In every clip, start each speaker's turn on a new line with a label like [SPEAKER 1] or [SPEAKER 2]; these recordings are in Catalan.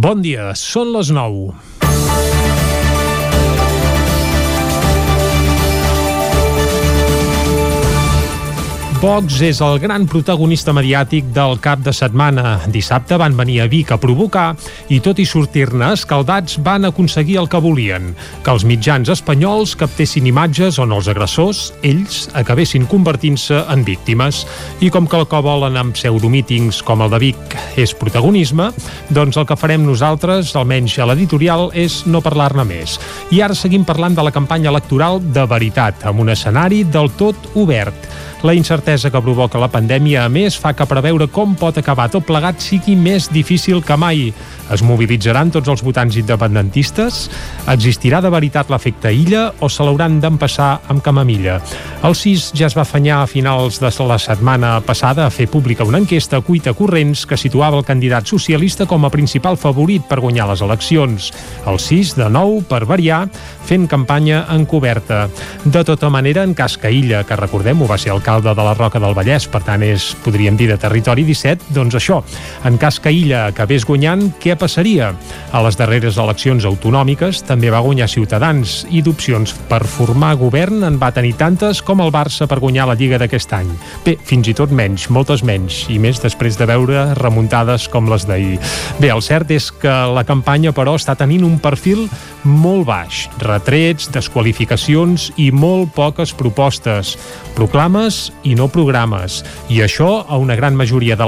[SPEAKER 1] Bon dia, són les 9. Vox és el gran protagonista mediàtic del cap de setmana. Dissabte van venir a Vic a provocar i tot i sortir-ne escaldats van aconseguir el que volien, que els mitjans espanyols captessin imatges on els agressors, ells, acabessin convertint-se en víctimes. I com que el que volen amb pseudomítings com el de Vic és protagonisme, doncs el que farem nosaltres, almenys a l'editorial, és no parlar-ne més. I ara seguim parlant de la campanya electoral de veritat, amb un escenari del tot obert. La incertesa que provoca la pandèmia, a més, fa que preveure com pot acabar tot plegat sigui més difícil que mai. Es mobilitzaran tots els votants independentistes? Existirà de veritat l'efecte illa o se l'hauran d'empassar amb camamilla? El CIS ja es va afanyar a finals de la setmana passada a fer pública una enquesta a cuita corrents que situava el candidat socialista com a principal favorit per guanyar les eleccions. El CIS, de nou, per variar, fent campanya encoberta. De tota manera, en cas que Illa, que recordem-ho, va ser alcalde de la Roca del Vallès, per tant és, podríem dir, de territori 17, doncs això, en cas que Illa acabés guanyant, què passaria? A les darreres eleccions autonòmiques també va guanyar Ciutadans i d'opcions per formar govern en va tenir tantes com el Barça per guanyar la Lliga d'aquest any. Bé, fins i tot menys, moltes menys, i més després de veure remuntades com les d'ahir. Bé, el cert és que la campanya, però, està tenint un perfil molt baix. Retrets, desqualificacions i molt poques propostes. Proclames i no programes. I això, a una gran majoria de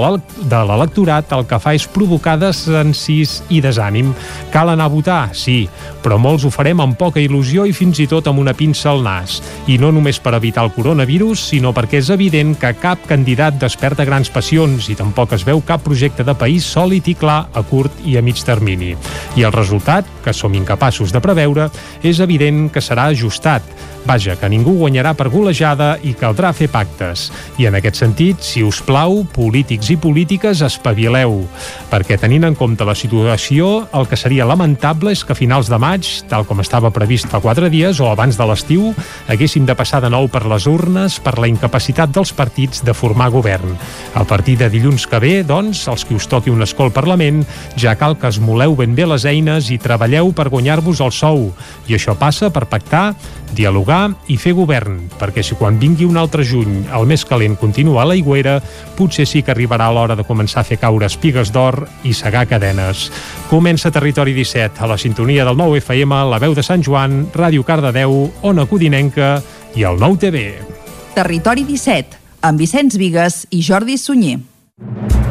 [SPEAKER 1] l'electorat, el que fa és provocar desencís i desànim. Cal anar a votar, sí, però molts ho farem amb poca il·lusió i fins i tot amb una pinça al nas. I no només per evitar el coronavirus, sinó perquè és evident que cap candidat desperta grans passions i tampoc es veu cap projecte de país sòlid i clar a curt i a mig termini. I el resultat, que som incapaços de preveure, és evident que serà ajustat. Vaja, que ningú guanyarà per golejada i caldrà fer pactes. I en aquest sentit, si us plau, polítics i polítiques, espavileu. Perquè tenint en compte la situació, el que seria lamentable és que a finals de maig, tal com estava previst fa quatre dies o abans de l'estiu, haguéssim de passar de nou per les urnes per la incapacitat dels partits de formar govern. A partir de dilluns que ve, doncs, els que us toqui un escol Parlament, ja cal que esmoleu ben bé les eines i treballeu per guanyar-vos el sou. I això passa per pactar, dialogar i fer govern, perquè si quan vingui un altre juny el més calent continua a l'aigüera, potser sí que arribarà l'hora de començar a fer caure espigues d'or i segar cadenes. Comença Territori 17, a la sintonia del 9 FM, la veu de Sant Joan, Ràdio Cardedeu, Ona Codinenca i el 9 TV.
[SPEAKER 2] Territori 17, amb Vicenç Vigues i Jordi Sunyer.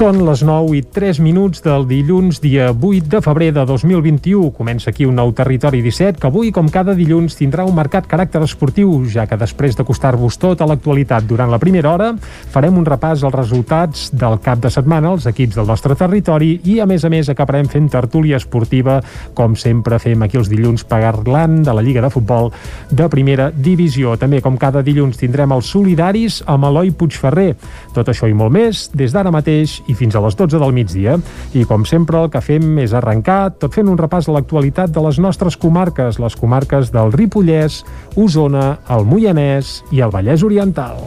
[SPEAKER 1] Són les 9 i 3 minuts del dilluns, dia 8 de febrer de 2021. Comença aquí un nou Territori 17, que avui, com cada dilluns, tindrà un marcat caràcter esportiu, ja que després d'acostar-vos tot a l'actualitat durant la primera hora, farem un repàs als resultats del cap de setmana, els equips del nostre territori, i, a més a més, acabarem fent tertúlia esportiva, com sempre fem aquí els dilluns, parlant de la Lliga de Futbol de Primera Divisió. També, com cada dilluns, tindrem els solidaris amb Eloi Puigferrer. Tot això i molt més, des d'ara mateix i fins a les 12 del migdia. I com sempre el que fem és arrencar tot fent un repàs a l'actualitat de les nostres comarques, les comarques del Ripollès, Osona, el Moianès i el Vallès Oriental.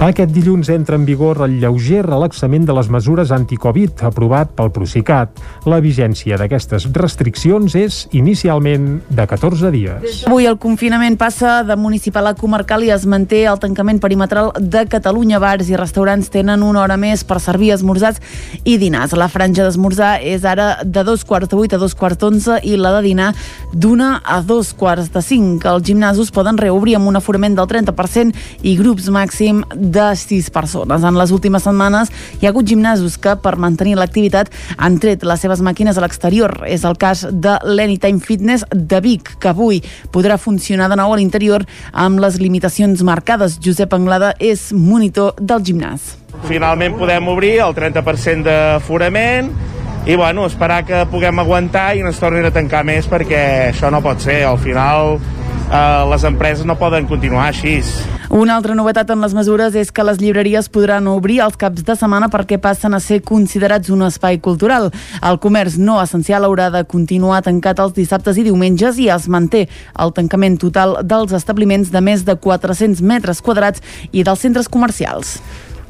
[SPEAKER 1] Aquest dilluns entra en vigor el lleuger relaxament de les mesures anticovid aprovat pel Procicat. La vigència d'aquestes restriccions és inicialment de 14 dies.
[SPEAKER 3] Avui el confinament passa de municipal a comarcal i es manté el tancament perimetral de Catalunya. Bars i restaurants tenen una hora més per servir esmorzats i dinars. La franja d'esmorzar és ara de dos quarts de vuit a dos quarts d'onze i la de dinar d'una a dos quarts de cinc. Els gimnasos poden reobrir amb un aforament del 30% i grups màxim 6 persones. En les últimes setmanes hi ha hagut gimnasos que, per mantenir l'activitat, han tret les seves màquines a l'exterior. És el cas de l'Anytime Fitness de Vic, que avui podrà funcionar de nou a l'interior amb les limitacions marcades. Josep Anglada és monitor del gimnàs.
[SPEAKER 4] Finalment podem obrir el 30% d'aforament i bueno, esperar que puguem aguantar i no es tornin a tancar més perquè això no pot ser. Al final eh, les empreses no poden continuar així.
[SPEAKER 3] Una altra novetat en les mesures és que les llibreries podran obrir els caps de setmana perquè passen a ser considerats un espai cultural. El comerç no essencial haurà de continuar tancat els dissabtes i diumenges i es manté el tancament total dels establiments de més de 400 metres quadrats i dels centres comercials.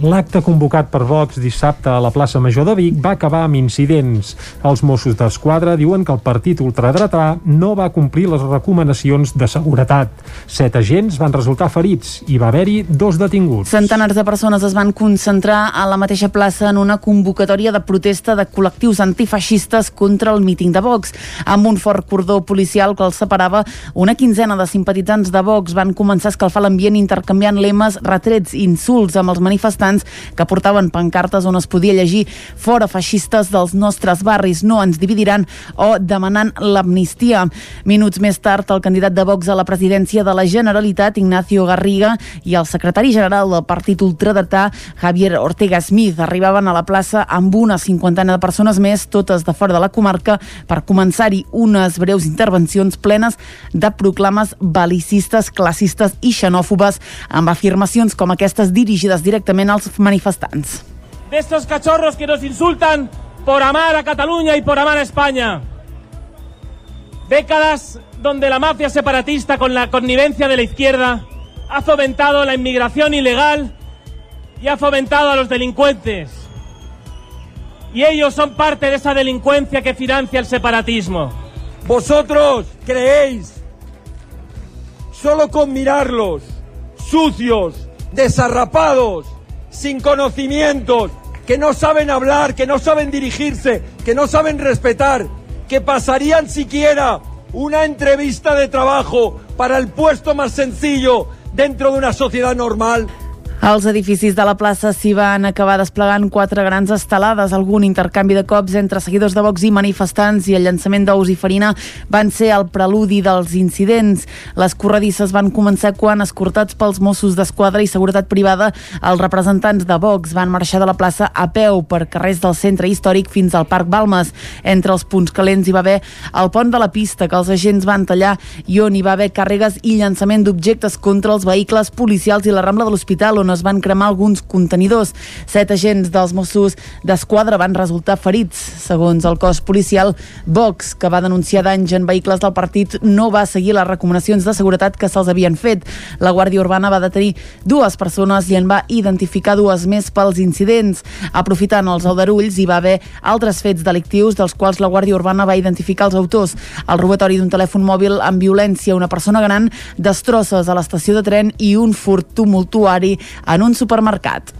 [SPEAKER 1] L'acte convocat per Vox dissabte a la plaça Major de Vic va acabar amb incidents. Els Mossos d'Esquadra diuen que el partit ultradretà no va complir les recomanacions de seguretat. Set agents van resultar ferits i va haver-hi dos detinguts.
[SPEAKER 3] Centenars de persones es van concentrar a la mateixa plaça en una convocatòria de protesta de col·lectius antifeixistes contra el míting de Vox. Amb un fort cordó policial que els separava, una quinzena de simpatitzants de Vox van començar a escalfar l'ambient intercanviant lemes, retrets i insults amb els manifestants manifestants que portaven pancartes on es podia llegir fora feixistes dels nostres barris, no ens dividiran o demanant l'amnistia. Minuts més tard, el candidat de Vox a la presidència de la Generalitat, Ignacio Garriga, i el secretari general del partit ultradretà, Javier Ortega Smith, arribaven a la plaça amb una cinquantena de persones més, totes de fora de la comarca, per començar-hi unes breus intervencions plenes de proclames balicistes, classistes i xenòfobes, amb afirmacions com aquestes dirigides directament als manifestants.
[SPEAKER 5] De estos cachorros que nos insultan por amar a Cataluña y por amar a España. Décadas donde la mafia separatista con la connivencia de la izquierda ha fomentado la inmigración ilegal y ha fomentado a los delincuentes. Y ellos son parte de esa delincuencia que financia el separatismo.
[SPEAKER 6] Vosotros creéis solo con mirarlos, sucios, desarrapados, sin conocimientos, que no saben hablar, que no saben dirigirse, que no saben respetar, que pasarían siquiera una entrevista de trabajo para el puesto más sencillo dentro de una sociedad normal.
[SPEAKER 3] Als edificis de la plaça s'hi van acabar desplegant quatre grans estelades, algun intercanvi de cops entre seguidors de Vox i manifestants i el llançament d'ous i farina van ser el preludi dels incidents. Les corredisses van començar quan, escortats pels Mossos d'Esquadra i Seguretat Privada, els representants de Vox van marxar de la plaça a peu per carrers del centre històric fins al Parc Balmes. Entre els punts calents hi va haver el pont de la pista que els agents van tallar i on hi va haver càrregues i llançament d'objectes contra els vehicles policials i la Rambla de l'Hospital on es van cremar alguns contenidors. Set agents dels Mossos d'Esquadra van resultar ferits. Segons el cos policial, Vox, que va denunciar danys en vehicles del partit, no va seguir les recomanacions de seguretat que se'ls havien fet. La Guàrdia Urbana va detenir dues persones i en va identificar dues més pels incidents. Aprofitant els aldarulls, hi va haver altres fets delictius dels quals la Guàrdia Urbana va identificar els autors. El robatori d'un telèfon mòbil amb violència a una persona gran, destrosses a l'estació de tren i un furt tumultuari en un supermercat.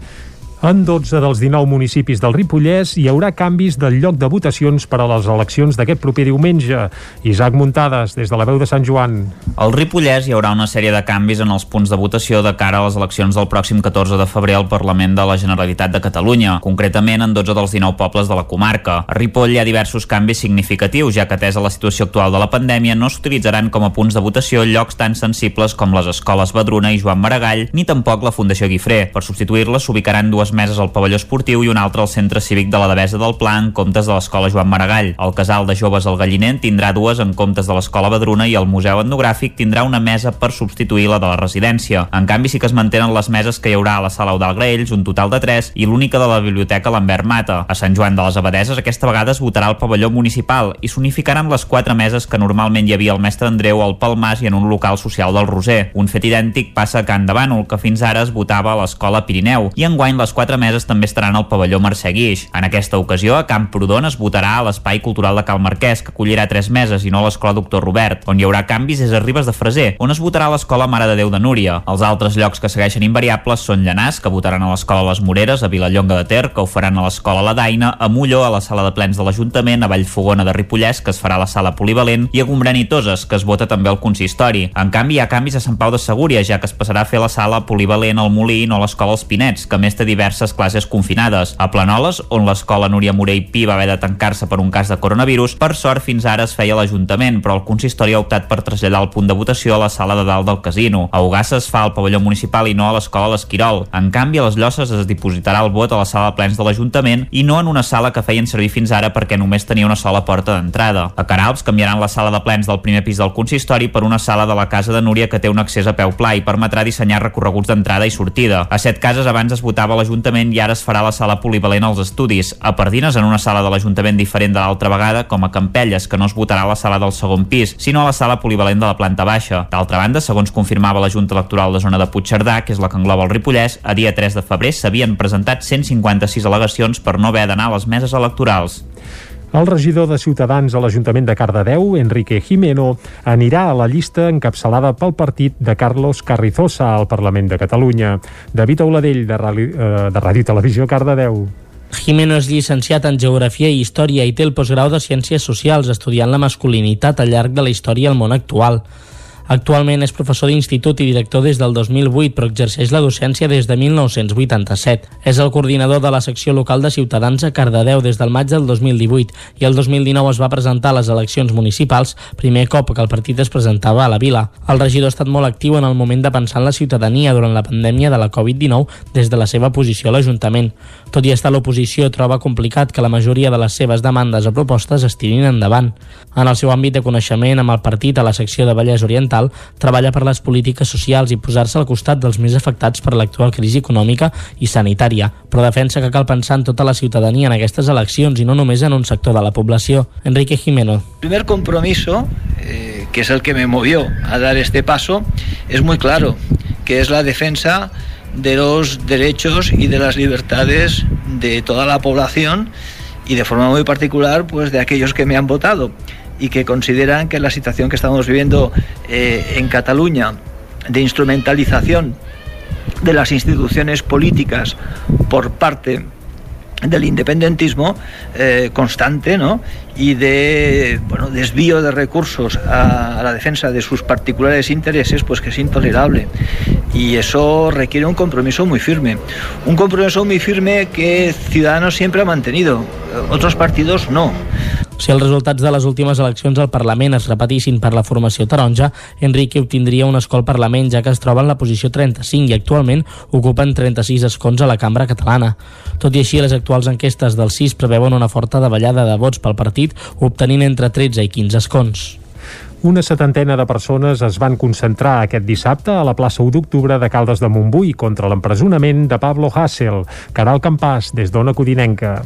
[SPEAKER 1] En 12 dels 19 municipis del Ripollès hi haurà canvis del lloc de votacions per a les eleccions d'aquest proper diumenge. Isaac Muntades, des de la veu de Sant Joan.
[SPEAKER 7] Al Ripollès hi haurà una sèrie de canvis en els punts de votació de cara a les eleccions del pròxim 14 de febrer al Parlament de la Generalitat de Catalunya, concretament en 12 dels 19 pobles de la comarca. A Ripoll hi ha diversos canvis significatius, ja que atesa la situació actual de la pandèmia no s'utilitzaran com a punts de votació llocs tan sensibles com les escoles Badruna i Joan Maragall, ni tampoc la Fundació Guifré. Per substituir-les s'ubicaran dues meses al pavelló esportiu i una altra al centre cívic de la Devesa del Pla en comptes de l'escola Joan Maragall. El casal de joves al Galliner tindrà dues en comptes de l'escola Badruna i el Museu Etnogràfic tindrà una mesa per substituir la de la residència. En canvi, sí que es mantenen les meses que hi haurà a la sala Eudal Graells, un total de 3, i l'única de la biblioteca Lambert Mata. A Sant Joan de les Abadeses aquesta vegada es votarà al pavelló municipal i s'unificaran les quatre meses que normalment hi havia al mestre Andreu al Palmas i en un local social del Roser. Un fet idèntic passa a Can de Bànol, que fins ara es votava a l'escola Pirineu, i enguany les quatre meses també estaran al pavelló Mercè Guix. En aquesta ocasió, a Camprodon es votarà a l'Espai Cultural de Cal Marquès, que acollirà tres meses i no a l'Escola Doctor Robert. On hi haurà canvis és a Ribes de Freser, on es votarà a l'Escola Mare de Déu de Núria. Els altres llocs que segueixen invariables són Llanàs, que votaran a l'Escola Les Moreres, a Vilallonga de Ter, que ho faran a l'Escola La Daina, a Molló, a la Sala de Plens de l'Ajuntament, a Vallfogona de Ripollès, que es farà a la Sala Polivalent, i a Gombrèn i Toses, que es vota també al consistori. En canvi, hi ha canvis a Sant Pau de Segúria, ja que es passarà a fer la Sala Polivalent al Molí no a l'Escola Els Pinets, que més té diversos diverses classes confinades. A Planoles, on l'escola Núria Morell Pi va haver de tancar-se per un cas de coronavirus, per sort fins ara es feia l'Ajuntament, però el consistori ha optat per traslladar el punt de votació a la sala de dalt del casino. A Ugassa es fa al pavelló municipal i no a l'escola L'Esquirol. En canvi, a les Llosses es dipositarà el vot a la sala de plens de l'Ajuntament i no en una sala que feien servir fins ara perquè només tenia una sola porta d'entrada. A Caralps canviaran la sala de plens del primer pis del consistori per una sala de la casa de Núria que té un accés a peu pla i permetrà dissenyar recorreguts d'entrada i sortida. A set cases abans es votava a l'Ajuntament i ara es farà la sala polivalent als estudis. A Pardines, en una sala de l'Ajuntament diferent de l'altra vegada, com a Campelles, que no es votarà a la sala del segon pis, sinó a la sala polivalent de la planta baixa. D'altra banda, segons confirmava la Junta Electoral de Zona de Puigcerdà, que és la que engloba el Ripollès, a dia 3 de febrer s'havien presentat 156 al·legacions per no haver d'anar a les meses electorals.
[SPEAKER 1] El regidor de Ciutadans a l'Ajuntament de Cardedeu, Enrique Jimeno, anirà a la llista encapçalada pel partit de Carlos Carrizosa al Parlament de Catalunya. David Auladell, de, eh, de Ràdio Televisió Cardedeu.
[SPEAKER 8] Jimeno és llicenciat en Geografia i Història i té el postgrau de Ciències Socials, estudiant la masculinitat al llarg de la història al món actual. Actualment és professor d'institut i director des del 2008, però exerceix la docència des de 1987. És el coordinador de la secció local de Ciutadans a Cardedeu des del maig del 2018 i el 2019 es va presentar a les eleccions municipals, primer cop que el partit es presentava a la vila. El regidor ha estat molt actiu en el moment de pensar en la ciutadania durant la pandèmia de la Covid-19 des de la seva posició a l'Ajuntament. Tot i estar a l'oposició, troba complicat que la majoria de les seves demandes o propostes es tirin endavant. En el seu àmbit de coneixement amb el partit a la secció de Vallès Oriental, treballa per les polítiques socials i posar-se al costat dels més afectats per l'actual crisi econòmica i sanitària, però defensa que cal pensar en tota la ciutadania en aquestes eleccions i no només en un sector de la població. Enrique Jimeno.
[SPEAKER 9] El primer compromiso, eh, que es el que me movió a dar este paso, es muy claro, que es la defensa de los derechos y de las libertades de toda la población y de forma muy particular pues de aquellos que me han votado y que consideran que la situación que estamos viviendo eh, en Cataluña de instrumentalización de las instituciones políticas por parte del independentismo eh, constante ¿no? y de bueno, desvío de recursos a, a, la defensa de sus particulares intereses, pues que es intolerable. Y eso requiere un compromiso muy firme. Un compromiso muy firme que Ciudadanos siempre ha mantenido, otros partidos no.
[SPEAKER 8] Si els resultats de les últimes eleccions al Parlament es repetissin per la formació taronja, Enrique obtindria un escó al Parlament, ja que es troba en la posició 35 i actualment ocupen 36 escons a la cambra catalana. Tot i així, les actuals enquestes del 6 preveuen una forta davallada de vots pel partit, obtenint entre 13 i 15 escons.
[SPEAKER 1] Una setantena de persones es van concentrar aquest dissabte a la plaça 1 d'octubre de Caldes de Montbui contra l'empresonament de Pablo Hassel. Caral Campàs, des d'Ona Codinenca.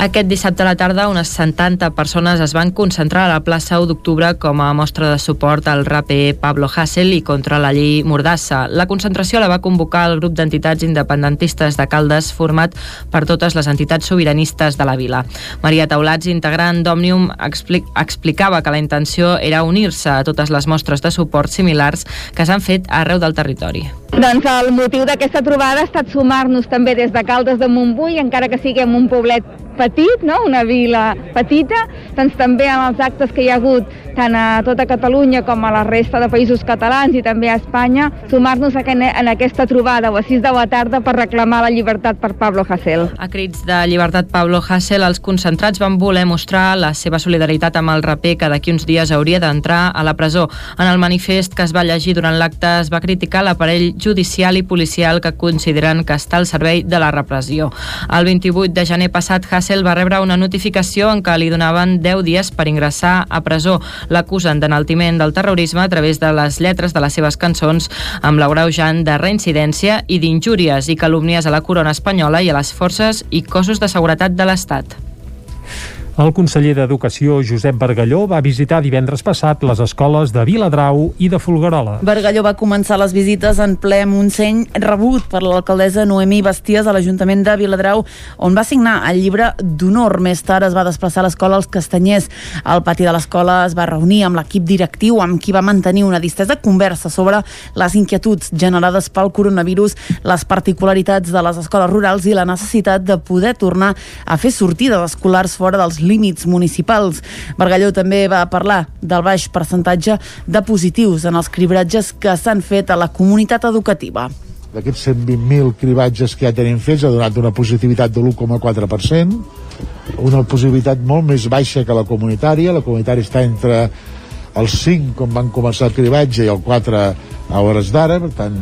[SPEAKER 10] Aquest dissabte a la tarda, unes 70 persones es van concentrar a la plaça 1 d'octubre com a mostra de suport al raper Pablo Hassel i contra la llei Mordassa. La concentració la va convocar el grup d'entitats independentistes de Caldes format per totes les entitats sobiranistes de la vila. Maria Taulats, integrant d'Òmnium, explic explicava que la intenció era un unir-se a totes les mostres de suport similars que s'han fet arreu del territori.
[SPEAKER 11] Doncs el motiu d'aquesta trobada ha estat sumar-nos també des de Caldes de Montbui, encara que siguem un poblet petit, no? una vila petita, doncs també amb els actes que hi ha hagut tant a tota Catalunya com a la resta de països catalans i també a Espanya, sumar-nos en aquesta trobada o a 6 de la tarda per reclamar la llibertat per Pablo Hasél.
[SPEAKER 10] A crits de llibertat Pablo Hasél, els concentrats van voler mostrar la seva solidaritat amb el raper que d'aquí uns dies hauria d'entrar a la presó. En el manifest que es va llegir durant l'acte es va criticar l'aparell judicial i policial que consideren que està al servei de la repressió. El 28 de gener passat, Hassel va rebre una notificació en què li donaven 10 dies per ingressar a presó. L'acusen d'enaltiment del terrorisme a través de les lletres de les seves cançons amb l'agreujant de reincidència i d'injúries i calúmnies a la corona espanyola i a les forces i cossos de seguretat de l'Estat.
[SPEAKER 1] El conseller d'Educació, Josep Bargalló, va visitar divendres passat les escoles de Viladrau i de Folguerola.
[SPEAKER 3] Bargalló va començar les visites en ple Montseny, rebut per l'alcaldessa Noemí Basties a l'Ajuntament de Viladrau, on va signar el llibre d'honor. Més tard es va desplaçar a l'escola als Castanyers. Al pati de l'escola es va reunir amb l'equip directiu, amb qui va mantenir una distesa conversa sobre les inquietuds generades pel coronavirus, les particularitats de les escoles rurals i la necessitat de poder tornar a fer sortides escolars fora dels límits municipals. Bargalló també va parlar del baix percentatge de positius en els cribratges que s'han fet a la comunitat educativa.
[SPEAKER 12] d'aquests 120.000 cribatges que ja tenim fets ha donat una positivitat de l'1,4%, una positivitat molt més baixa que la comunitària, la comunitària està entre el 5 com van començar el cribatge i el 4 a hores d'ara, per tant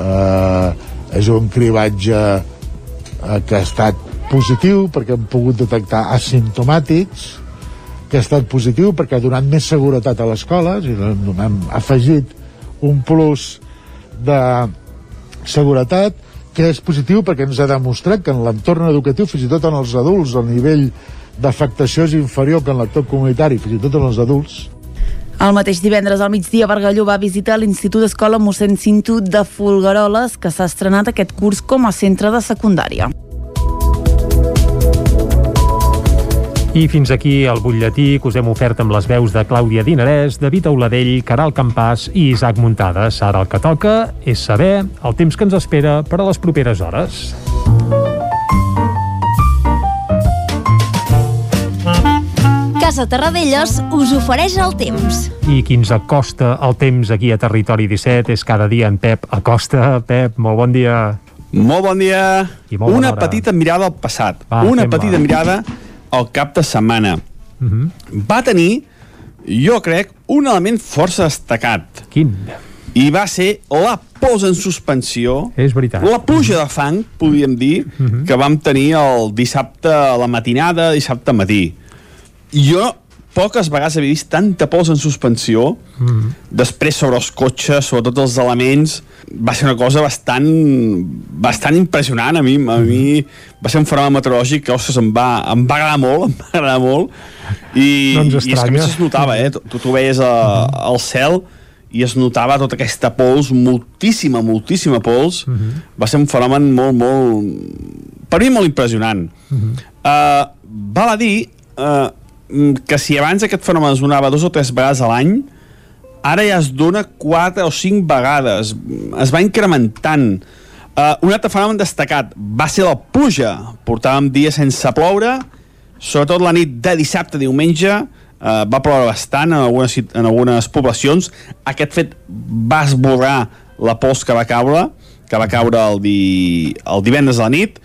[SPEAKER 12] eh, és un cribatge eh, que ha estat positiu perquè hem pogut detectar asimptomàtics que ha estat positiu perquè ha donat més seguretat a les escoles i hem afegit un plus de seguretat que és positiu perquè ens ha demostrat que en l'entorn educatiu, fins i tot en els adults, el nivell d'afectació és inferior que en l'actor comunitari, fins i tot en els adults.
[SPEAKER 3] El mateix divendres al migdia, Bargalló va visitar l'Institut Escola mossèn Cinto de Folgueroles, que s'ha estrenat aquest curs com a centre de secundària.
[SPEAKER 1] I fins aquí el butlletí que us hem ofert amb les veus de Clàudia Dinarès, David Auladell, Caral Campàs i Isaac Muntades. Ara el que toca és saber el temps que ens espera per a les properes hores.
[SPEAKER 13] Casa Terradellos us ofereix el temps.
[SPEAKER 1] I qui ens acosta el temps aquí a Territori 17 és cada dia en Pep Acosta. Pep, molt bon dia.
[SPEAKER 14] Molt bon dia.
[SPEAKER 1] I molt
[SPEAKER 14] Una
[SPEAKER 1] hora.
[SPEAKER 14] petita mirada al passat.
[SPEAKER 1] Va,
[SPEAKER 14] Una petita mirada al cap de setmana.
[SPEAKER 1] Uh -huh.
[SPEAKER 14] Va tenir, jo crec, un element força destacat.
[SPEAKER 1] Quin?
[SPEAKER 14] I va ser la posa en suspensió,
[SPEAKER 1] És veritat.
[SPEAKER 14] la pluja de fang, podríem dir, uh -huh. que vam tenir el dissabte a la matinada, dissabte matí. Jo poques vegades havia vist tanta pols en suspensió.
[SPEAKER 1] -huh.
[SPEAKER 14] després sobre els cotxes, sobre tots els elements va ser una cosa bastant bastant impressionant. A mi, a mi va ser un fenomen meteorològic que ostres, em, va, em va agradar molt em va agradar molt. I,
[SPEAKER 1] No
[SPEAKER 14] i és que a més es notava eh? tu, tu, veies a, al cel i es notava tota aquesta pols moltíssima, moltíssima pols. Va ser un fenomen molt, molt per mi molt impressionant. Uh, val a dir uh, que si abans aquest fenomen es donava dos o tres vegades a l'any ara ja es dona quatre o cinc vegades. Es va incrementant. Uh, un altre fenomen destacat. Va ser la pluja portàvem dies sense ploure. Sobretot la nit de dissabte a diumenge uh, va ploure bastant en algunes, en algunes poblacions. Aquest fet va esborrar la pols que va caure que va caure el, di... el divendres a la nit.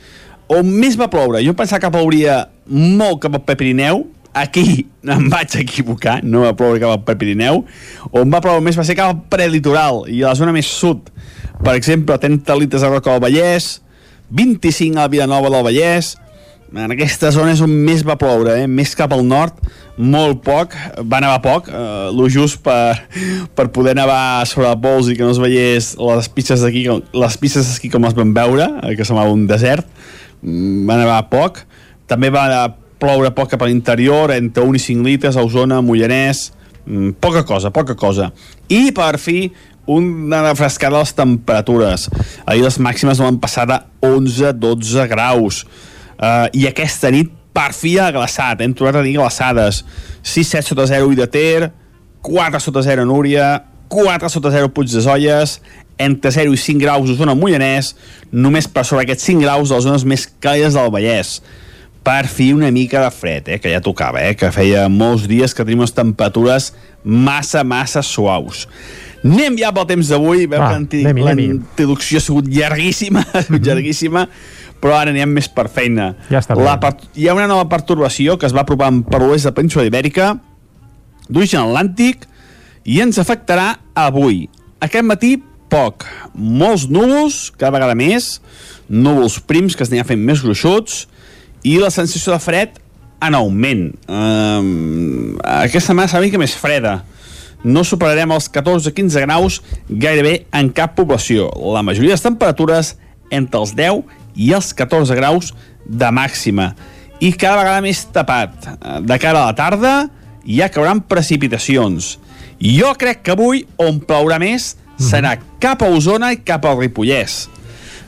[SPEAKER 14] On més va ploure? Jo pensava que plouria molt cap al Pirineu aquí em vaig equivocar, no va ploure cap al Pirineu, on va ploure més va ser cap al prelitoral i a la zona més sud. Per exemple, 30 litres a Roca del Vallès, 25 a Vilanova del Vallès, en aquesta zona és on més va ploure, eh? més cap al nord, molt poc, va nevar poc, eh, lo just per, per poder nevar sobre el pols i que no es veiés les pistes d'aquí, les pistes d'esquí com les vam veure, eh, que semblava un desert, Mm, va nevar poc, també va ploure poc cap a l'interior, entre 1 i 5 litres, a Osona, Mollanès, mm, poca cosa, poca cosa. I per fi, una refrescada de les temperatures. Ahir les màximes van passar de 11-12 graus. Uh, I aquesta nit per fi ha glaçat, hem tornat a tenir glaçades. 6-7 sota 0 i de Ter, 4 sota 0 a Núria, 4 sota 0 Puig de Zolles, entre 0 i 5 graus a zona Mollanès, només per sobre aquests 5 graus de les zones més càlides del Vallès. Per fi una mica de fred, eh, que ja tocava, eh, que feia molts dies que tenim unes temperatures massa, massa suaus. Anem ja pel temps d'avui, veu que l'introducció ha sigut llarguíssima, ha sigut llarguíssima, però ara anem més per feina.
[SPEAKER 1] Ja està.
[SPEAKER 14] La per... Hi ha una nova pertorbació que es va apropar per l'oest de la península ibèrica, d'origen atlàntic, i ens afectarà avui. Aquest matí, poc. Molts núvols, cada vegada més, núvols prims que es aniran fent més gruixuts, i la sensació de fred en augment. Um, aquesta setmana serà una mica més freda. No superarem els 14-15 graus gairebé en cap població. La majoria de les temperatures entre els 10 i els 14 graus de màxima. I cada vegada més tapat. De cara a la tarda ja cauran precipitacions. Jo crec que avui on plourà més serà cap a Osona i cap al Ripollès.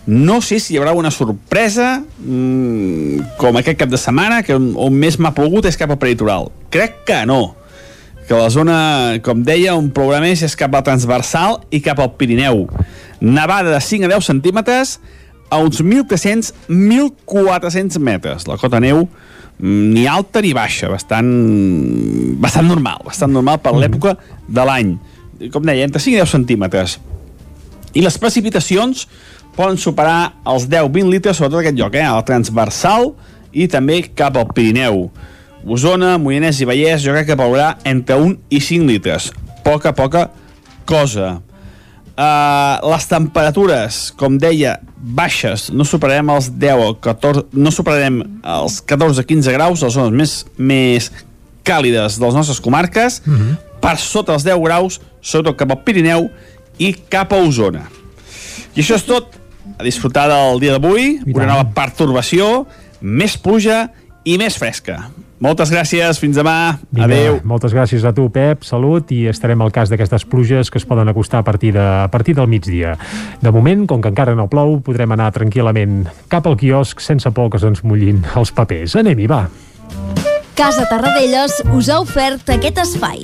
[SPEAKER 14] No sé si hi haurà una sorpresa mmm, com aquest cap de setmana, que on, on més m'ha plogut és cap al peritoral. Crec que no. Que la zona, com deia, on plourà més és cap al transversal i cap al Pirineu. Nevada de 5 a 10 centímetres a uns 1.300-1.400 metres. La cota neu mm, ni alta ni baixa, bastant, bastant normal, bastant normal per l'època de l'any. Com deia, entre 5 i 10 centímetres. I les precipitacions poden superar els 10-20 litres, sobretot aquest lloc, eh? el transversal i també cap al Pirineu. Osona, Moianès i Vallès, jo crec que plourà entre 1 i 5 litres. Poca, poca cosa. Uh, les temperatures, com deia, baixes, no superarem els 10 o 14, no superarem els 14-15 graus, les zones més, més càlides de les nostres comarques, mm -hmm. per sota els 10 graus, sobretot cap al Pirineu i cap a Osona. I això és tot. A disfrutar del dia d'avui, una nova pertorbació, més pluja i més fresca. Moltes gràcies, fins demà.
[SPEAKER 1] Vinga,
[SPEAKER 14] Adéu.
[SPEAKER 1] Moltes gràcies a tu, Pep, salut, i estarem al cas d'aquestes pluges que es poden acostar a partir, de, a partir del migdia. De moment, com que encara no plou, podrem anar tranquil·lament cap al quiosc sense por que se'ns mullin els papers. Anem-hi, va.
[SPEAKER 13] Casa Tarradellas us ha ofert aquest espai.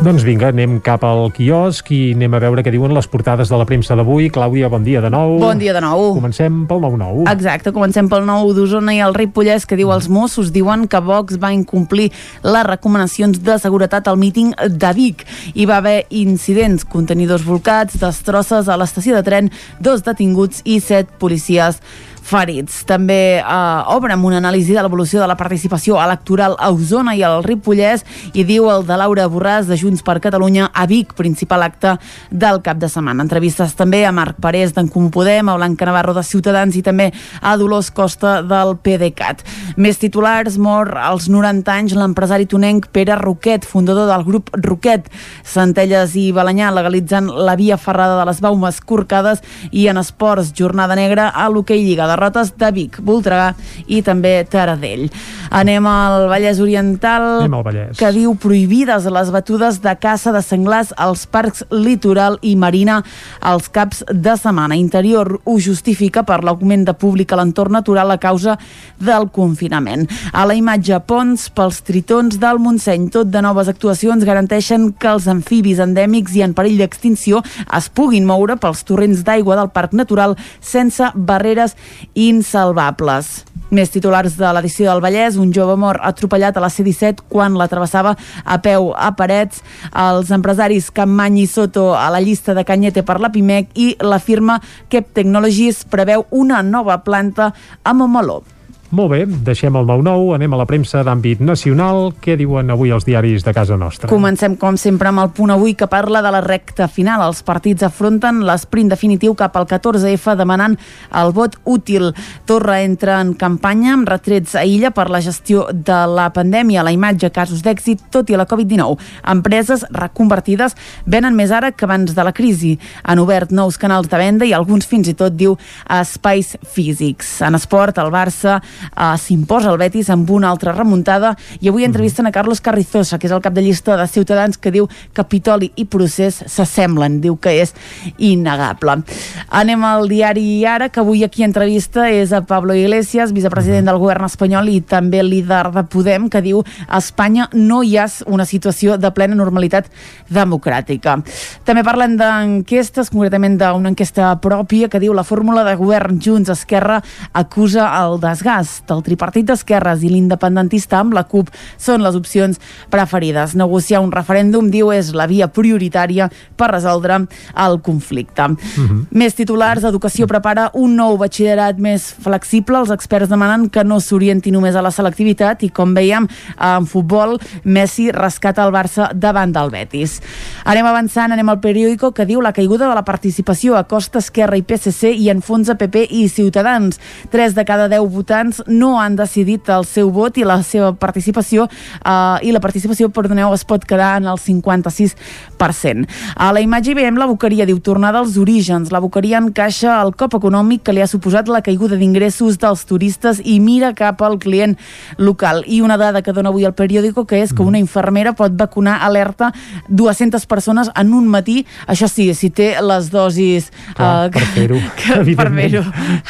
[SPEAKER 1] Doncs vinga, anem cap al quiosc i anem a veure què diuen les portades de la premsa d'avui. Clàudia, bon dia de nou.
[SPEAKER 3] Bon dia de nou.
[SPEAKER 1] Comencem pel 9-9.
[SPEAKER 3] Exacte, comencem pel nou d'Osona i el Ripollès que diu els Mossos diuen que Vox va incomplir les recomanacions de seguretat al míting de Vic. Hi va haver incidents, contenidors volcats, destrosses a l'estació de tren, dos detinguts i set policies ferits. També eh, obre amb una anàlisi de l'evolució de la participació electoral a Osona i al Ripollès i diu el de Laura Borràs de Junts per Catalunya a Vic, principal acte del cap de setmana. Entrevistes també a Marc Parés d'en Comú Podem, a Blanca Navarro de Ciutadans i també a Dolors Costa del PDeCAT. Més titulars, mor als 90 anys l'empresari tonenc Pere Roquet, fundador del grup Roquet. Centelles i Balanyà legalitzen la via ferrada de les baumes corcades i en esports, jornada negra a l'hoquei Lliga derrotes de Vic, Voltregà i també Taradell. Anem al Vallès Oriental,
[SPEAKER 1] Anem al Vallès.
[SPEAKER 3] que diu prohibides les batudes de caça de senglars als parcs litoral i marina als caps de setmana. Interior ho justifica per l'augment de públic a l'entorn natural a causa del confinament. A la imatge, ponts pels tritons del Montseny. Tot de noves actuacions garanteixen que els amfibis endèmics i en perill d'extinció es puguin moure pels torrents d'aigua del Parc Natural sense barreres insalvables. Més titulars de l'edició del Vallès, un jove mor atropellat a la C-17 quan la travessava a peu a Parets, els empresaris Campmany i Soto a la llista de Canyete per la PIMEC i la firma Kep Technologies preveu una nova planta a Montmeló.
[SPEAKER 1] Molt bé, deixem el 9-9, anem a la premsa d'àmbit nacional. Què diuen avui els diaris de casa nostra?
[SPEAKER 3] Comencem, com sempre, amb el punt avui que parla de la recta final. Els partits afronten l'esprint definitiu cap al 14F demanant el vot útil. Torra entra en campanya amb retrets a Illa per la gestió de la pandèmia. La imatge, casos d'èxit, tot i la Covid-19. Empreses reconvertides venen més ara que abans de la crisi. Han obert nous canals de venda i alguns fins i tot, diu, espais físics. En esport, el Barça uh, s'imposa el Betis amb una altra remuntada i avui entrevisten a Carlos Carrizosa, que és el cap de llista de Ciutadans, que diu Capitoli i procés s'assemblen, diu que és innegable. Anem al diari Ara, que avui aquí entrevista és a Pablo Iglesias, vicepresident del govern espanyol i també líder de Podem, que diu a Espanya no hi ha una situació de plena normalitat democràtica. També parlen d'enquestes, concretament d'una enquesta pròpia que diu la fórmula de govern Junts-Esquerra acusa el desgast. El tripartit d'esquerres i l'independentista amb la CUP són les opcions preferides. Negociar un referèndum, diu, és la via prioritària per resoldre el conflicte. Mm -hmm. Més titulars, Educació prepara un nou batxillerat més flexible. Els experts demanen que no s'orienti només a la selectivitat i, com veiem, en futbol, Messi rescata el Barça davant del Betis. Anem avançant, anem al periòdico que diu la caiguda de la participació a Costa Esquerra i PSC i enfonsa PP i Ciutadans. Tres de cada deu votants no han decidit el seu vot i la seva participació eh, i la participació, perdoneu, es pot quedar en el 56%. A la imatge hi veiem la Boqueria, diu tornada als orígens. La Boqueria encaixa el cop econòmic que li ha suposat la caiguda d'ingressos dels turistes i mira cap al client local. I una dada que dona avui el periòdico que és que una infermera pot vacunar alerta 200 persones en un matí, això sí, si té les dosis
[SPEAKER 1] Clar,
[SPEAKER 3] eh,
[SPEAKER 1] per fer-ho,
[SPEAKER 3] per fer-ho,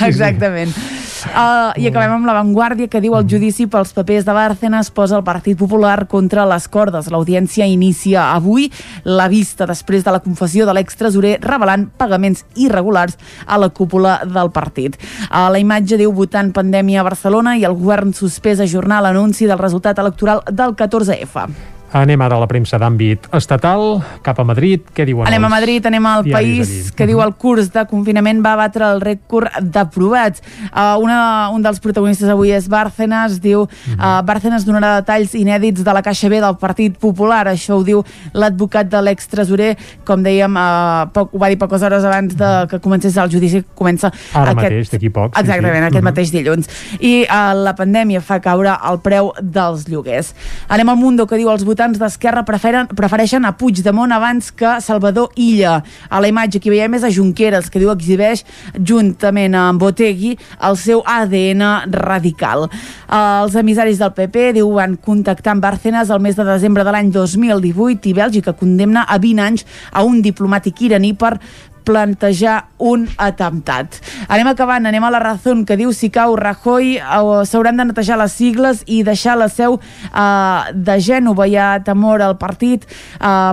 [SPEAKER 3] exactament. Uh, I acabem amb l'avantguàrdia que diu el judici pels papers de Bárcenas posa el Partit Popular contra les cordes. L'audiència inicia avui la vista després de la confessió de l'extresorer revelant pagaments irregulars a la cúpula del partit. Uh, la imatge diu votant pandèmia a Barcelona i el govern suspès ajornar l'anunci del resultat electoral del 14F.
[SPEAKER 1] Anem ara a la premsa d'àmbit estatal, cap a Madrid, què diuen
[SPEAKER 3] Anem a Madrid, anem al país que diu el curs de confinament va batre el rècord d'aprovats. Uh, una, un dels protagonistes avui és Bárcenas, diu uh, Bárcenas donarà detalls inèdits de la Caixa B del Partit Popular, això ho diu l'advocat de l'extresorer, com dèiem, uh, poc, ho va dir poques hores abans de que comencés el judici, que comença
[SPEAKER 1] Ara mateix, d'aquí poc. sí,
[SPEAKER 3] Exactament,
[SPEAKER 1] sí.
[SPEAKER 3] aquest
[SPEAKER 1] Mhm.
[SPEAKER 3] mateix dilluns. I uh, la pandèmia fa caure el preu dels lloguers. Anem al Mundo, que diu els votants d'Esquerra preferen, prefereixen a Puigdemont abans que Salvador Illa. A la imatge que veiem és a Junqueras, que diu exhibeix juntament amb Botegui el seu ADN radical. Els emissaris del PP, diu, van contactar amb Bárcenas el mes de desembre de l'any 2018 i Bèlgica condemna a 20 anys a un diplomàtic iraní per plantejar un atemptat. Anem acabant, anem a la raó que diu si cau Rajoy eh, s'hauran de netejar les sigles i deixar la seu eh, de Gènova. Hi ha temor al partit eh,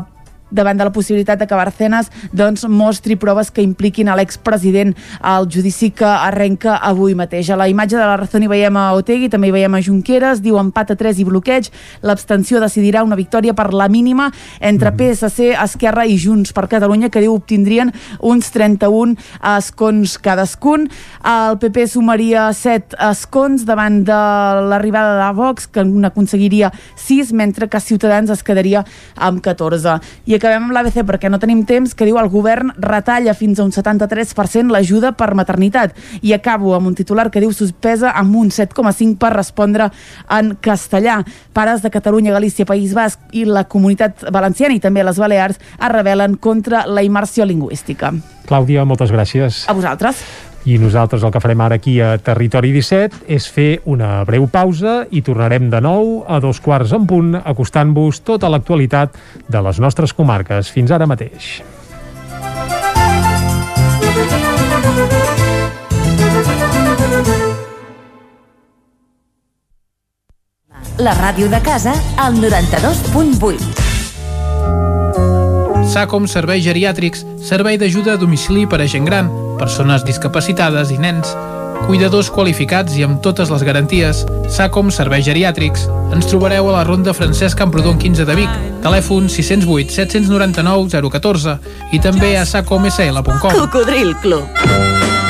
[SPEAKER 3] davant de la possibilitat de que Barcenas doncs, mostri proves que impliquin a l'expresident al judici que arrenca avui mateix. A la imatge de la raó hi veiem a Otegui, també hi veiem a Junqueras, diu empat a 3 i bloqueig, l'abstenció decidirà una victòria per la mínima entre PSC, Esquerra i Junts per Catalunya, que diu obtindrien uns 31 escons cadascun. El PP sumaria 7 escons davant de l'arribada de Vox, que n'aconseguiria 6, mentre que Ciutadans es quedaria amb 14. I acabem amb l'ABC perquè no tenim temps, que diu el govern retalla fins a un 73% l'ajuda per maternitat. I acabo amb un titular que diu suspesa amb un 7,5 per respondre en castellà. Pares de Catalunya, Galícia, País Basc i la comunitat valenciana i també les Balears es rebel·len contra la immersió lingüística.
[SPEAKER 1] Clàudia, moltes gràcies.
[SPEAKER 3] A vosaltres.
[SPEAKER 1] I nosaltres el que farem ara aquí a Territori 17 és fer una breu pausa i tornarem de nou a dos quarts en punt acostant-vos tota l'actualitat de les nostres comarques. Fins ara mateix.
[SPEAKER 15] La ràdio de casa al 92.8.
[SPEAKER 16] SACOM Serveis Geriàtrics, servei d'ajuda a domicili per a gent gran, persones discapacitades i nens. Cuidadors qualificats i amb totes les garanties. SACOM Serveis Geriàtrics. Ens trobareu a la Ronda Francesc Camprodon 15 de Vic. Telèfon 608 799 014 i també a sacomsl.com.
[SPEAKER 15] Cocodril Club.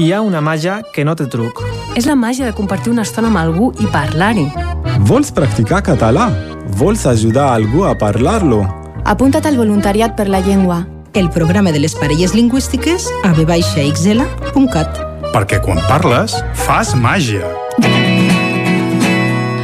[SPEAKER 17] Hi ha una màgia que no té truc.
[SPEAKER 18] És la màgia de compartir una estona amb algú i parlar-hi.
[SPEAKER 19] Vols practicar català? Vols ajudar algú a parlar-lo?
[SPEAKER 18] Apunta't al voluntariat per la llengua.
[SPEAKER 20] El programa de les parelles lingüístiques a vxl.cat.
[SPEAKER 19] Perquè quan parles, fas màgia.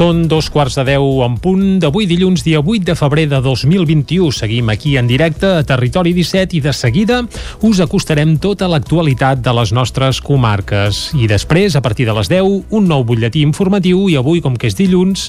[SPEAKER 1] Són dos quarts de deu en punt d'avui dilluns, dia 8 de febrer de 2021. Seguim aquí en directe a Territori 17 i de seguida us acostarem tota l'actualitat de les nostres comarques. I després, a partir de les 10, un nou butlletí informatiu i avui, com que és dilluns,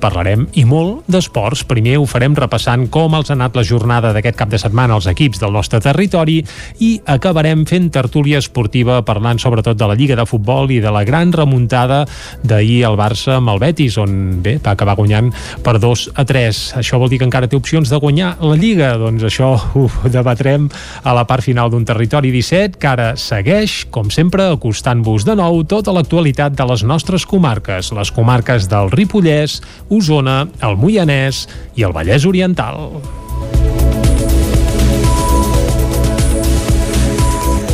[SPEAKER 1] parlarem i molt d'esports. Primer ho farem repassant com els ha anat la jornada d'aquest cap de setmana als equips del nostre territori i acabarem fent tertúlia esportiva parlant sobretot de la Lliga de Futbol i de la gran remuntada d'ahir al Barça amb el Betis, on bé, va acabar guanyant per 2 a 3. Això vol dir que encara té opcions de guanyar la Lliga? Doncs això ho debatrem a la part final d'un territori 17 que ara segueix, com sempre, acostant-vos de nou tota l'actualitat de les nostres comarques, les comarques del Ripollès, Osona, el Moianès i el Vallès Oriental.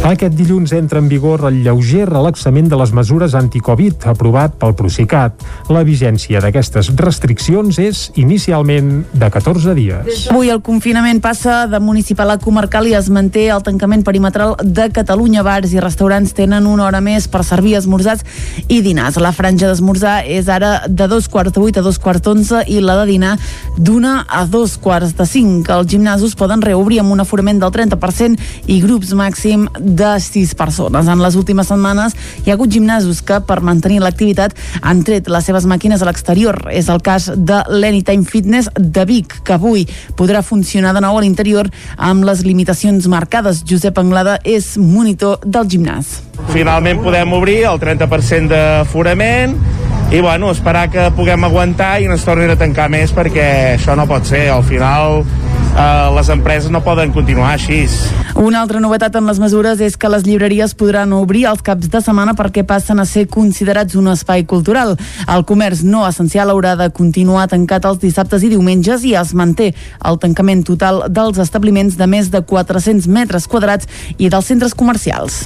[SPEAKER 1] Aquest dilluns entra en vigor el lleuger relaxament de les mesures anticovid aprovat pel Procicat. La vigència d'aquestes restriccions és inicialment de 14 dies.
[SPEAKER 3] Avui el confinament passa de municipal a comarcal i es manté el tancament perimetral de Catalunya. Bars i restaurants tenen una hora més per servir esmorzats i dinars. La franja d'esmorzar és ara de dos quarts de vuit a dos quarts d'onze i la de dinar d'una a dos quarts de cinc. Els gimnasos poden reobrir amb un aforament del 30% i grups màxim de 6 persones. En les últimes setmanes hi ha hagut gimnasos que, per mantenir l'activitat, han tret les seves màquines a l'exterior. És el cas de l'Anytime Fitness de Vic, que avui podrà funcionar de nou a l'interior amb les limitacions marcades. Josep Anglada és monitor del gimnàs.
[SPEAKER 4] Finalment podem obrir el 30% d'aforament i bueno, esperar que puguem aguantar i no es tornin a tancar més perquè això no pot ser. Al final eh, les empreses no poden continuar així.
[SPEAKER 3] Una altra novetat en les mesures és que les llibreries podran obrir els caps de setmana perquè passen a ser considerats un espai cultural. El comerç no essencial haurà de continuar tancat els dissabtes i diumenges i es manté el tancament total dels establiments de més de 400 metres quadrats i dels centres comercials.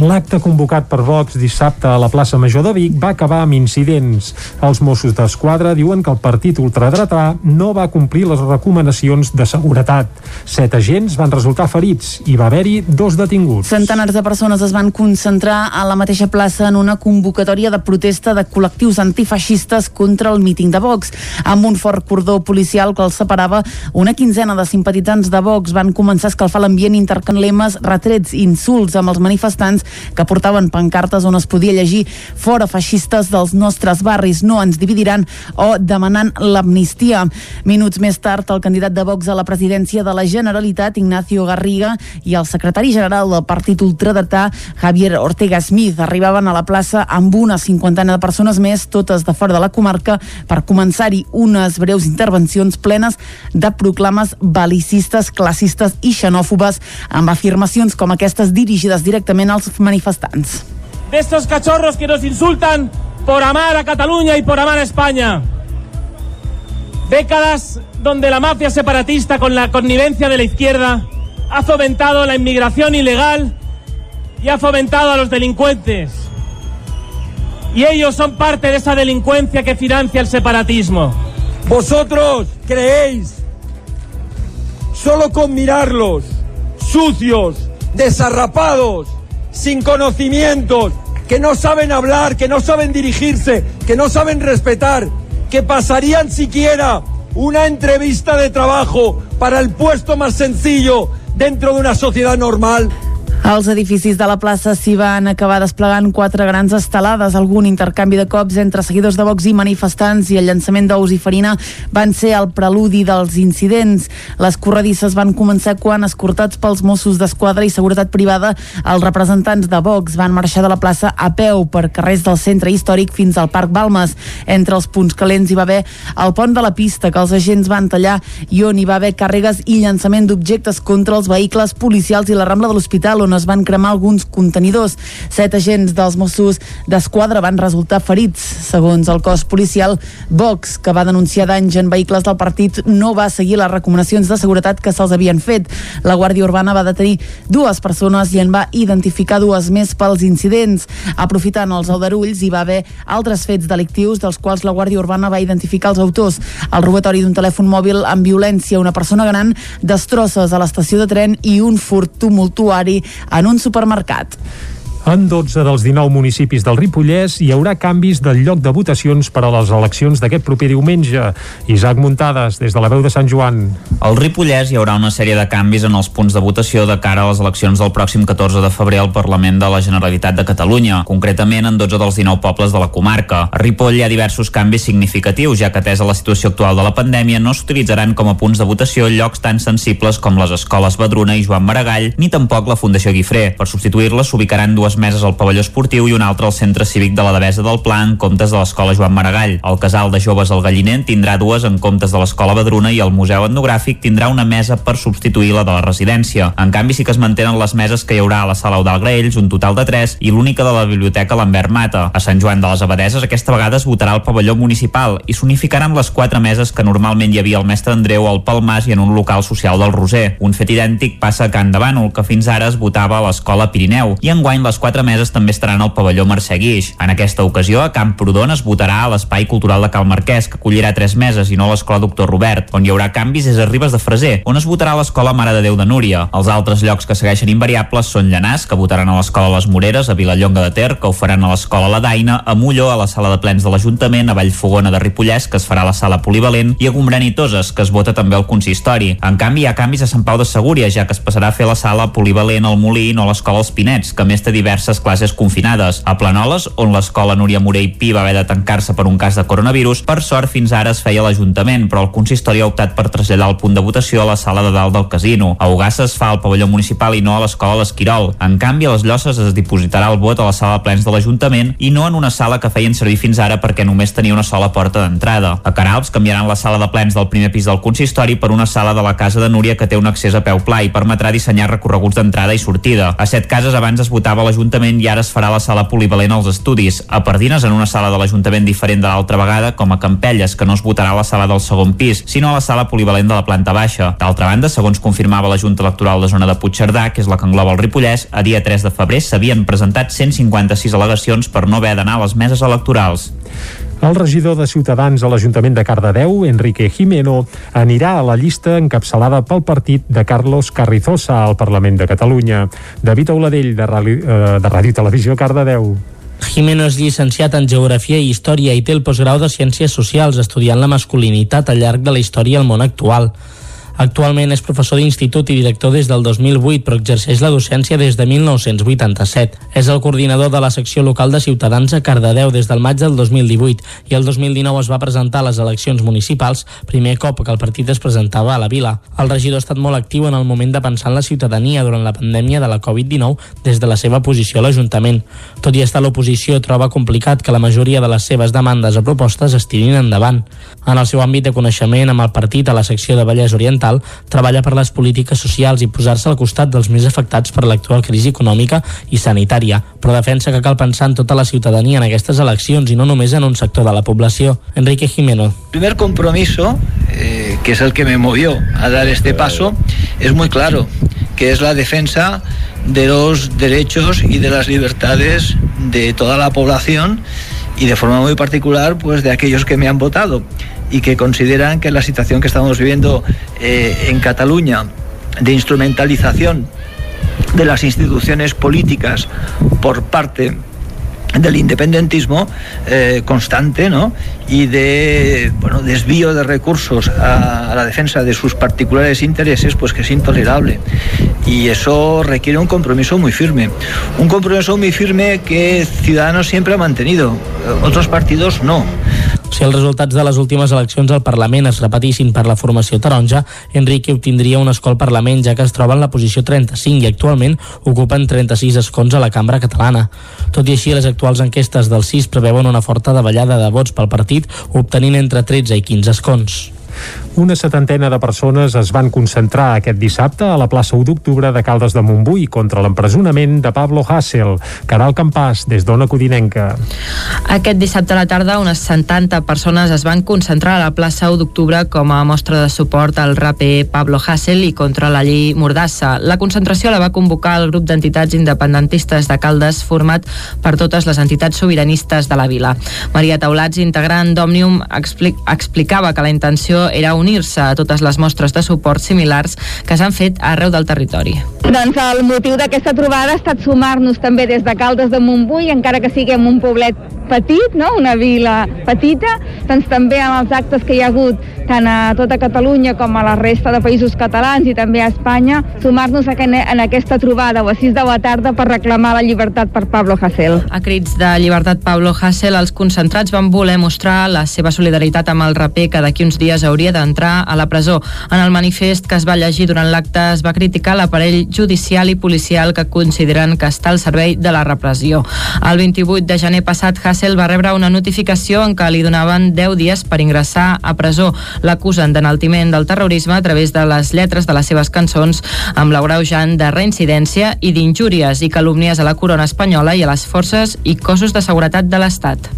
[SPEAKER 1] L'acte convocat per Vox dissabte a la plaça Major de Vic va acabar amb incidents. Els Mossos d'Esquadra diuen que el partit ultradretà no va complir les recomanacions de seguretat. Set agents van resultar ferits i va haver-hi dos detinguts.
[SPEAKER 3] Centenars de persones es van concentrar a la mateixa plaça en una convocatòria de protesta de col·lectius antifeixistes contra el míting de Vox. Amb un fort cordó policial que els separava, una quinzena de simpatitzants de Vox van començar a escalfar l'ambient intercantant lemes, retrets i insults amb els manifestants que portaven pancartes on es podia llegir fora feixistes dels nostres barris, no ens dividiran o demanant l'amnistia. Minuts més tard, el candidat de Vox a la presidència de la Generalitat, Ignacio Garriga, i el secretari general del partit ultradretà, Javier Ortega Smith, arribaven a la plaça amb una cinquantena de persones més, totes de fora de la comarca, per començar-hi unes breus intervencions plenes de proclames balicistes, classistes i xenòfobes, amb afirmacions com aquestes dirigides directament als manifestants.
[SPEAKER 5] De estos cachorros que nos insultan por amar a Cataluña y por amar a España. Décadas donde la mafia separatista con la connivencia de la izquierda ha fomentado la inmigración ilegal y ha fomentado a los delincuentes. Y ellos son parte de esa delincuencia que financia el separatismo.
[SPEAKER 6] Vosotros creéis solo con mirarlos, sucios, desarrapados, sin conocimientos, que no saben hablar, que no saben dirigirse, que no saben respetar, que pasarían siquiera una entrevista de trabajo para el puesto más sencillo dentro de una sociedad normal.
[SPEAKER 3] Als edificis de la plaça s'hi van acabar desplegant quatre grans estelades, algun intercanvi de cops entre seguidors de Vox i manifestants i el llançament d'ous i farina van ser el preludi dels incidents. Les corredisses van començar quan, escortats pels Mossos d'Esquadra i Seguretat Privada, els representants de Vox van marxar de la plaça a peu per carrers del centre històric fins al Parc Balmes. Entre els punts calents hi va haver el pont de la pista que els agents van tallar i on hi va haver càrregues i llançament d'objectes contra els vehicles policials i la Rambla de l'Hospital on es van cremar alguns contenidors. Set agents dels Mossos d'Esquadra van resultar ferits. Segons el cos policial, Vox, que va denunciar danys en vehicles del partit, no va seguir les recomanacions de seguretat que se'ls havien fet. La Guàrdia Urbana va detenir dues persones i en va identificar dues més pels incidents. Aprofitant els aldarulls, hi va haver altres fets delictius dels quals la Guàrdia Urbana va identificar els autors. El robatori d'un telèfon mòbil amb violència una persona gran, destrosses a l'estació de tren i un furt tumultuari en un supermercat.
[SPEAKER 1] En 12 dels 19 municipis del Ripollès hi haurà canvis del lloc de votacions per a les eleccions d'aquest proper diumenge. Isaac Muntades, des de la veu de Sant Joan.
[SPEAKER 7] Al Ripollès hi haurà una sèrie de canvis en els punts de votació de cara a les eleccions del pròxim 14 de febrer al Parlament de la Generalitat de Catalunya, concretament en 12 dels 19 pobles de la comarca. A Ripoll hi ha diversos canvis significatius, ja que atesa la situació actual de la pandèmia no s'utilitzaran com a punts de votació llocs tan sensibles com les escoles Badruna i Joan Maragall, ni tampoc la Fundació Guifré. Per substituir-les s'ubicaran dues meses al pavelló esportiu i una altra al centre cívic de la Devesa del Pla en comptes de l'escola Joan Maragall. El casal de joves al Galliner tindrà dues en comptes de l'escola Badruna i el Museu Etnogràfic tindrà una mesa per substituir la de la residència. En canvi sí que es mantenen les meses que hi haurà a la sala Eudal Graells, un total de 3, i l'única de la biblioteca Lambert Mata. A Sant Joan de les Abadeses aquesta vegada es votarà al pavelló municipal i s'unificaran les quatre meses que normalment hi havia al Mestre Andreu al Palmas i en un local social del Roser. Un fet idèntic passa a Can de Bànol, que fins ara es votava a l'escola Pirineu, i enguany les quatre meses també estaran al pavelló Mercè Guix. En aquesta ocasió, a Camprodon es votarà a l'Espai Cultural de Cal Marquès, que acollirà tres meses i no a l'Escola Doctor Robert. On hi haurà canvis és a Ribes de Freser, on es votarà a l'Escola Mare de Déu de Núria. Els altres llocs que segueixen invariables són Llanàs, que votaran a l'Escola Les Moreres, a Vilallonga de Ter, que ho faran a l'Escola La Daina, a Molló, a la Sala de Plens de l'Ajuntament, a Vallfogona de Ripollès, que es farà a la Sala Polivalent, i a Gombrèn i Toses, que es vota també al consistori. En canvi, hi ha canvis a Sant Pau de Segúria, ja que es passarà a fer la Sala Polivalent al Molí no a l'Escola Els Pinets, que més té diverses classes confinades. A Planoles, on l'escola Núria Morell Pi va haver de tancar-se per un cas de coronavirus, per sort fins ara es feia l'Ajuntament, però el consistori ha optat per traslladar el punt de votació a la sala de dalt del casino. A Ugassa es fa al pavelló municipal i no a l'escola l'Esquirol. En canvi, a les Llosses es dipositarà el vot a la sala de plens de l'Ajuntament i no en una sala que feien servir fins ara perquè només tenia una sola porta d'entrada. A Caralps canviaran la sala de plens del primer pis del consistori per una sala de la casa de Núria que té un accés a peu pla i permetrà dissenyar recorreguts d'entrada i sortida. A set cases abans es votava a l'Ajuntament i ara es farà la sala polivalent als estudis. A Pardines, en una sala de l'Ajuntament diferent de l'altra vegada, com a Campelles, que no es votarà a la sala del segon pis, sinó a la sala polivalent de la planta baixa. D'altra banda, segons confirmava la Junta Electoral de Zona de Puigcerdà, que és la que engloba el Ripollès, a dia 3 de febrer s'havien presentat 156 al·legacions per no haver d'anar a les meses electorals.
[SPEAKER 1] El regidor de Ciutadans a l'Ajuntament de Cardedeu, Enrique Jimeno, anirà a la llista encapçalada pel partit de Carlos Carrizosa al Parlament de Catalunya. David Auladell, de, Rali, eh, de Ràdio Televisió Cardedeu.
[SPEAKER 8] Jimeno és llicenciat en Geografia i Història i té el postgrau de Ciències Socials, estudiant la masculinitat al llarg de la història al món actual. Actualment és professor d'institut i director des del 2008, però exerceix la docència des de 1987. És el coordinador de la secció local de Ciutadans a Cardedeu des del maig del 2018 i el 2019 es va presentar a les eleccions municipals, primer cop que el partit es presentava a la vila. El regidor ha estat molt actiu en el moment de pensar en la ciutadania durant la pandèmia de la Covid-19 des de la seva posició a l'Ajuntament. Tot i estar a l'oposició, troba complicat que la majoria de les seves demandes o propostes es tirin endavant. En el seu àmbit de coneixement amb el partit a la secció de Vallès Oriental, Oriental treballa per les polítiques socials i posar-se al costat dels més afectats per l'actual crisi econòmica i sanitària, però defensa que cal pensar en tota la ciutadania en aquestes eleccions i no només en un sector de la població. Enrique Jimeno.
[SPEAKER 9] El primer compromiso, eh, que es el que me movió a dar este paso, es muy claro, que es la defensa de los derechos y de las libertades de toda la población y de forma muy particular pues de aquellos que me han votado y que consideran que la situación que estamos viviendo eh, en Cataluña de instrumentalización de las instituciones políticas por parte del independentismo eh, constante ¿no? y de bueno, desvío de recursos a, a, la defensa de sus particulares intereses, pues que es intolerable. Y eso requiere un compromiso muy firme. Un compromiso muy firme que Ciudadanos siempre ha mantenido, otros partidos no.
[SPEAKER 8] Si els resultats de les últimes eleccions al Parlament es repetissin per la formació taronja, Enrique obtindria un escó al Parlament, ja que es troba en la posició 35 i actualment ocupen 36 escons a la cambra catalana. Tot i així, les actuals enquestes del CIS preveuen una forta davallada de vots pel partit, obtenint entre 13 i 15 escons.
[SPEAKER 1] Una setantena de persones es van concentrar aquest dissabte a la plaça 1 d'octubre de Caldes de Montbui contra l'empresonament de Pablo Hassel. Caral Campàs, des d'Ona Codinenca.
[SPEAKER 10] Aquest dissabte a la tarda, unes 70 persones es van concentrar a la plaça 1 d'octubre com a mostra de suport al raper Pablo Hassel i contra la llei Mordassa. La concentració la va convocar el grup d'entitats independentistes de Caldes format per totes les entitats sobiranistes de la vila. Maria Taulats, integrant d'Òmnium, explic explicava que la intenció era unir-se a totes les mostres de suport similars que s'han fet arreu del territori.
[SPEAKER 11] Doncs el motiu d'aquesta trobada ha estat sumar-nos també des de Caldes de Montbui, encara que siguem un poblet petit, no? una vila petita, doncs també amb els actes que hi ha hagut tant a tota Catalunya com a la resta de països catalans i també a Espanya, sumar-nos en aquesta trobada o a 6 de la tarda per reclamar la llibertat per Pablo Hasél.
[SPEAKER 10] A crits de llibertat Pablo Hasél, els concentrats van voler mostrar la seva solidaritat amb el raper que d'aquí uns dies hauria d'entrar a la presó. En el manifest que es va llegir durant l'acte es va criticar l'aparell judicial i policial que consideren que està al servei de la repressió. El 28 de gener passat, Hassel va rebre una notificació en què li donaven 10 dies per ingressar a presó. L'acusen d'enaltiment del terrorisme a través de les lletres de les seves cançons amb l'agreujant de reincidència i d'injúries i calúmnies a la corona espanyola i a les forces i cossos de seguretat de l'Estat.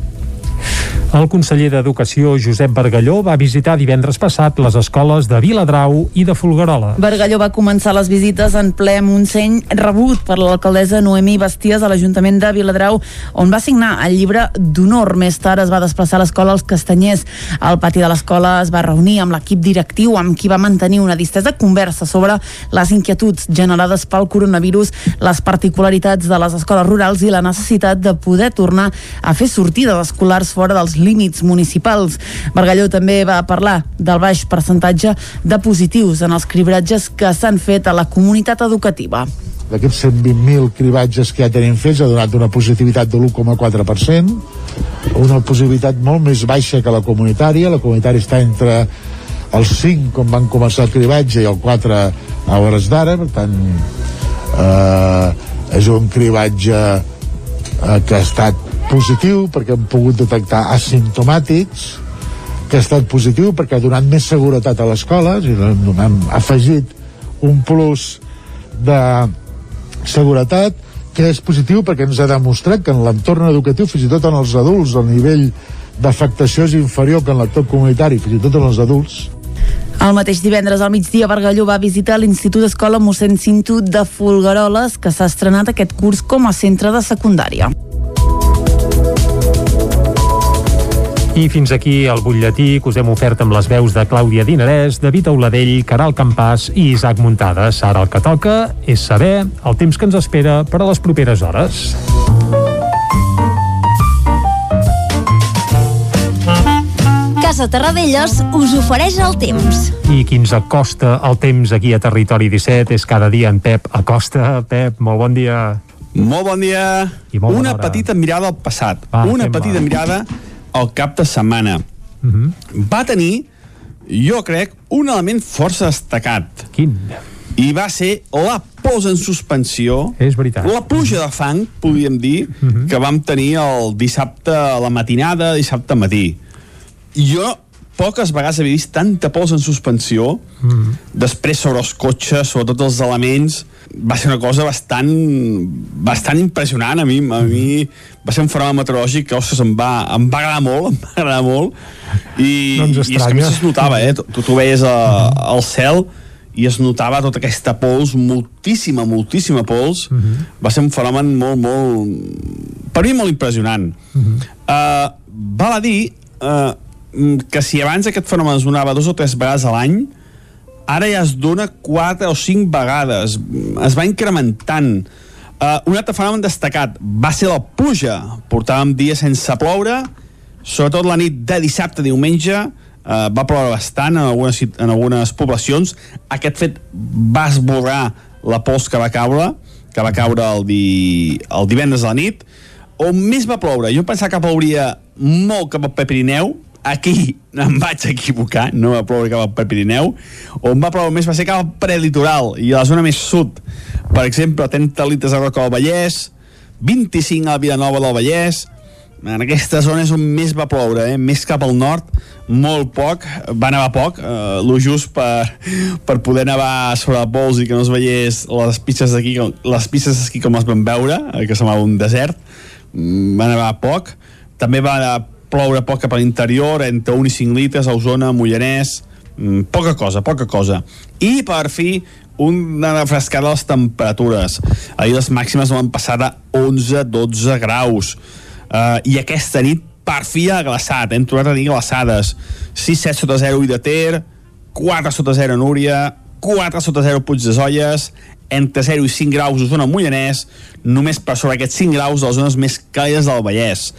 [SPEAKER 1] El conseller d'Educació, Josep Bargalló, va visitar divendres passat les escoles de Viladrau i de Folguerola.
[SPEAKER 3] Bargalló va començar les visites en ple Montseny, rebut per l'alcaldessa Noemí Basties a l'Ajuntament de Viladrau, on va signar el llibre d'honor. Més tard es va desplaçar a l'escola als Castanyers. Al pati de l'escola es va reunir amb l'equip directiu, amb qui va mantenir una distesa conversa sobre les inquietuds generades pel coronavirus, les particularitats de les escoles rurals i la necessitat de poder tornar a fer sortides escolars fora dels límits municipals. Bargalló també va parlar del baix percentatge de positius en els cribratges que s'han fet a la comunitat educativa.
[SPEAKER 12] D'aquests 120.000 cribatges que ja tenim fets ha donat una positivitat de l'1,4%, una positivitat molt més baixa que la comunitària, la comunitària està entre el 5 quan van començar el cribatge i el 4 a hores d'ara, per tant eh, és un cribatge eh, que ha estat positiu perquè hem pogut detectar asimptomàtics que ha estat positiu perquè ha donat més seguretat a l'escola hem afegit un plus de seguretat que és positiu perquè ens ha demostrat que en l'entorn educatiu, fins i tot en els adults, el nivell d'afectació és inferior que en l'actor comunitari, fins i tot en els adults.
[SPEAKER 3] El mateix divendres al migdia, Bargalló va visitar l'Institut Escola mossèn Cinto de Folgueroles, que s'ha estrenat aquest curs com a centre de secundària.
[SPEAKER 1] I fins aquí el butlletí que us hem ofert amb les veus de Clàudia Dinarès, David Auladell, Caral Campàs i Isaac Muntades. Ara el que toca és saber el temps que ens espera per a les properes hores.
[SPEAKER 13] Casa Terradellos us ofereix el temps.
[SPEAKER 1] I qui ens acosta el temps aquí a Territori 17 és cada dia en Pep Acosta. Pep, molt bon dia.
[SPEAKER 14] Molt bon dia.
[SPEAKER 1] I molt
[SPEAKER 14] Una
[SPEAKER 1] hora.
[SPEAKER 14] petita mirada al passat.
[SPEAKER 1] Va,
[SPEAKER 14] Una petita mirada al cap de setmana.
[SPEAKER 1] Uh -huh.
[SPEAKER 14] Va tenir, jo crec, un element força destacat.
[SPEAKER 1] Quin?
[SPEAKER 14] I va ser la posa en suspensió,
[SPEAKER 1] És veritat.
[SPEAKER 14] la pluja de fang, podríem dir, uh -huh. que vam tenir el dissabte a la matinada, dissabte matí. Jo poques vegades havia vist tanta pols en suspensió
[SPEAKER 1] Mm.
[SPEAKER 14] -hmm. després sobre els cotxes, sobre tots els elements va ser una cosa bastant bastant impressionant a mi, a mi va ser un fenomen meteorològic que ostres, em, va, em va agradar molt em va agradar molt i,
[SPEAKER 1] No
[SPEAKER 14] i és que a més es notava eh? tu, tu veies a, al cel i es notava tota aquesta pols moltíssima, moltíssima pols
[SPEAKER 1] Mhm.
[SPEAKER 14] va ser un fenomen molt, molt per mi molt impressionant. Uh -huh. uh, val a dir uh, que si abans aquest fenomen es donava dos o tres vegades a l'any, ara ja es dona quatre o cinc vegades. Es va incrementant. Uh, un altre fenomen destacat va ser la pluja. Portàvem dies sense ploure, sobretot la nit de dissabte a diumenge, uh, va ploure bastant en algunes, en algunes poblacions. Aquest fet va esborrar la pols que va caure, que va caure el, di... el divendres a la nit, on més va ploure. Jo pensava que plouria molt cap al Pirineu, aquí em vaig equivocar, no va ploure cap al Pirineu, on va ploure més va ser cap al prelitoral i a la zona més sud. Per exemple, 30 litres a Roca del Vallès, 25 a Vilanova del Vallès, en aquesta zona és on més va ploure, eh? més cap al nord, molt poc, va nevar poc, eh, lo just per, per poder nevar sobre el pols i que no es veiés les pistes d'aquí, les pistes d'esquí com es van veure, eh, que semblava un desert, mm, va nevar poc, també va ploure poc cap a l'interior, entre 1 i 5 litres, a Osona, Mollanès, mm, poca cosa, poca cosa. I per fi, una refrescada de les temperatures. Ahir les màximes van passar de 11-12 graus. Uh, I aquesta nit per fi ha glaçat, hem tornat a dir glaçades. 6-7 sota 0 i de Ter, 4 sota 0 a Núria, 4 sota 0 Puig de Zolles, entre 0 i 5 graus a zona Mollanès, només per sobre aquests 5 graus de les zones més càlides del Vallès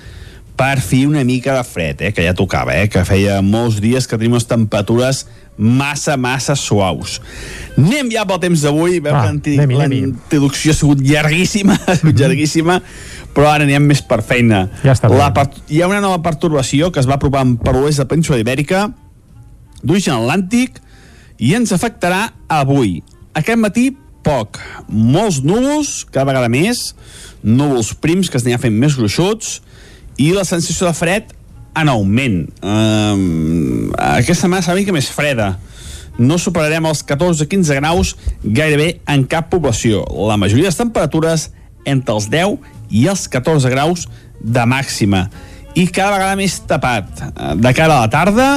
[SPEAKER 14] per fi una mica de fred, eh, que ja tocava, eh, que feia molts dies que tenim unes temperatures massa, massa suaus. Anem ja pel temps d'avui, veu
[SPEAKER 1] Va,
[SPEAKER 14] que l'introducció ha sigut llarguíssima, ha sigut llarguíssima, però ara anirem més per feina.
[SPEAKER 1] Ja està.
[SPEAKER 14] La per- hi ha una nova pertorbació que es va apropar per l'oest de la península ibèrica, d'origen atlàntic, i ens afectarà avui. Aquest matí, poc. Molts núvols, cada vegada més, núvols prims que es aniran fent més gruixuts, i la sensació de fred en augment. Um, aquesta setmana serà mica més freda. No superarem els 14-15 graus gairebé en cap població. La majoria de les temperatures entre els 10 i els 14 graus de màxima. I cada vegada més tapat. De cara a la tarda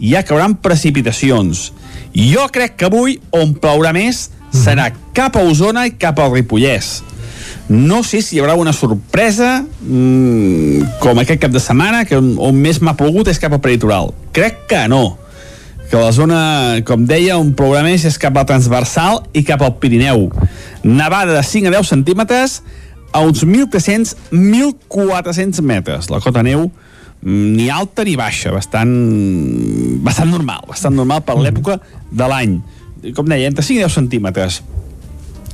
[SPEAKER 14] ja cauran precipitacions. Jo crec que avui on plourà més serà cap a Osona i cap al Ripollès. No sé si hi haurà una sorpresa mmm, com aquest cap de setmana, que on, on més m'ha plogut és cap al peritoral. Crec que no. Que la zona, com deia, on plourà més és cap al transversal i cap al Pirineu. Nevada de 5 a 10 centímetres a uns 1.300-1.400 metres. La cota neu mm, ni alta ni baixa, bastant, bastant normal, bastant normal per l'època de l'any. Com deia, entre 5 i 10 centímetres.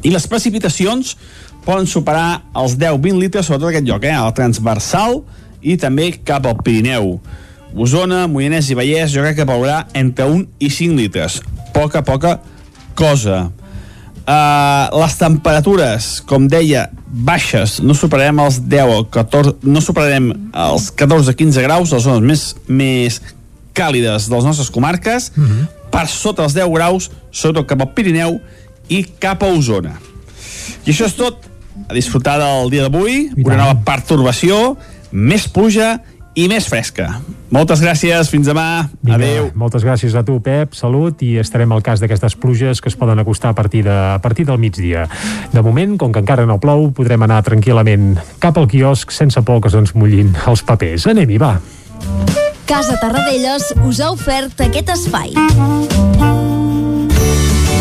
[SPEAKER 14] I les precipitacions poden superar els 10-20 litres, sobretot aquest lloc, eh, al transversal i també cap al Pirineu. Osona, Moianès i Vallès, jo crec que plourà entre 1 i 5 litres. Poca, poca cosa. Uh, les temperatures, com deia, baixes, no superarem els 10 o 14, no superarem els 14-15 graus, les zones més, més càlides de les nostres comarques, uh -huh. per sota els 10 graus, sobretot cap al Pirineu i cap a Osona. I això és tot. A disfrutar del dia d'avui, una nova pertorbació, més pluja i més fresca. Moltes gràcies, fins demà.
[SPEAKER 1] Vinga,
[SPEAKER 14] Adéu.
[SPEAKER 1] Moltes gràcies a tu, Pep, salut, i estarem al cas d'aquestes pluges que es poden acostar a partir, de, a partir del migdia. De moment, com que encara no plou, podrem anar tranquil·lament cap al quiosc sense por que se'ns mullin els papers. Anem-hi, va.
[SPEAKER 13] Casa Tarradellas us ha ofert aquest espai.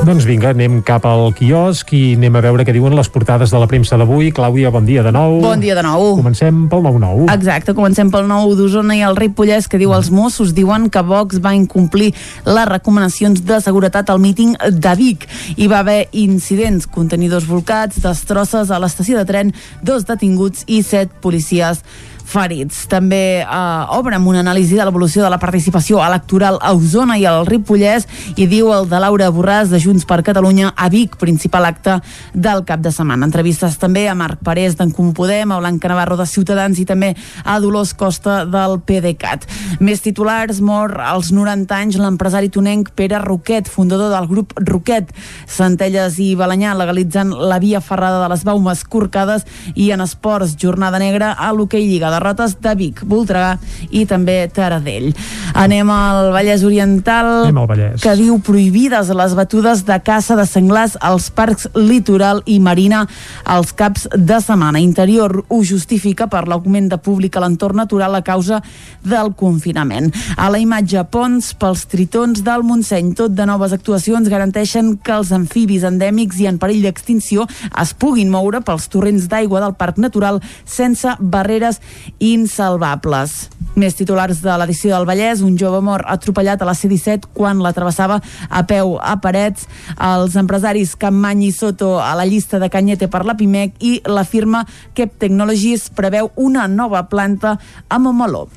[SPEAKER 1] Doncs vinga, anem cap al quiosc i anem a veure què diuen les portades de la premsa d'avui. Clàudia, bon dia de nou.
[SPEAKER 3] Bon dia de nou.
[SPEAKER 1] Comencem pel 9-9.
[SPEAKER 3] Exacte, comencem pel nou d'Osona i el Ripollès que diu els Mossos diuen que Vox va incomplir les recomanacions de seguretat al míting de Vic. Hi va haver incidents, contenidors volcats, destrosses a l'estació de tren, dos detinguts i set policies ferits. També eh, obre amb una anàlisi de l'evolució de la participació electoral a Osona i al Ripollès i diu el de Laura Borràs de Junts per Catalunya a Vic, principal acte del cap de setmana. Entrevistes també a Marc Parés d'en Comú Podem, a Blanca Navarro de Ciutadans i també a Dolors Costa del PDeCAT. Més titulars, mor als 90 anys l'empresari tonenc Pere Roquet, fundador del grup Roquet. Centelles i Balanyà legalitzant la via ferrada de les baumes corcades i en esports, jornada negra a l'hoquei Lliga, derrotes de Vic, Voltregà i també Taradell. Anem al Vallès Oriental,
[SPEAKER 1] Anem al Vallès.
[SPEAKER 3] que diu prohibides les batudes de caça de senglars als parcs litoral i marina als caps de setmana. Interior ho justifica per l'augment de públic a l'entorn natural a causa del confinament. A la imatge, ponts pels tritons del Montseny. Tot de noves actuacions garanteixen que els amfibis endèmics i en perill d'extinció es puguin moure pels torrents d'aigua del Parc Natural sense barreres insalvables. Més titulars de l'edició del Vallès, un jove mort atropellat a la C-17 quan la travessava a peu a Parets, els empresaris Campmany i Soto a la llista de Canyete per la PIMEC i la firma Kep Technologies preveu una nova planta a Montmeló.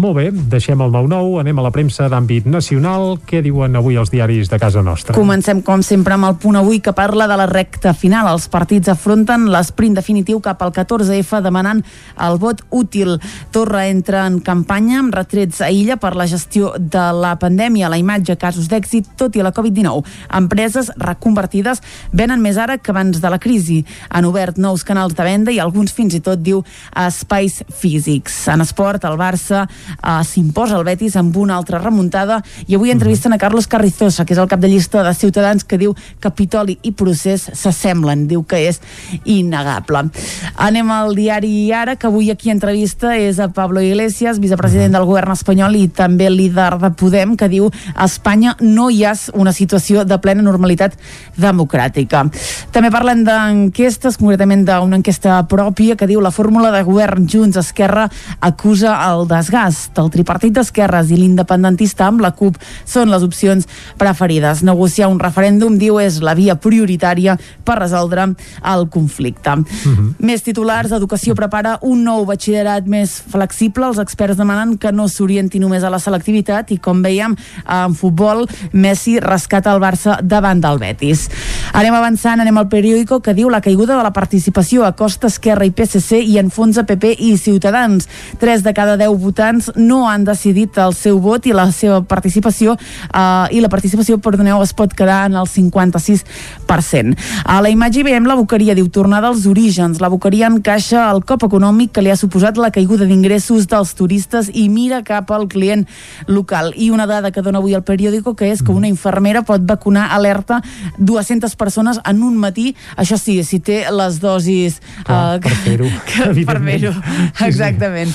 [SPEAKER 1] Molt bé, deixem el 9-9, anem a la premsa d'àmbit nacional. Què diuen avui els diaris de casa nostra?
[SPEAKER 3] Comencem, com sempre, amb el punt avui que parla de la recta final. Els partits afronten l'esprint definitiu cap al 14F demanant el vot útil. Torra entra en campanya amb retrets a Illa per la gestió de la pandèmia, la imatge, casos d'èxit, tot i la Covid-19. Empreses reconvertides venen més ara que abans de la crisi. Han obert nous canals de venda i alguns fins i tot, diu, espais físics. En esport, el Barça uh, s'imposa el Betis amb una altra remuntada i avui entrevisten a Carlos Carrizosa, que és el cap de llista de Ciutadans, que diu Capitoli i procés s'assemblen, diu que és innegable. Anem al diari Ara, que avui aquí entrevista és a Pablo Iglesias, vicepresident del govern espanyol i també líder de Podem, que diu a Espanya no hi ha una situació de plena normalitat democràtica. També parlen d'enquestes, concretament d'una enquesta pròpia que diu la fórmula de govern Junts-Esquerra acusa el desgast. El tripartit d'esquerres i l'independentista amb la CUP són les opcions preferides. Negociar un referèndum, diu, és la via prioritària per resoldre el conflicte.
[SPEAKER 1] Mhm.
[SPEAKER 3] Més titulars, Educació prepara un nou batxillerat més flexible. Els experts demanen que no s'orienti només a la selectivitat i, com veiem, en futbol, Messi rescata el Barça davant del Betis. Anem avançant, anem al periòdico que diu la caiguda de la participació a Costa Esquerra i PSC i enfonsa PP i Ciutadans. Tres de cada deu votants no han decidit el seu vot i la seva participació eh, i la participació, perdoneu, es pot quedar en el 56%. A la imatge hi veiem la Boqueria, diu tornada als orígens. La Boqueria encaixa el cop econòmic que li ha suposat la caiguda d'ingressos dels turistes i mira cap al client local. I una dada que dona avui el periòdico que és que una infermera pot vacunar alerta 200 persones en un matí, això sí, si té les dosis
[SPEAKER 1] Clar,
[SPEAKER 3] eh,
[SPEAKER 1] per fer-ho,
[SPEAKER 3] per fer-ho, exactament.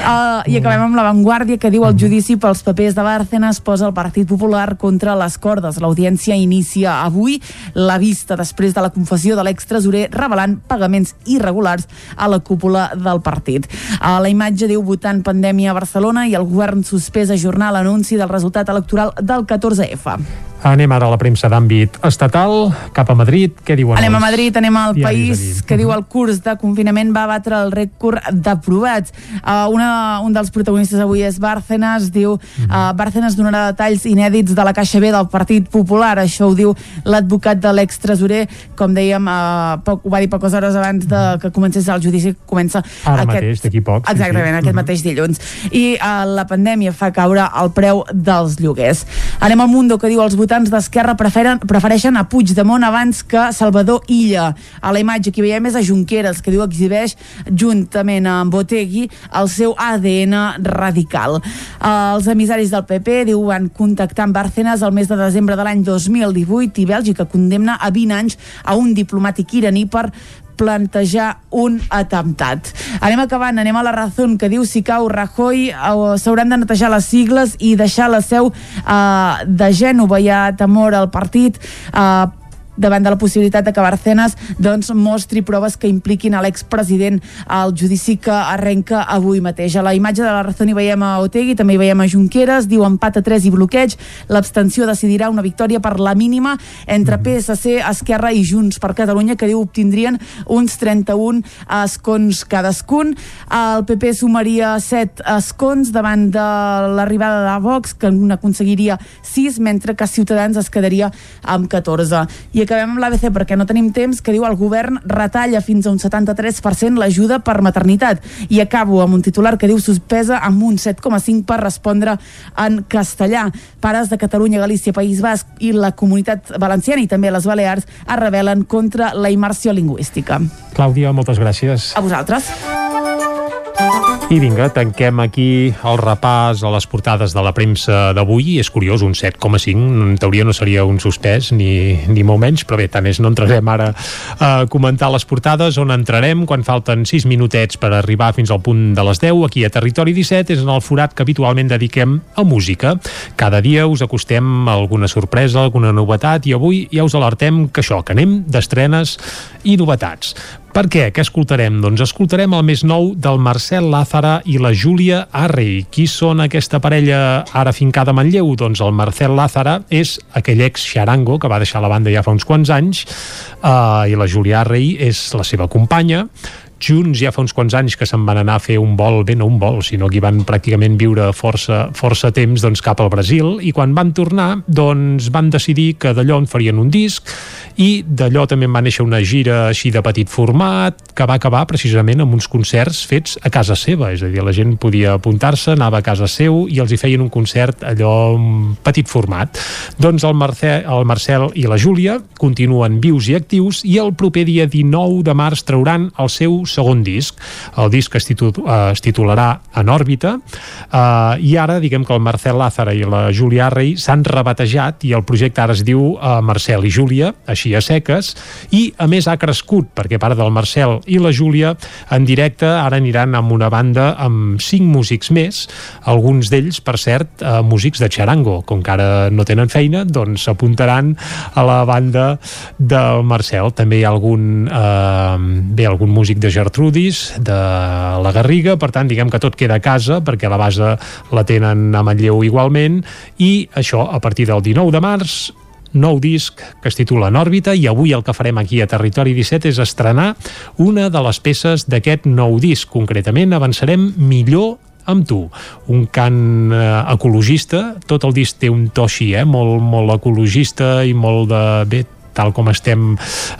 [SPEAKER 3] Uh, I acabem amb l'avantguàrdia que diu el judici pels papers de Bárcenas posa el Partit Popular contra les cordes. L'audiència inicia avui la vista després de la confessió de l'extresorer revelant pagaments irregulars a la cúpula del partit. A la imatge diu votant pandèmia a Barcelona i el govern suspès ajornar l'anunci del resultat electoral del 14F.
[SPEAKER 1] Anem ara a la premsa d'àmbit estatal, cap a Madrid. Què diuen
[SPEAKER 3] Anem a Madrid, anem al país que diu el curs de confinament va batre el rècord d'aprovats. Uh, una, un dels protagonistes avui és Bárcenas, diu uh, Bárcenas donarà detalls inèdits de la Caixa B del Partit Popular, això ho diu l'advocat de l'extresorer, com dèiem, uh, poc, ho va dir poques hores abans de que comencés el judici, que comença
[SPEAKER 1] Ara mateix, d'aquí poc. sí,
[SPEAKER 3] Exactament,
[SPEAKER 1] sí.
[SPEAKER 3] aquest mateix dilluns. I uh, la pandèmia fa caure el preu dels lloguers. Anem al Mundo, que diu els votants d'Esquerra prefereixen a Puigdemont abans que Salvador Illa. A la imatge que veiem és a Junqueras, que diu exhibeix juntament amb Botegui el seu ADN radical. Els emissaris del PP, diu, van contactar amb Bárcenas el mes de desembre de l'any 2018 i Bèlgica condemna a 20 anys a un diplomàtic iraní per plantejar un atemptat. Anem acabant, anem a la raó que diu si cau Rajoy eh, s'hauran de netejar les sigles i deixar la seu eh, de Gènova. Hi ha temor al partit eh, davant de la possibilitat de que Barcenas doncs, mostri proves que impliquin a l'expresident al judici que arrenca avui mateix. A la imatge de la Razón hi veiem a Otegui, també hi veiem a Junqueras, diu empat a 3 i bloqueig, l'abstenció decidirà una victòria per la mínima entre PSC, Esquerra i Junts per Catalunya, que diu obtindrien uns 31 escons cadascun. El PP sumaria 7 escons davant de l'arribada de Vox, que n'aconseguiria 6, mentre que Ciutadans es quedaria amb 14. I acabem amb l'ABC perquè no tenim temps, que diu el govern retalla fins a un 73% l'ajuda per maternitat. I acabo amb un titular que diu suspesa amb un 7,5 per respondre en castellà. Pares de Catalunya, Galícia, País Basc i la comunitat valenciana i també les Balears es rebel·len contra la immersió lingüística.
[SPEAKER 1] Clàudia, moltes gràcies.
[SPEAKER 3] A vosaltres.
[SPEAKER 1] I vinga, tanquem aquí el repàs a les portades de la premsa d'avui. És curiós, un 7,5. En teoria no seria un suspès, ni, ni molt menys, però bé, tant és, no entrarem ara a comentar les portades, on entrarem quan falten 6 minutets per arribar fins al punt de les 10. Aquí a Territori 17 és en el forat que habitualment dediquem a música. Cada dia us acostem alguna sorpresa, alguna novetat, i avui ja us alertem que això, que anem d'estrenes i novetats. Per què? Què escoltarem? Doncs escoltarem el més nou del Marcel Lázara i la Júlia Arrey. Qui són aquesta parella ara fincada a Manlleu? Doncs el Marcel Lázara és aquell ex xarango que va deixar la banda ja fa uns quants anys uh, i la Júlia Arrey és la seva companya junts ja fa uns quants anys que se'n van anar a fer un vol, bé no un vol, sinó que hi van pràcticament viure força, força temps doncs, cap al Brasil i quan van tornar doncs van decidir que d'allò en farien un disc i d'allò també va néixer una gira així de petit format que va acabar precisament amb uns concerts fets a casa seva, és a dir, la gent podia apuntar-se, anava a casa seu i els hi feien un concert allò en petit format. Doncs el, Marcel, el Marcel i la Júlia continuen vius i actius i el proper dia 19 de març trauran el seu segon disc. El disc es, titul, eh, es titularà En òrbita eh, i ara diguem que el Marcel Lázara i la Júlia Arrey s'han rebatejat i el projecte ara es diu eh, Marcel i Júlia, així a seques, i a més ha crescut perquè part del Marcel i la Júlia en directe ara aniran amb una banda amb cinc músics més, alguns d'ells, per cert, eh, músics de xarango, com que ara no tenen feina, doncs s'apuntaran a la banda del Marcel. També hi ha algun, eh, bé, algun músic de Gertrudis, de la Garriga, per tant, diguem que tot queda a casa, perquè la base la tenen a Manlleu igualment, i això, a partir del 19 de març, nou disc que es titula En òrbita. I avui el que farem aquí a Territori 17 és estrenar una de les peces d'aquest nou disc. Concretament avançarem millor amb tu, un cant eh, ecologista, tot el disc té un to així, eh, molt, molt ecologista i molt de... bé, tal com estem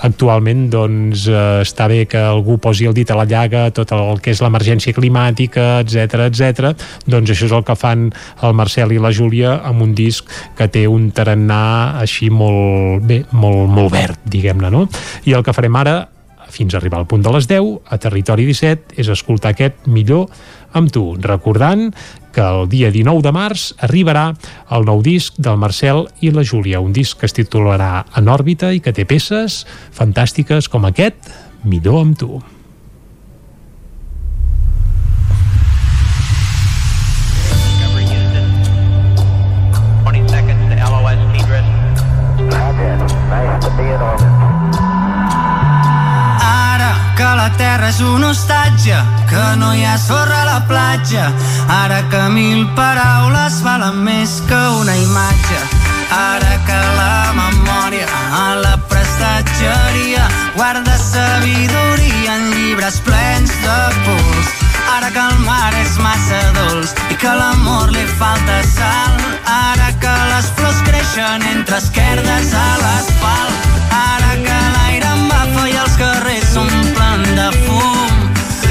[SPEAKER 1] actualment, doncs eh, està bé que algú posi el dit a la llaga, tot el que és l'emergència climàtica, etc etc. doncs això és el que fan el Marcel i la Júlia amb un disc que té un tarannà així molt bé, molt, molt verd, diguem-ne, no? I el que farem ara fins a arribar al punt de les 10 a Territori 17 és escoltar aquest millor amb tu, recordant que el dia 19 de març arribarà el nou disc del Marcel i la Júlia, un disc que es titularà En òrbita i que té peces fantàstiques com aquest, Millor amb tu.
[SPEAKER 21] Terra és un hostatge, que no hi ha sorra a la platja, ara que mil paraules valen més que una imatge, ara que la memòria a la prestatgeria guarda sabidoria en llibres plens de pols, ara que el mar és massa dolç i que l'amor li falta sal, ara que les flors creixen entre esquerdes a l'asfalt, ara que l'aire embafa i els carrers fum.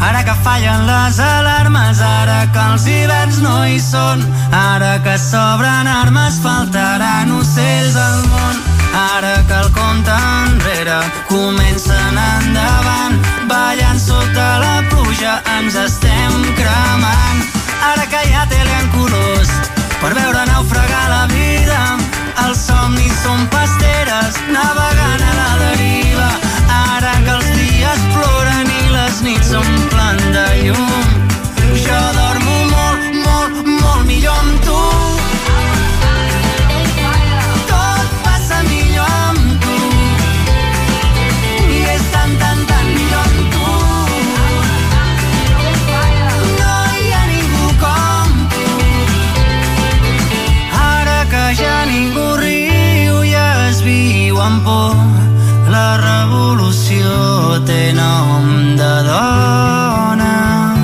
[SPEAKER 21] Ara que fallen les alarmes, ara que els hiverns no hi són, ara que s'obren armes faltaran ocells al món. Ara que el compte enrere comencen endavant, ballant sota la pluja ens estem cremant. Ara que hi ha tele en colors per veure naufragar la vida, els somnis són pasteres navegant a la deriva s'omplen de llum. Jo dormo molt, molt, molt millor amb tu. dona.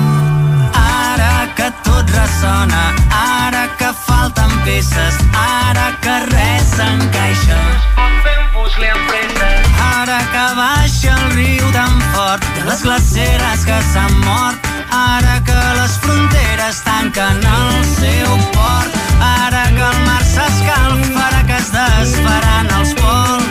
[SPEAKER 21] Ara que tot ressona, ara que falten peces, ara que res s'encaixa. Un puzzle amb presses. Ara que baixa el riu tan fort de les glaceres que s'han mort, ara que les fronteres tanquen el seu port, ara que el mar s'escalfa, ara que es desfaran els pols,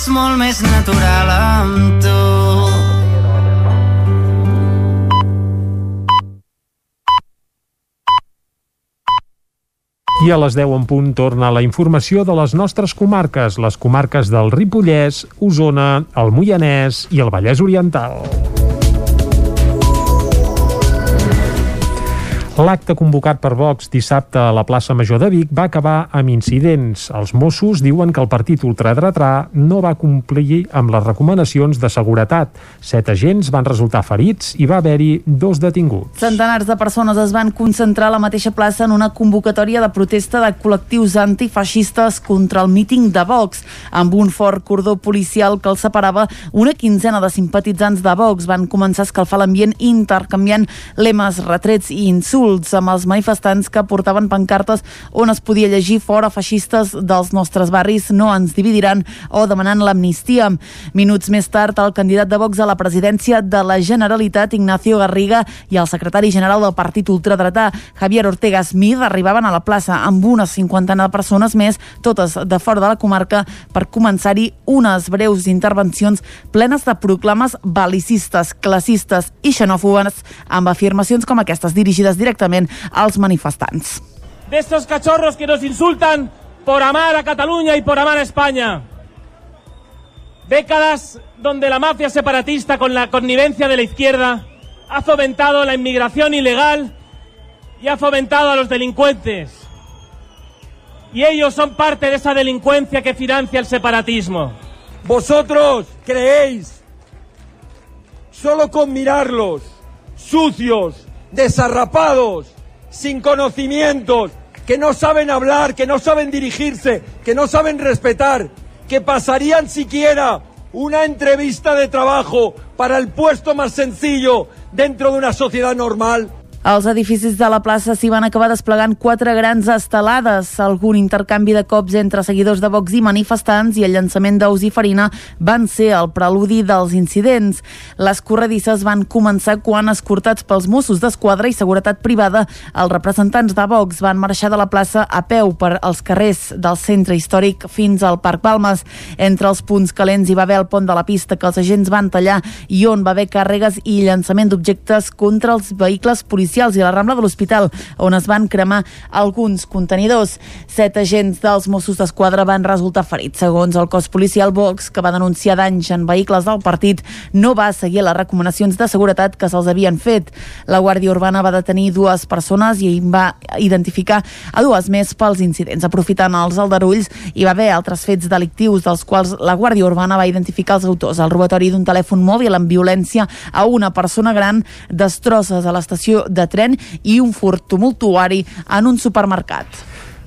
[SPEAKER 21] és molt més natural amb tu
[SPEAKER 1] I a les 10 en punt torna la informació de les nostres comarques, les comarques del Ripollès, Osona, el Moianès i el Vallès Oriental. L'acte convocat per Vox dissabte a la plaça Major de Vic va acabar amb incidents. Els Mossos diuen que el partit ultradretà no va complir amb les recomanacions de seguretat. Set agents van resultar ferits i va haver-hi dos detinguts.
[SPEAKER 3] Centenars de persones es van concentrar a la mateixa plaça en una convocatòria de protesta de col·lectius antifeixistes contra el míting de Vox. Amb un fort cordó policial que els separava, una quinzena de simpatitzants de Vox van començar a escalfar l'ambient intercanviant lemes, retrets i insults amb els manifestants que portaven pancartes on es podia llegir fora feixistes dels nostres barris no ens dividiran o demanant l'amnistia. Minuts més tard, el candidat de Vox a la presidència de la Generalitat, Ignacio Garriga, i el secretari general del partit ultradretà, Javier Ortega Smith, arribaven a la plaça amb una cinquantena de persones més, totes de fora de la comarca, per començar-hi unes breus intervencions plenes de proclames bal·licistes, classistes i xenòfobes, amb afirmacions com aquestes dirigides directament als manifestants.
[SPEAKER 5] de estos cachorros que nos insultan por amar a Cataluña y por amar a España. Décadas donde la mafia separatista con la connivencia de la izquierda ha fomentado la inmigración ilegal y ha fomentado a los delincuentes. Y ellos son parte de esa delincuencia que financia el separatismo.
[SPEAKER 6] Vosotros creéis solo con mirarlos, sucios, desarrapados, sin conocimientos, que no saben hablar, que no saben dirigirse, que no saben respetar, que pasarían siquiera una entrevista de trabajo para el puesto más sencillo dentro de una sociedad normal.
[SPEAKER 3] Als edificis de la plaça s'hi van acabar desplegant quatre grans estelades. Algun intercanvi de cops entre seguidors de Vox i manifestants i el llançament d'ous i farina van ser el preludi dels incidents. Les corredisses van començar quan, escortats pels Mossos d'Esquadra i Seguretat Privada, els representants de Vox van marxar de la plaça a peu per als carrers del centre històric fins al Parc Balmes. Entre els punts calents hi va haver el pont de la pista que els agents van tallar i on va haver càrregues i llançament d'objectes contra els vehicles policials i la Rambla de l'Hospital, on es van cremar alguns contenidors. Set agents dels Mossos d'Esquadra van resultar ferits. Segons el cos policial Vox, que va denunciar danys en vehicles del partit, no va seguir les recomanacions de seguretat que se'ls havien fet. La Guàrdia Urbana va detenir dues persones i va identificar a dues més pels incidents. Aprofitant els aldarulls, hi va haver altres fets delictius dels quals la Guàrdia Urbana va identificar els autors. El robatori d'un telèfon mòbil amb violència a una persona gran, destrosses a l'estació de tren i un furt tumultuari en un supermercat.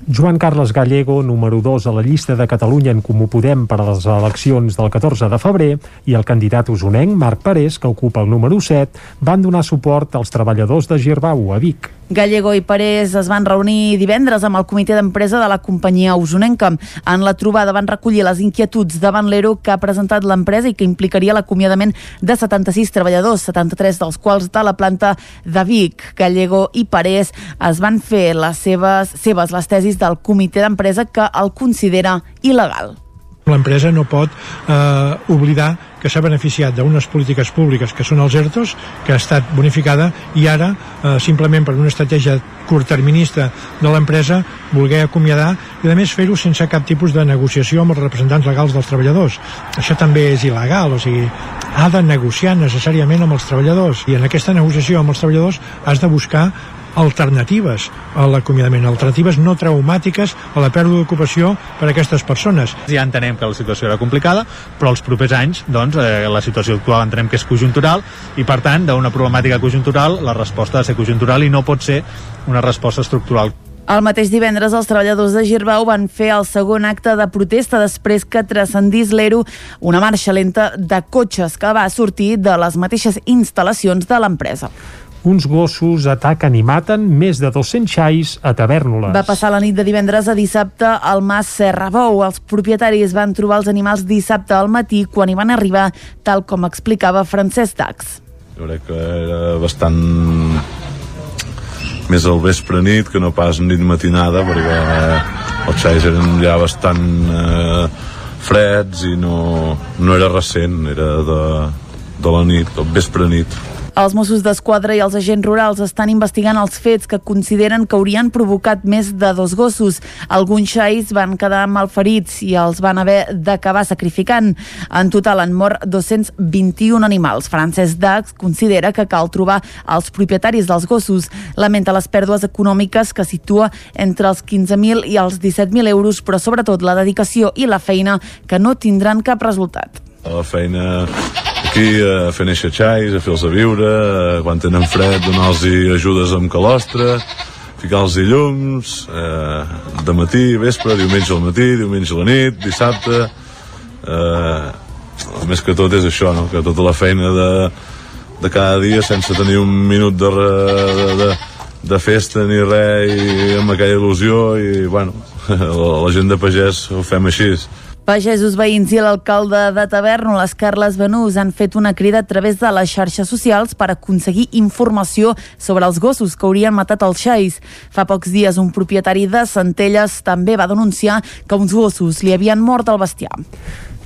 [SPEAKER 1] Joan Carles Gallego, número 2 a la llista de Catalunya en Comú Podem per a les eleccions del 14 de febrer, i el candidat usonenc, Marc Parés, que ocupa el número 7, van donar suport als treballadors de Girbau, a Vic.
[SPEAKER 3] Gallego i Parés es van reunir divendres amb el comitè d'empresa de la companyia usonenca. En la trobada van recollir les inquietuds davant l'ERO que ha presentat l'empresa i que implicaria l'acomiadament de 76 treballadors, 73 dels quals de la planta de Vic. Gallego i Parés es van fer les seves, seves les tesis del comitè d'empresa que el considera il·legal.
[SPEAKER 22] L'empresa no pot eh, oblidar que s'ha beneficiat d'unes polítiques públiques que són els ERTOs, que ha estat bonificada i ara, eh, simplement per una estratègia curtterminista de l'empresa, voler acomiadar i a més fer-ho sense cap tipus de negociació amb els representants legals dels treballadors. Això també és il·legal, o sigui, ha de negociar necessàriament amb els treballadors i en aquesta negociació amb els treballadors has de buscar alternatives a l'acomiadament, alternatives no traumàtiques a la pèrdua d'ocupació per a aquestes persones.
[SPEAKER 23] Ja entenem que la situació era complicada, però els propers anys doncs, eh, la situació actual entenem que és conjuntural i per tant d'una problemàtica conjuntural la resposta ha de ser conjuntural i no pot ser una resposta estructural.
[SPEAKER 3] El mateix divendres els treballadors de Girbau van fer el segon acte de protesta després que transcendís l'ERO una marxa lenta de cotxes que va sortir de les mateixes instal·lacions de l'empresa
[SPEAKER 1] uns gossos ataquen i maten més de 200 xais a Tavernoles.
[SPEAKER 3] Va passar la nit de divendres a dissabte al Mas Serrabou. Els propietaris van trobar els animals dissabte al matí quan hi van arribar, tal com explicava Francesc Dax.
[SPEAKER 24] Jo crec que era bastant més al vespre nit que no pas nit matinada perquè els xais eren ja bastant eh, freds i no, no era recent, era de, de la nit, del vespre nit.
[SPEAKER 3] Els Mossos d'Esquadra i els agents rurals estan investigant els fets que consideren que haurien provocat més de dos gossos. Alguns xais van quedar malferits i els van haver d'acabar sacrificant. En total han mort 221 animals. Francesc Dax considera que cal trobar els propietaris dels gossos. Lamenta les pèrdues econòmiques que situa entre els 15.000 i els 17.000 euros, però sobretot la dedicació i la feina que no tindran cap resultat.
[SPEAKER 24] La feina aquí a fer néixer xais, a fer-los a viure, a, quan tenen fred donar-los ajudes amb calostre, ficar-los llums, eh, de matí, vespre, diumenge al matí, diumenge a la nit, dissabte... Eh, més que tot és això, no? que tota la feina de, de cada dia sense tenir un minut de, de, de, de festa ni res i amb aquella il·lusió i bueno, la, la gent de pagès ho fem així
[SPEAKER 3] Pagesos veïns i l'alcalde de Taverno, les Carles Benús, han fet una crida a través de les xarxes socials per aconseguir informació sobre els gossos que haurien matat els xais. Fa pocs dies un propietari de Centelles també va denunciar que uns gossos li havien mort al bestiar.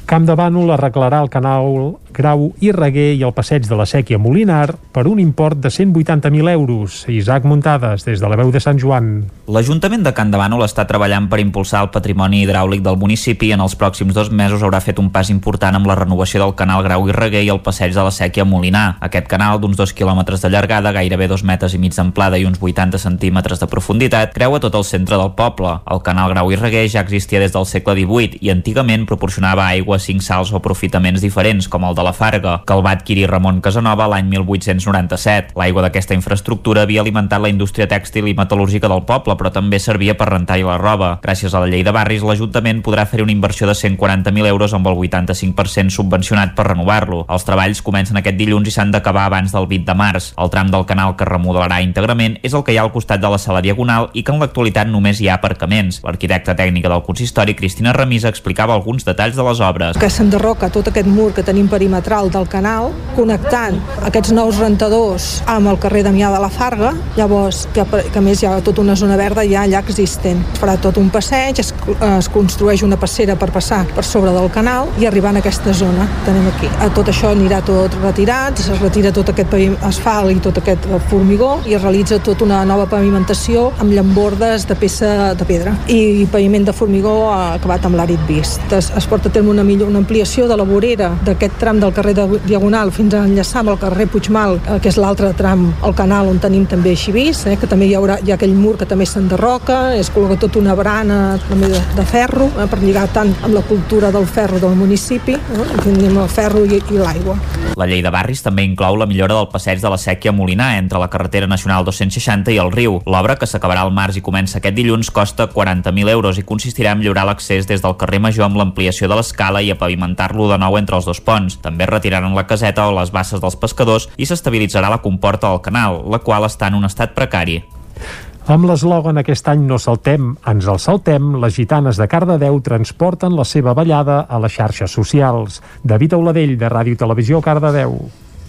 [SPEAKER 1] Camp de Bànol arreglarà el canal Grau i Reguer i el passeig de la Sèquia Molinar per un import de 180.000 euros. Isaac Muntades, des de la veu de Sant Joan.
[SPEAKER 7] L'Ajuntament de Camp de Bànol està treballant per impulsar el patrimoni hidràulic del municipi i en els pròxims dos mesos haurà fet un pas important amb la renovació del canal Grau i Reguer i el passeig de la Sèquia Molinar. Aquest canal, d'uns dos quilòmetres de llargada, gairebé dos metres i mig d'amplada i uns 80 centímetres de profunditat, creua tot el centre del poble. El canal Grau i Reguer ja existia des del segle XVIII i antigament proporcionava aigua a cinc salts o aprofitaments diferents, com el de la Farga, que el va adquirir Ramon Casanova l'any 1897. L'aigua d'aquesta infraestructura havia alimentat la indústria tèxtil i metal·lúrgica del poble, però també servia per rentar-hi la roba. Gràcies a la llei de barris, l'Ajuntament podrà fer una inversió de 140.000 euros amb el 85% subvencionat per renovar-lo. Els treballs comencen aquest dilluns i s'han d'acabar abans del 20 de març. El tram del canal que remodelarà íntegrament és el que hi ha al costat de la sala diagonal i que en l'actualitat només hi ha aparcaments. L'arquitecta tècnica del consistori, Cristina Remisa, explicava alguns detalls de les obres.
[SPEAKER 25] Que s'enderroca tot aquest mur que tenim perimetral del canal, connectant aquests nous rentadors amb el carrer Damià de la Farga, llavors, que, que més hi ha tota una zona verda ja allà existent. Es farà tot un passeig, es, es construeix una passera per passar per sobre del canal i arribar a aquesta zona tenim aquí. A tot això anirà tot retirat, es retira tot aquest asfalt i tot aquest formigó i es realitza tota una nova pavimentació amb llambordes de peça de pedra i paviment de formigó acabat amb l'àrid vist. Es, es porta a terme una, millor, una ampliació de la vorera d'aquest tram del carrer de Diagonal fins a enllaçar amb el carrer Puigmal, eh, que és l'altre tram al canal on tenim també vist, eh, que també hi haurà hi ha aquell mur que també s'enderroca, es col·loca tota una barana també de, de ferro eh, per lligar tant amb la cultura del ferro del municipi, eh, tenim el ferro i, i l'aigua.
[SPEAKER 7] La llei de barris també inclou la millora del passeig de la Sèquia Molinar entre la carretera nacional 260 i el riu. L'obra, que s'acabarà al març i comença aquest dilluns, costa 40.000 euros i consistirà en millorar l'accés des del carrer Major amb l'ampliació de l'escala i a pavimentar-lo de nou entre els dos ponts. També retiraran la caseta o les basses dels pescadors i s'estabilitzarà la comporta del canal, la qual està en un estat precari.
[SPEAKER 1] Amb l'eslògan aquest any no saltem, ens el saltem, les gitanes de Cardedeu transporten la seva ballada a les xarxes socials. David Auladell, de Ràdio Televisió, Cardedeu.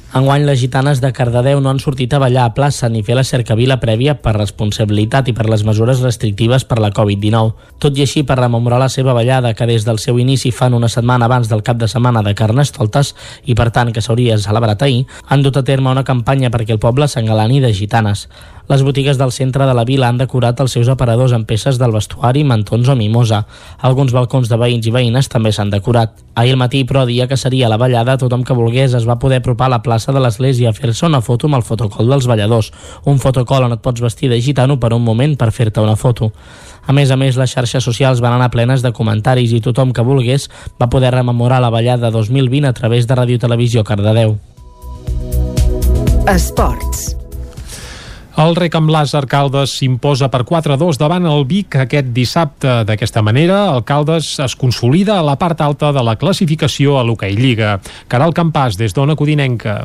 [SPEAKER 8] Enguany les gitanes de Cardedeu no han sortit a ballar a plaça ni fer la cercavila prèvia per responsabilitat i per les mesures restrictives per la Covid-19. Tot i així, per rememorar la seva ballada, que des del seu inici fan una setmana abans del cap de setmana de Carnestoltes i per tant que s'hauria celebrat ahir, han dut a terme una campanya perquè el poble s'engalani de gitanes. Les botigues del centre de la vila han decorat els seus aparadors amb peces del vestuari, mantons o mimosa. Alguns balcons de veïns i veïnes també s'han decorat. Ahir al matí, però, dia que seria la ballada, tothom que volgués es va poder apropar a la plaça de l'església a fer-se una foto amb el fotocol dels balladors. Un fotocol on et pots vestir de gitano per un moment per fer-te una foto. A més a més, les xarxes socials van anar plenes de comentaris i tothom que volgués va poder rememorar la ballada 2020 a través de Ràdio Televisió Cardedeu.
[SPEAKER 15] Esports.
[SPEAKER 1] El rec amb Làser Caldes s'imposa per 4-2 davant el Vic aquest dissabte. D'aquesta manera, el Caldes es consolida a la part alta de la classificació a l'Hockey Lliga. Caral Campàs, des d'Ona Codinenca.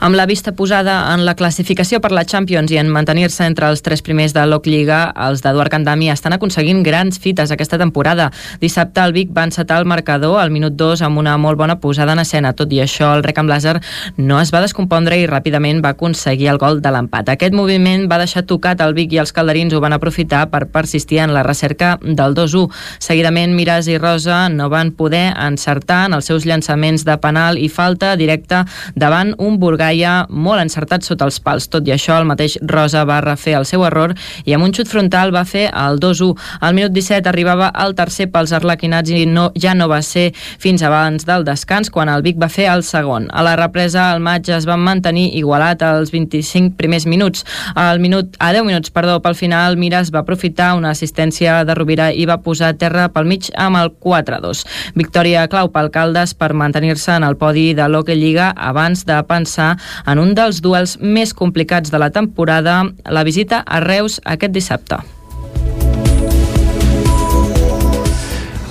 [SPEAKER 10] Amb la vista posada en la classificació per la Champions i en mantenir-se entre els tres primers de l'Oc Lliga, els d'Eduard Candami estan aconseguint grans fites aquesta temporada. Dissabte el Vic va encetar el marcador al minut 2 amb una molt bona posada en escena. Tot i això, el rec amb làser no es va descompondre i ràpidament va aconseguir el gol de l'empat. Aquest moviment va deixar tocat el Vic i els calderins ho van aprofitar per persistir en la recerca del 2-1. Seguidament, Miras i Rosa no van poder encertar en els seus llançaments de penal i falta directa davant un Burgaia molt encertat sota els pals. Tot i això, el mateix Rosa va refer el seu error i amb un xut frontal va fer el 2-1. Al minut 17 arribava el tercer pels arlequinats i no, ja no va ser fins abans del descans quan el Vic va fer el segon. A la represa el maig es van mantenir igualat als 25 primers minuts. Al minut, a 10 minuts perdó, pel final Miras va aprofitar una assistència de Rovira i va posar terra pel mig amb el 4-2. Victòria clau pel Caldes per mantenir-se en el podi de l'Hockey Lliga abans de pensar en un dels duels més complicats de la temporada, la visita a Reus aquest dissabte.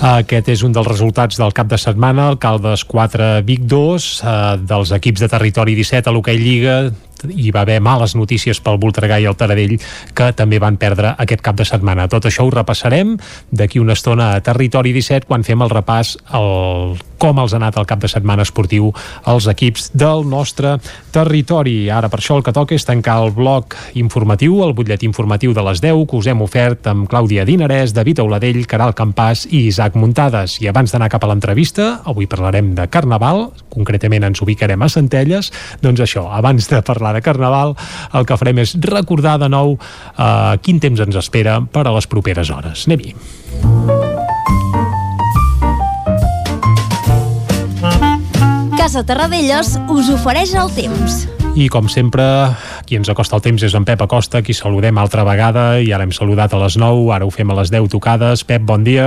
[SPEAKER 1] Aquest és un dels resultats del cap de setmana, el Caldes 4, Vic 2, eh, dels equips de territori 17 a l'Hockey Lliga, hi va haver males notícies pel Voltregà i el Taradell que també van perdre aquest cap de setmana. Tot això ho repassarem d'aquí una estona a Territori 17 quan fem el repàs al com els ha anat el cap de setmana esportiu als equips del nostre territori. Ara per això el que toca és tancar el bloc informatiu, el butlletí informatiu de les 10 que us hem ofert amb Clàudia Dinarès, David Auladell, Caral Campàs i Isaac Muntades. I abans d'anar cap a l'entrevista, avui parlarem de Carnaval, concretament ens ubicarem a Centelles, doncs això, abans de parlar de Carnaval, el que farem és recordar de nou eh, quin temps ens espera per a les properes hores. Anem-hi.
[SPEAKER 13] Casa Terradellos us ofereix el temps.
[SPEAKER 1] I com sempre, qui ens acosta el temps és en Pep Acosta, qui saludem altra vegada, i ara hem saludat a les 9, ara ho fem a les 10 tocades. Pep, bon dia.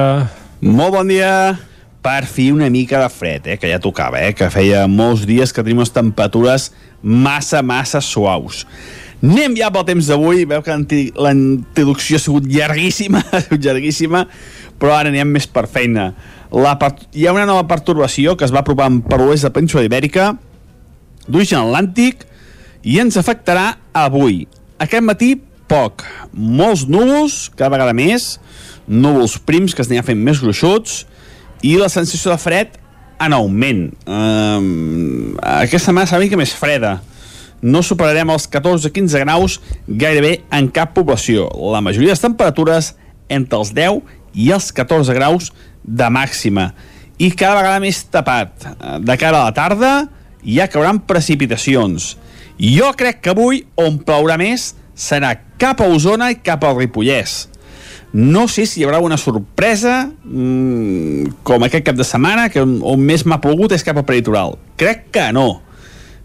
[SPEAKER 14] Molt bon dia. Per fi una mica de fred, eh, que ja tocava, eh, que feia molts dies que tenim unes temperatures massa, massa suaus. Anem ja pel temps d'avui, veu que la introducció ha sigut llarguíssima, llarguíssima, però ara anem més per feina. La. Hi ha una nova pertorbació que es va apropar per l'oest de Península Ibèrica, d'origen atlàntic, i ens afectarà avui. Aquest matí, poc. Molts núvols, cada vegada més, núvols prims que es aniran fent més gruixuts, i la sensació de fred en augment. Um, aquesta setmana serà una mica més freda. No superarem els 14-15 graus gairebé en cap població. La majoria de les temperatures entre els 10 i els 14 graus de màxima. I cada vegada més tapat. De cara a la tarda ja cauran precipitacions. Jo crec que avui on plourà més serà cap a Osona i cap al Ripollès. No sé si hi haurà una sorpresa mmm, com aquest cap de setmana, que on, on més m'ha plogut és cap al peritoral. Crec que no.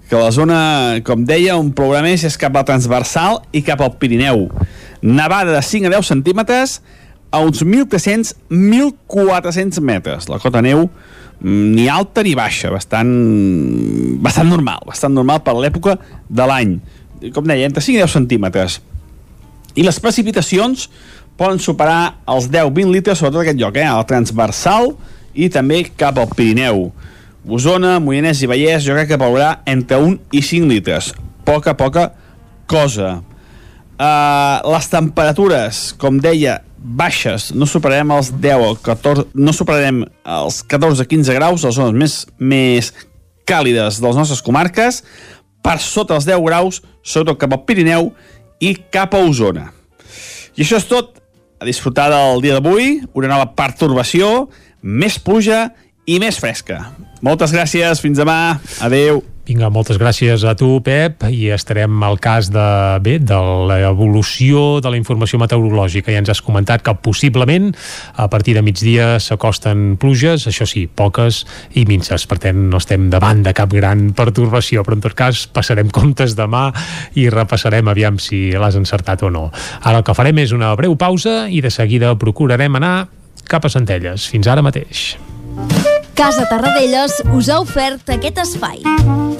[SPEAKER 14] Que la zona, com deia, on plourà més és cap al transversal i cap al Pirineu. Nevada de 5 a 10 centímetres a uns 1.300-1.400 metres. La cota neu ni alta ni baixa, bastant, bastant normal, bastant normal per l'època de l'any. Com deia, entre 5 i 10 centímetres. I les precipitacions poden superar els 10-20 litres, sobretot aquest lloc, eh, al transversal i també cap al Pirineu. Osona, Moianès i Vallès, jo crec que plourà entre 1 i 5 litres. Poca, poca cosa. Uh, les temperatures, com deia, baixes, no superarem els 10 o 14, no superarem els 14-15 graus, les zones més, més càlides de les nostres comarques, per sota els 10 graus, sobretot cap al Pirineu i cap a Osona. I això és tot. A disfrutar del dia d'avui, una nova pertorbació, més pluja i més fresca. Moltes gràcies, fins demà, adeu.
[SPEAKER 1] Vinga, moltes gràcies a tu, Pep, i estarem al cas de, bé, de l'evolució de la informació meteorològica. Ja ens has comentat que possiblement a partir de migdia s'acosten pluges, això sí, poques i minces, per tant no estem davant de cap gran pertorbació, però en tot cas passarem comptes demà i repassarem aviam si l'has encertat o no. Ara el que farem és una breu pausa i de seguida procurarem anar cap a Centelles. Fins ara mateix.
[SPEAKER 13] Casa Tarradellas us ha ofert aquest espai.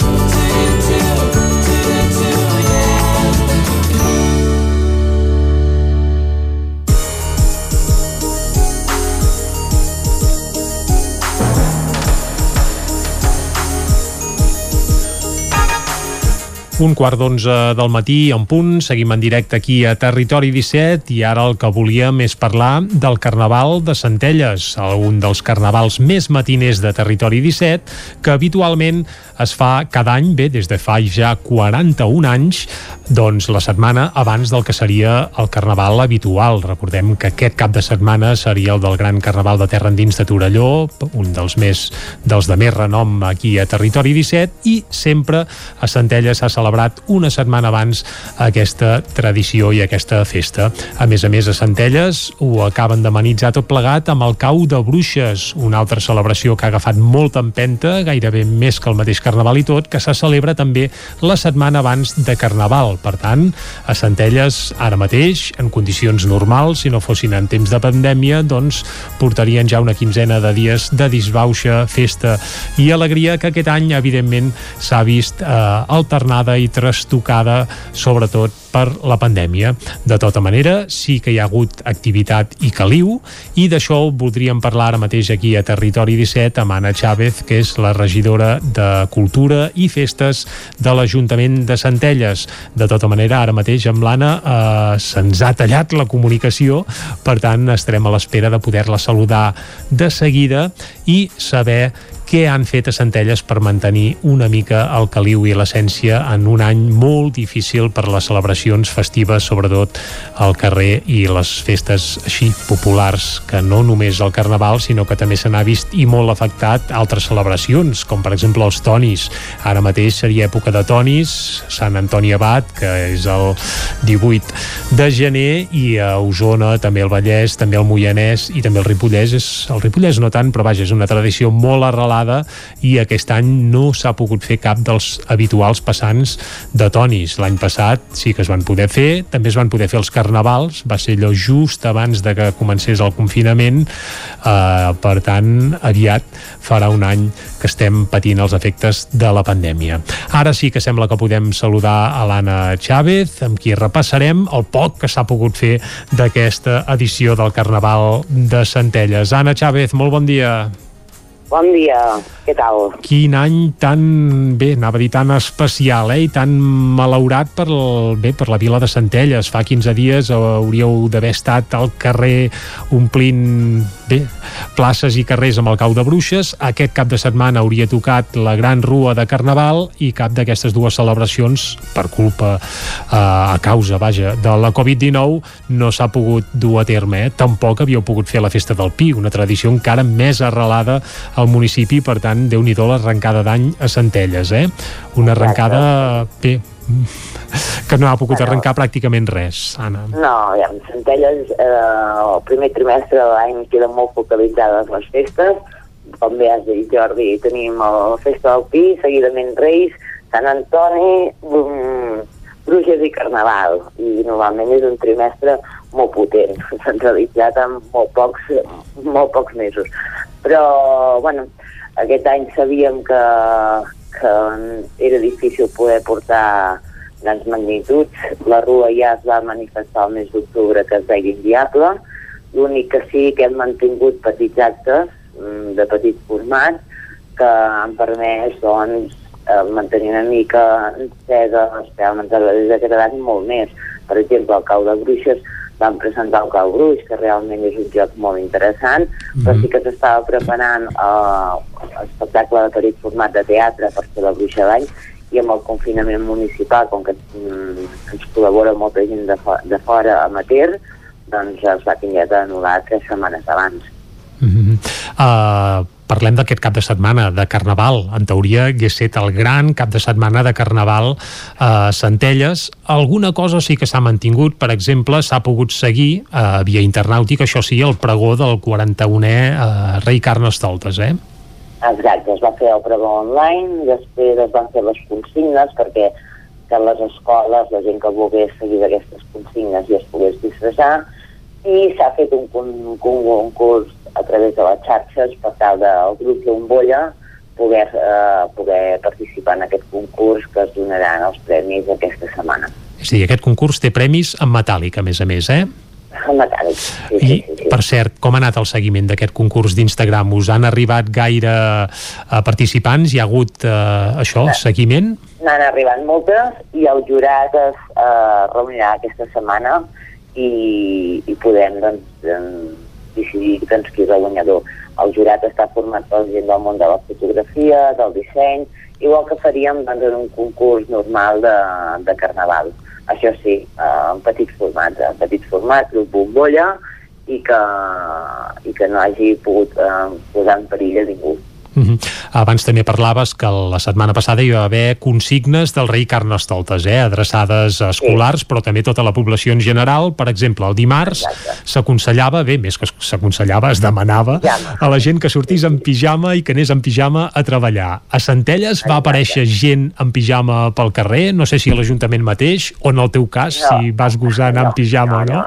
[SPEAKER 1] Un quart d'onze del matí, en punt, seguim en directe aquí a Territori 17 i ara el que volíem és parlar del Carnaval de Centelles, un dels carnavals més matiners de Territori 17, que habitualment es fa cada any, bé, des de fa ja 41 anys, doncs la setmana abans del que seria el Carnaval habitual. Recordem que aquest cap de setmana seria el del Gran Carnaval de Terra Endins de Torelló, un dels més dels de més renom aquí a Territori 17, i sempre a Centelles s'ha celebrat una setmana abans aquesta tradició i aquesta festa. A més a més, a Centelles ho acaben d'amenitzar tot plegat amb el cau de bruixes, una altra celebració que ha agafat molta empenta, gairebé més que el mateix Carnaval i tot, que se celebra també la setmana abans de Carnaval. Per tant, a Centelles, ara mateix, en condicions normals, si no fossin en temps de pandèmia, doncs portarien ja una quinzena de dies de disbauxa, festa i alegria que aquest any, evidentment, s'ha vist eh, alternada i trastocada, sobretot per la pandèmia. De tota manera, sí que hi ha hagut activitat i caliu, i d'això voldríem parlar ara mateix aquí a Territori 17 amb Anna Chávez, que és la regidora de Cultura i Festes de l'Ajuntament de Centelles. De tota manera, ara mateix amb l'Anna eh, se'ns ha tallat la comunicació, per tant estarem a l'espera de poder-la saludar de seguida i saber què han fet a Centelles per mantenir una mica el caliu i l'essència en un any molt difícil per les celebracions festives, sobretot al carrer i les festes així populars, que no només el Carnaval, sinó que també se n'ha vist i molt afectat altres celebracions, com per exemple els tonis. Ara mateix seria època de tonis, Sant Antoni Abat, que és el 18 de gener, i a Osona, també el Vallès, també el Moianès i també el Ripollès. És, el Ripollès no tant, però vaja, és una tradició molt arrelada i aquest any no s'ha pogut fer cap dels habituals passants de tonis. L'any passat sí que es van poder fer, també es van poder fer els carnavals, va ser allò just abans de que comencés el confinament, eh, per tant, aviat farà un any que estem patint els efectes de la pandèmia. Ara sí que sembla que podem saludar a l'Anna Chávez, amb qui repassarem el poc que s'ha pogut fer d'aquesta edició del Carnaval de Centelles. Anna Chávez, molt bon dia.
[SPEAKER 26] Bon dia, què tal?
[SPEAKER 1] Quin any tan, bé, anava a dir tan especial, eh, i tan malaurat per, el, bé, per la vila de Centelles. Fa 15 dies hauríeu d'haver estat al carrer omplint, bé, places i carrers amb el cau de bruixes. Aquest cap de setmana hauria tocat la gran rua de Carnaval i cap d'aquestes dues celebracions, per culpa, eh, a causa, vaja, de la Covid-19, no s'ha pogut dur a terme. Eh? Tampoc havíeu pogut fer la festa del Pi, una tradició encara més arrelada al municipi, per tant, déu nhi l'arrencada d'any a Centelles, eh? Una arrencada, bé, que no ha pogut
[SPEAKER 26] Bueno.
[SPEAKER 1] arrencar pràcticament res, Anna.
[SPEAKER 26] No, ja, en Centelles, eh, el primer trimestre de l'any queden molt focalitzades les festes. Com bé has dit, Jordi, tenim la Festa del Pi, seguidament Reis, Sant Antoni, um, Bruges i Carnaval. I normalment és un trimestre molt potent, centralitzat en molt pocs, molt pocs mesos. Però, bueno, aquest any sabíem que, que era difícil poder portar grans magnituds. La rua ja es va manifestar el mes d'octubre que es veia inviable. L'únic que sí que hem mantingut petits actes mm, de petit format que han permès doncs, eh, mantenir una mica encesa esperàvem des d'aquesta edat molt més. Per exemple, el Cau de Bruixes van presentar el Cau Bruix, que realment és un joc molt interessant, mm -hmm. però sí que s'estava preparant eh, espectacle de petit format de teatre per fer la Bruixa d'any i amb el confinament municipal, com que mm, ens col·labora molta gent de, fo de fora amateur, doncs es va tenir d'anul·lar tres setmanes abans.
[SPEAKER 1] Mm -hmm. uh, parlem d'aquest cap de setmana de Carnaval. En teoria hagués estat el gran cap de setmana de Carnaval a uh, Centelles. Alguna cosa sí que s'ha mantingut. Per exemple, s'ha pogut seguir uh, via internàutica, això sí, el pregó del 41è uh, rei Carnestoltes, eh?
[SPEAKER 26] Exacte, es va fer el pregó online, després es van fer les consignes perquè que les escoles, la gent que volgués seguir aquestes consignes i es pogués disfressar, i s'ha fet un, un, un concurs a través de les xarxes per tal del grup Bombolla poder, eh, poder participar en aquest concurs que es donaran els premis aquesta setmana.
[SPEAKER 1] És a dir, aquest concurs té premis en metàl·lic, a més a més, eh?
[SPEAKER 26] En metàl·lic, sí,
[SPEAKER 1] I,
[SPEAKER 26] sí, sí, sí.
[SPEAKER 1] per cert, com ha anat el seguiment d'aquest concurs d'Instagram? Us han arribat gaire uh, participants? Hi ha hagut uh, això,
[SPEAKER 26] Sí.
[SPEAKER 1] seguiment?
[SPEAKER 26] N'han arribat moltes i el jurat es eh, reunirà aquesta setmana i, i podem doncs, doncs, decidir doncs, qui és el guanyador. El jurat està format per gent del món de la fotografia, del disseny, igual que faríem doncs, en un concurs normal de, de carnaval. Això sí, eh, en petit format, en petit format, grup bombolla, i que, i que no hagi pogut eh, posar en perill a ningú.
[SPEAKER 1] Uh -huh. Abans també parlaves que la setmana passada hi va haver consignes del rei Carnestoltes, eh? adreçades a escolars, sí. però també tota la població en general. Per exemple, el dimarts s'aconsellava, bé, més que s'aconsellava, es demanava a la gent que sortís en pijama i que anés en pijama a treballar. A Centelles va aparèixer gent en pijama pel carrer, no sé si a l'Ajuntament mateix, o en el teu cas,
[SPEAKER 26] No.
[SPEAKER 1] si vas gosar anar en pijama o no.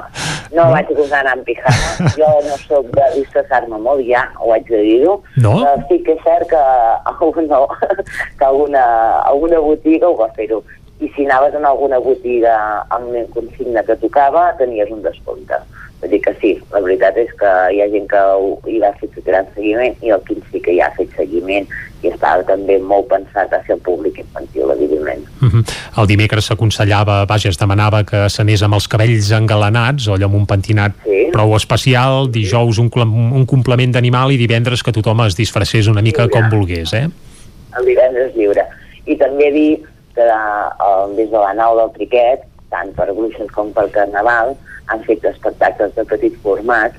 [SPEAKER 26] No, no? vaig gosar anar en pijama. Jo no sóc de disfressar-me molt, ja ho haig de dir-ho.
[SPEAKER 1] No?
[SPEAKER 26] Però sí que és cert que alguna, que alguna, alguna botiga ho va fer-ho. I si anaves en alguna botiga amb consigna que tocava, tenies un descompte. Vull dir que sí, la veritat és que hi ha gent que ho- hi va fer gran seguiment i el Quim sí que hi ha fet seguiment i estava també molt pensat a ser el públic infantil, evidentment.
[SPEAKER 1] Uh -huh. El dimecres s'aconsellava, vaja, es demanava que s'anés amb els cabells engalanats, o allò amb un pentinat
[SPEAKER 26] Sí.
[SPEAKER 1] prou especial, dijous un, un complement d'animal i divendres que tothom es disfressés una mica com volgués, eh?
[SPEAKER 26] el divendres lliure. I també dir que eh, des de la nau del Triquet, tant per Bruixes com per Carnaval, han fet espectacles de petit format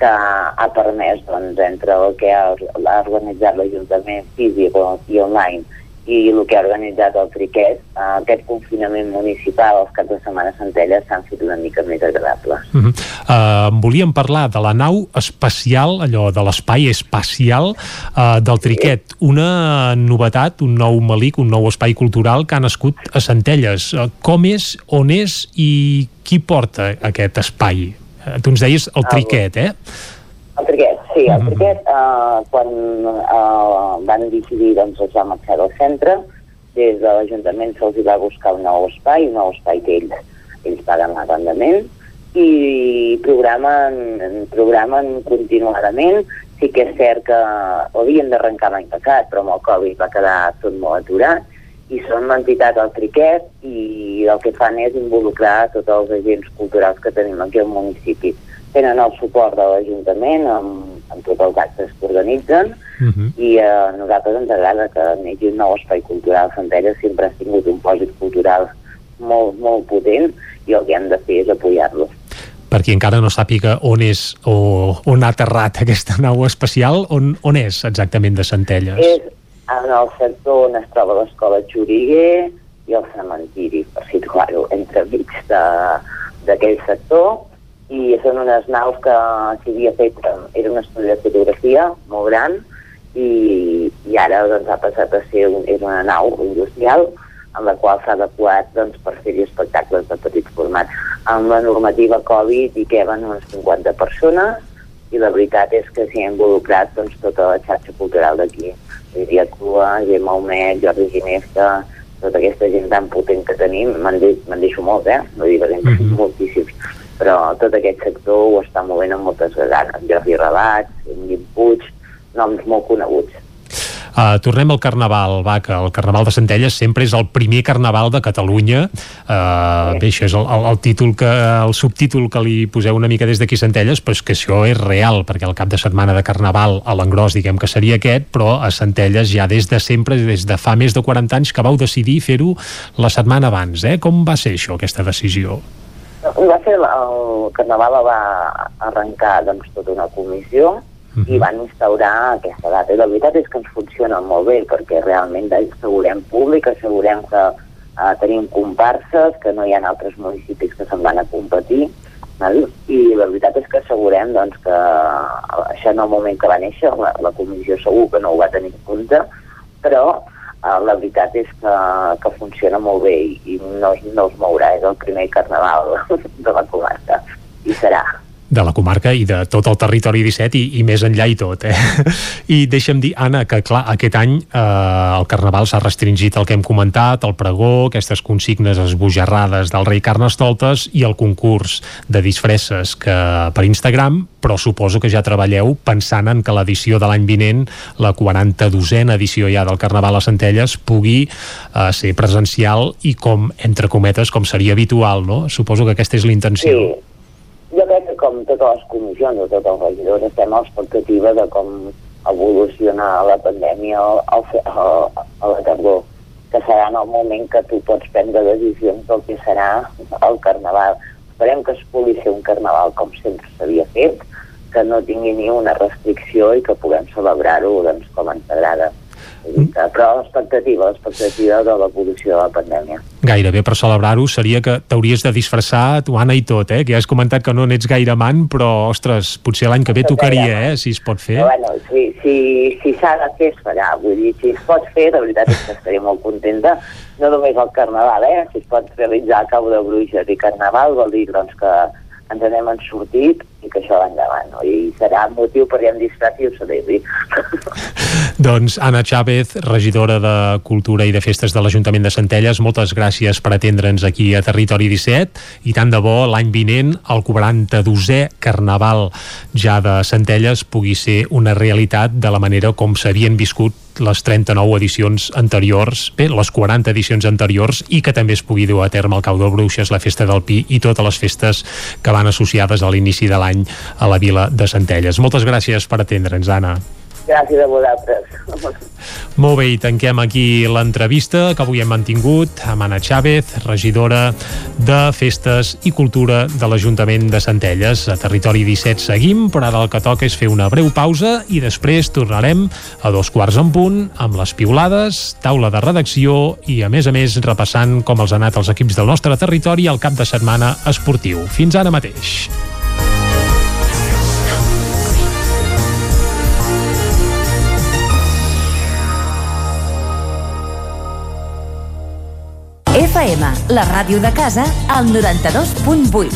[SPEAKER 26] que ha permès, doncs, entre el que ha, organitzat l'Ajuntament físic i online i el que ha organitzat el Triquet, eh, aquest confinament municipal, els caps de setmana Centelles s'han fet una mica més agradables.
[SPEAKER 1] Uh -huh. uh, volíem parlar de la nau espacial, allò de l'espai espacial uh, del Triquet. Una novetat, un nou malic, un nou espai cultural que ha nascut a Centelles. Uh, com és, on és i qui porta aquest espai? Uh, tu ens deies el Triquet, eh?
[SPEAKER 26] El Triquet, sí, el Triquet, eh, quan eh, van decidir, doncs, es va marxar del centre, des de l'Ajuntament se'ls va buscar un nou espai, un nou espai que ells, ells paguen l'arrendament, i programen, programen continuadament. Sí que és cert que havien d'arrencar l'any passat, però amb el Covid va quedar tot molt aturat, i són una entitat al Triquet i el que fan és involucrar tots els agents culturals que tenim aquí al municipi. Tenen el suport de l'Ajuntament amb, amb tots els actes que organitzen
[SPEAKER 1] Uh -huh.
[SPEAKER 26] i eh, a nosaltres ens agrada que neixi un nou espai cultural. Centelles sempre ha tingut un pòsit cultural molt, molt potent i el que hem de fer és apoyar-lo.
[SPEAKER 1] Per qui encara no sàpiga on és o on ha aterrat aquesta nau espacial, on, on és exactament de Centelles?
[SPEAKER 26] És en el sector on es troba l'escola Xuriguer i el cementiri, per situar-ho entremig d'aquell sector, i són unes naus que s'hi havia fet, eh, era un estudi de fotografia molt gran, i, i ara doncs, ha passat a ser un, és una nau industrial en la qual s'ha adequat doncs, per fer-hi espectacles de petit format. Amb la normativa Covid hi queben unes 50 persones i la veritat és que s'hi ha involucrat doncs, tota la xarxa cultural d'aquí. Lídia Crua, Gemma Homet, Jordi Ginesta, tota aquesta gent tan potent que tenim, me'n de, me deixo molt, eh? No dic que mm -hmm. moltíssims, però tot aquest sector ho està movent amb moltes ganes. Jordi Rabat, Guim Puig, noms molt coneguts.
[SPEAKER 1] Uh, tornem al Carnaval, va, que el Carnaval de Centelles sempre és el primer Carnaval de Catalunya. Uh, bé, això és el, el, el títol que, el subtítol que li poseu una mica des d'aquí Centelles, però és que això és real, perquè el cap de setmana de Carnaval a l'engròs, diguem que seria aquest, però a Centelles ja des de sempre, des de fa més de 40 anys que vau decidir fer-ho la setmana abans, eh? Com va ser això, aquesta decisió?
[SPEAKER 26] Va ser el, el Carnaval va arrencar doncs, tota una comissió
[SPEAKER 1] Mhm.
[SPEAKER 26] i van instaurar aquesta data. I la veritat és que ens funciona molt bé perquè realment assegurem públic, assegurem que uh, tenim comparses, que no hi ha altres municipis que se'n van a competir, i la veritat és que assegurem doncs, que això en el moment que va néixer, la, la comissió segur que no ho va tenir en compte, però uh, la veritat és que, que funciona molt bé i no, no es mourà, és el primer carnaval de la comarca i serà
[SPEAKER 1] de la comarca i de tot el territori 17 i, i més enllà i tot, eh? I deixa'm dir, Anna, que clar, aquest any eh, el Carnaval s'ha restringit el que hem comentat, el pregó, aquestes consignes esbojarrades del rei Carnestoltes i el concurs de disfresses que per Instagram, però suposo que ja treballeu pensant en que l'edició de l'any vinent, la 42a edició ja del Carnaval a Centelles, pugui eh, ser presencial i com, entre cometes, com seria habitual, no? Suposo que aquesta és la intenció.
[SPEAKER 26] Sí jo crec com totes les comissions o tots els regidors estem a l'expectativa de com evoluciona la pandèmia al, al, a la tardor que serà en el moment que tu pots prendre decisions del que serà el carnaval. Esperem que es pugui ser un carnaval com sempre s'havia fet, que no tingui ni una restricció i que puguem celebrar-ho doncs, com ens agrada. Però l'expectativa, l'expectativa de l'evolució de la pandèmia.
[SPEAKER 1] Gairebé per celebrar-ho seria que t'hauries de disfressar tu, Anna, i tot, eh? Que ja has comentat que no n'ets gaire man, però, ostres, potser l'any que ve tocaria, eh? Si es pot fer.
[SPEAKER 26] Però, bueno, si si, si s'ha de fer, es farà. Vull dir, si es pot fer, de veritat és que estaré molt contenta. No només el Carnaval, eh? Si es pot realitzar a Cabo de Bruixes i Carnaval, vol dir, doncs, que ens n'hem en sortit i que això va endavant, no? I serà motiu perquè em disfressi i ho celebri.
[SPEAKER 1] Doncs Anna Chávez, regidora de Cultura i de Festes de l'Ajuntament de Centelles, moltes gràcies per atendre'ns aquí a Territori 17 i tant de bo l'any vinent el 42è Carnaval ja de Centelles pugui ser una realitat de la manera com s'havien viscut les 39 edicions anteriors, bé, les 40 edicions anteriors i que també es pugui dur a terme el Cau de Bruixes, la Festa del Pi i totes les festes que van associades a l'inici de l'any a la vila de Centelles. Moltes gràcies per atendre'ns, Anna.
[SPEAKER 26] Gràcies a vosaltres.
[SPEAKER 1] Molt bé, i tanquem aquí l'entrevista que avui hem mantingut amb Anna Chávez, regidora de Festes i Cultura de l'Ajuntament de Centelles. A Territori 17 seguim, però ara el que toca és fer una breu pausa i després tornarem a dos quarts en punt amb les piulades, taula de redacció i, a més a més, repassant com els han anat els equips del nostre territori al cap de setmana esportiu. Fins ara mateix.
[SPEAKER 27] FM, la ràdio de casa, al 92.8.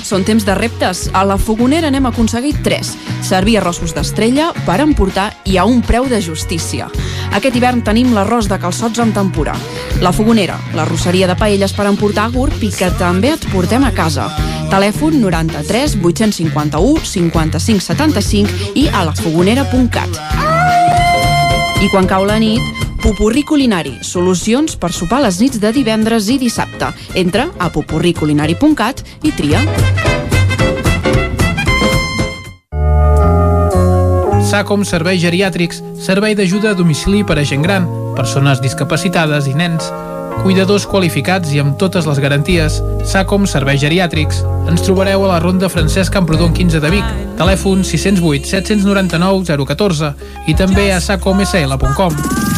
[SPEAKER 28] Són temps de reptes. A la Fogonera n'hem aconseguit 3. Servir arrossos d'estrella per emportar i a un preu de justícia. Aquest hivern tenim l'arròs de calçots en tempura. La Fogonera, la rosseria de paelles per emportar a GURB i que també et portem a casa. Telèfon 93 851 55 75 i a lafogonera.cat. I quan cau la nit, Pupurri Culinari, solucions per sopar les nits de divendres i dissabte. Entra a pupurriculinari.cat i tria.
[SPEAKER 16] SACOM Serveis Geriàtrics, servei d'ajuda a domicili per a gent gran, persones discapacitades i nens. Cuidadors qualificats i amb totes les garanties. SACOM Serveis Geriàtrics. Ens trobareu a la Ronda Francesc Camprodon 15 de Vic. Telèfon 608 799 014 i també a sacomsl.com.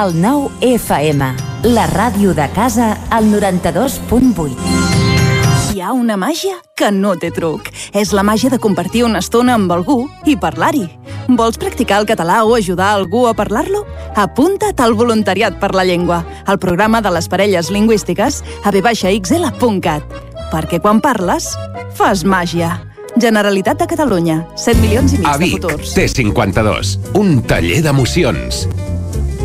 [SPEAKER 15] El 9 FM, la ràdio de casa, al 92.8.
[SPEAKER 28] Hi ha una màgia que no té truc. És la màgia de compartir una estona amb algú i parlar-hi. Vols practicar el català o ajudar algú a parlar-lo? Apunta't al Voluntariat per la Llengua, al programa de les parelles lingüístiques a vxl.cat. Perquè quan parles, fas màgia. Generalitat de Catalunya, 7 milions i mig
[SPEAKER 29] A
[SPEAKER 28] de
[SPEAKER 29] Vic,
[SPEAKER 28] futurs.
[SPEAKER 29] T52, un taller d'emocions.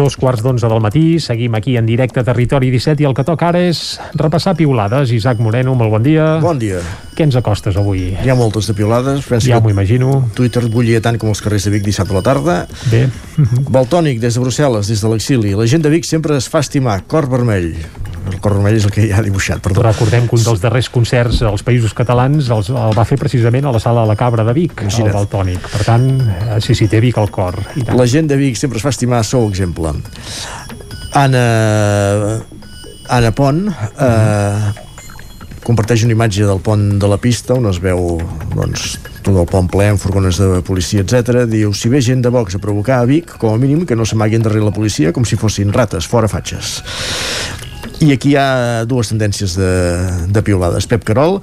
[SPEAKER 1] Dos quarts d'onze del matí, seguim aquí en directe a Territori 17 i el que toca ara és repassar piulades. Isaac Moreno, molt bon dia.
[SPEAKER 30] Bon dia.
[SPEAKER 1] Què ens acostes avui?
[SPEAKER 30] Hi ha moltes de piolades. Penso
[SPEAKER 1] Ja m'ho imagino.
[SPEAKER 30] Twitter bullia tant com els carrers de Vic dissabte a la tarda.
[SPEAKER 1] Bé.
[SPEAKER 30] Baltònic, des de Brussel·les, des de l'exili. La gent de Vic sempre es fa estimar. Cor vermell. El cor vermell és el que hi ha dibuixat, perdó.
[SPEAKER 1] Recordem que un dels darrers concerts als Països Catalans els, el va fer precisament a la sala de la Cabra de Vic,
[SPEAKER 30] Imagina't.
[SPEAKER 1] el Baltònic. Per tant, eh, sí, sí, té Vic al cor. I tant.
[SPEAKER 30] La gent de Vic sempre es fa estimar, sou exemple. Anna, Anna Pont eh, comparteix una imatge del pont de la pista on es veu doncs, tot el pont ple amb furgones de policia, etc. Diu, si ve gent de Vox a provocar a Vic, com a mínim que no s'amaguin darrere la policia com si fossin rates, fora fatxes. I aquí hi ha dues tendències de, de piolades. Pep Carol,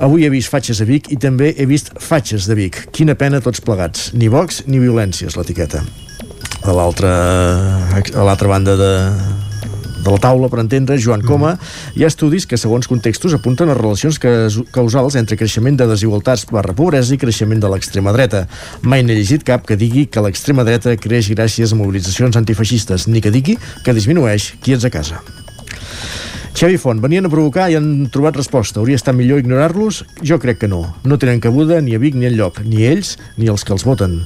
[SPEAKER 30] avui he vist fatxes a Vic i també he vist fatxes de Vic. Quina pena tots plegats. Ni Vox ni violència és l'etiqueta. A l'altra a l'altra banda de, de la taula, per entendre, Joan Coma, hi ha estudis que, segons contextos, apunten a relacions causals entre creixement de desigualtats barra pobresa i creixement de l'extrema dreta. Mai n'he llegit cap que digui que l'extrema dreta creix gràcies a mobilitzacions antifeixistes, ni que digui que disminueix qui ets a casa. Xavi Font, venien a provocar i han trobat resposta. Hauria estat millor ignorar-los? Jo crec que no. No tenen cabuda ni a Vic ni enlloc, ni ells ni els que els voten.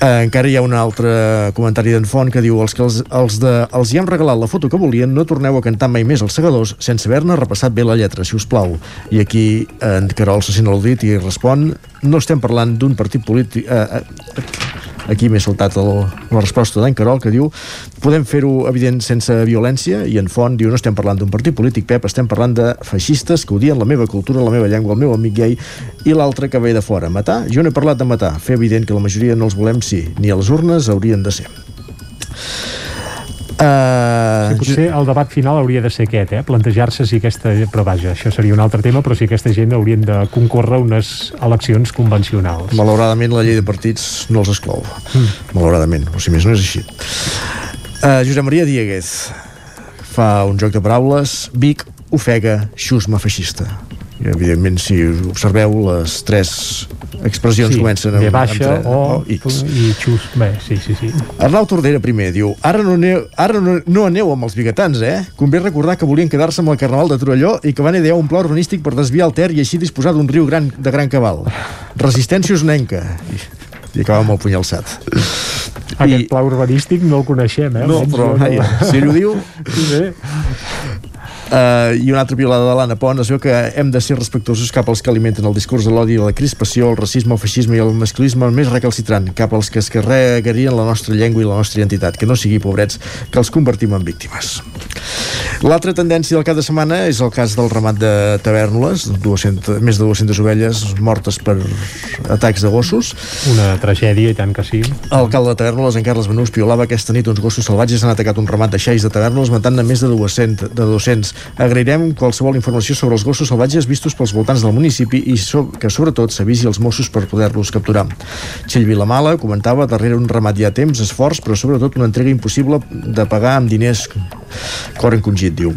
[SPEAKER 30] Eh, encara hi ha un altre comentari d'en Font que diu els que els, els, de, els hi han regalat la foto que volien no torneu a cantar mai més els segadors sense haver-ne repassat bé la lletra, si us plau. I aquí en Carol se sent al dit i respon no estem parlant d'un partit polític eh, eh, aquí m'he saltat el, la resposta d'en Carol que diu podem fer-ho evident sense violència i en Font diu no estem parlant d'un partit polític Pep, estem parlant de feixistes que odien la meva cultura, la meva llengua, el meu amic gay i l'altre que ve de fora. Matar? Jo no he parlat de matar. Fer evident que la majoria no els volem, sí. Ni a les urnes haurien de ser. Uh,
[SPEAKER 1] Sí, potser el debat final hauria de ser aquest, eh? plantejar-se si aquesta... Però vaja, això seria un altre tema, però si aquesta gent haurien de concórrer a unes eleccions convencionals.
[SPEAKER 30] Malauradament la llei de partits no els exclou.
[SPEAKER 1] Mm.
[SPEAKER 30] Malauradament, o si més no és així. Uh, Josep Maria Dieguez fa un joc de paraules. Vic ofega xusma feixista. I, evidentment, si observeu, les tres expressions
[SPEAKER 1] sí,
[SPEAKER 30] comencen
[SPEAKER 1] B baixa
[SPEAKER 30] amb,
[SPEAKER 1] o,
[SPEAKER 30] o X.
[SPEAKER 1] i xus. Bé, sí, sí, sí.
[SPEAKER 30] Arnau Tordera primer diu ara no aneu, ara no, no aneu amb els biguetans, eh? Convé recordar que volien quedar-se amb el Carnaval de Torelló i que van idear un pla urbanístic per desviar el Ter i així disposar d'un riu gran de gran cabal. Resistència usnenca. I, i acaba amb el puny alçat.
[SPEAKER 1] Aquest pla urbanístic no el coneixem, eh?
[SPEAKER 30] No, però,
[SPEAKER 1] jo
[SPEAKER 30] vaja, si ell ho diu...
[SPEAKER 1] Sí, bé.
[SPEAKER 30] Uh, I una altra piolada de l'Anna Pont es veu que hem de ser respectuosos cap als que alimenten el discurs de l'odi, la crispació, el racisme, el feixisme i el masclisme més recalcitrant, cap als que es carregarien la nostra llengua i la nostra identitat, que no sigui pobrets que els convertim en víctimes. L'altra tendència del cap de setmana és el cas del ramat de Tavernoles, 200, més de 200 ovelles mortes per atacs de gossos.
[SPEAKER 1] Una tragèdia, i tant que sí.
[SPEAKER 30] L'alcalde de Tavernoles, en Carles Benús, piolava aquesta nit uns gossos salvatges han atacat un ramat de xais de Tavernoles, matant-ne més de 200, de 200. Agrairem qualsevol informació sobre els gossos salvatges vistos pels voltants del municipi i so que sobretot s'avisi els Mossos per poder-los capturar. Txell Vilamala comentava darrere un ramat ja temps, esforç, però sobretot una entrega impossible de pagar amb diners cor encongit, diu.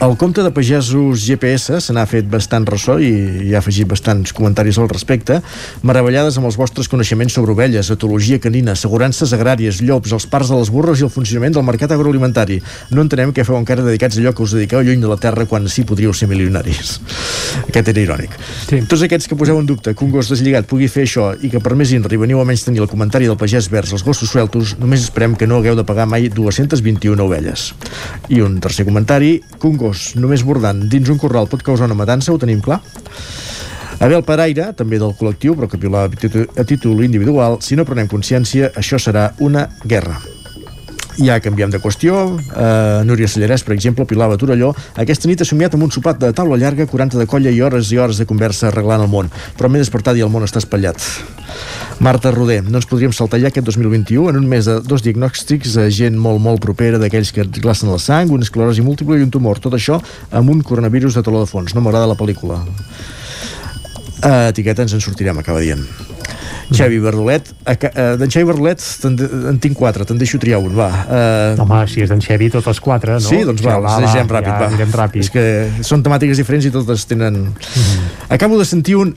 [SPEAKER 30] El compte de pagesos GPS se n'ha fet bastant ressò i, i ha afegit bastants comentaris al respecte, meravellades amb els vostres coneixements sobre ovelles, etologia canina, assegurances agràries, llops, els parcs de les burres i el funcionament del mercat agroalimentari. No entenem què feu encara dedicats a allò que us dediqueu lluny de la terra quan sí podríeu ser milionaris. Aquest era irònic. Sí. Tots aquests que poseu en dubte que un gos deslligat pugui fer això i que per més INRI veniu a menys tenir el comentari del pagès vers els gossos sueltos, només esperem que no hagueu de pagar mai 221 ovelles. I un tercer comentari, que un gos només bordant dins un corral pot causar una matança, ho tenim clar? Abel Paraire, també del col·lectiu, però que piulava a títol- a títol individual, si no prenem consciència, això serà una guerra. Ja canviem de qüestió. Uh, Núria Sallarès, per exemple, pilava a Torelló. Aquesta nit ha somiat amb un sopat de taula llarga, 40 de colla i hores i hores de conversa arreglant el món. Però m'he despertat i el món està espatllat. Marta Roder, no ens podríem saltar ja aquest 2021 en un mes de dos diagnòstics a gent molt, molt propera d'aquells que glacen la sang, una esclerosi múltiple i un tumor. Tot això amb un coronavirus de taló de fons. No m'agrada la pel·lícula. Uh, etiqueta ens en sortirem, acaba dient. Xavi Bardolet, aca- eh, d'en Xavi de- en tinc quatre, te'n deixo triar un, va. Uh,
[SPEAKER 1] Home, si és d'en Xevi, totes quatre, no?
[SPEAKER 30] Sí, doncs va, les llegem ràpid,
[SPEAKER 1] ja
[SPEAKER 30] va.
[SPEAKER 1] Anirem ràpid.
[SPEAKER 30] És que són temàtiques diferents i totes tenen...
[SPEAKER 1] Mhm.
[SPEAKER 30] Acabo de sentir un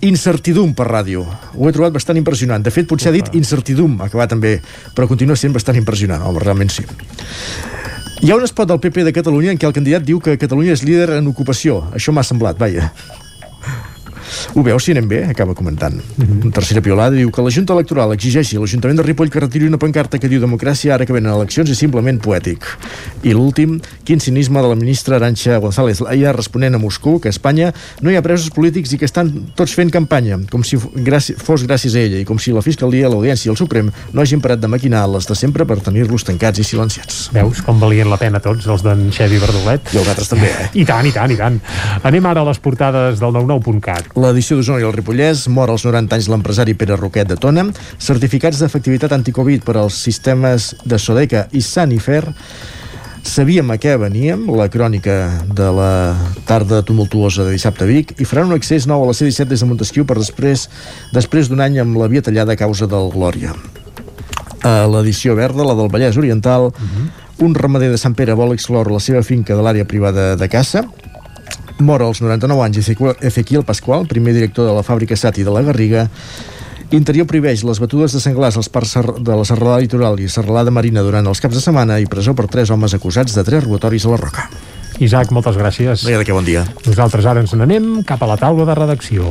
[SPEAKER 30] incertidum per ràdio. Ho he trobat bastant impressionant. De fet, potser ha dit incertidum, acabar també, però continua sent bastant impressionant. Home, realment sí. Hi ha un spot del PP de Catalunya en què el candidat diu que Catalunya és líder en ocupació. Això m'ha semblat, vaja. Ho veus si anem bé? Acaba comentant. Mm -hmm. Una tercera piolada diu que la Junta Electoral exigeixi a l'Ajuntament de Ripoll que retiri una pancarta que diu democràcia ara que venen eleccions és simplement poètic. I l'últim, quin cinisme de la ministra Aranxa González Laia responent a Moscou que a Espanya no hi ha presos polítics i que estan tots fent campanya, com si fos gràcies a ella i com si la Fiscalia, l'Audiència i el Suprem no hagin parat de maquinar les de sempre per tenir-los tancats i silenciats.
[SPEAKER 1] Veus com valien la pena tots els d'en Xevi Verdolet?
[SPEAKER 30] I els altres també, eh?
[SPEAKER 1] I tant, i tant, i tant. Anem ara a les portades del 99.cat.
[SPEAKER 30] L'edició d'Osona i el Ripollès mor als 90 anys l'empresari Pere Roquet de Tona, certificats d'efectivitat anticovid per als sistemes de Sodeca i Sanifer, Sabíem a què veníem, la crònica de la tarda tumultuosa de dissabte a Vic, i faran un accés nou a la C-17 des de Montesquieu per després després d'un any amb la via tallada a causa del Glòria. A l'edició verda, la del Vallès Oriental, uh -huh. un ramader de Sant Pere vol excloure la seva finca de l'àrea privada de caça, Mor als 99 anys Ezequiel- Pasqual, primer director de la fàbrica Sati de la Garriga. Interior prohibeix les batudes de senglars als parcs de la serralada litoral i serralada marina durant els caps de setmana i presó per tres homes acusats de tres robatoris a la roca.
[SPEAKER 1] Isaac, moltes gràcies.
[SPEAKER 30] Vinga, que bon dia.
[SPEAKER 1] Nosaltres ara ens n'anem cap a la taula de redacció.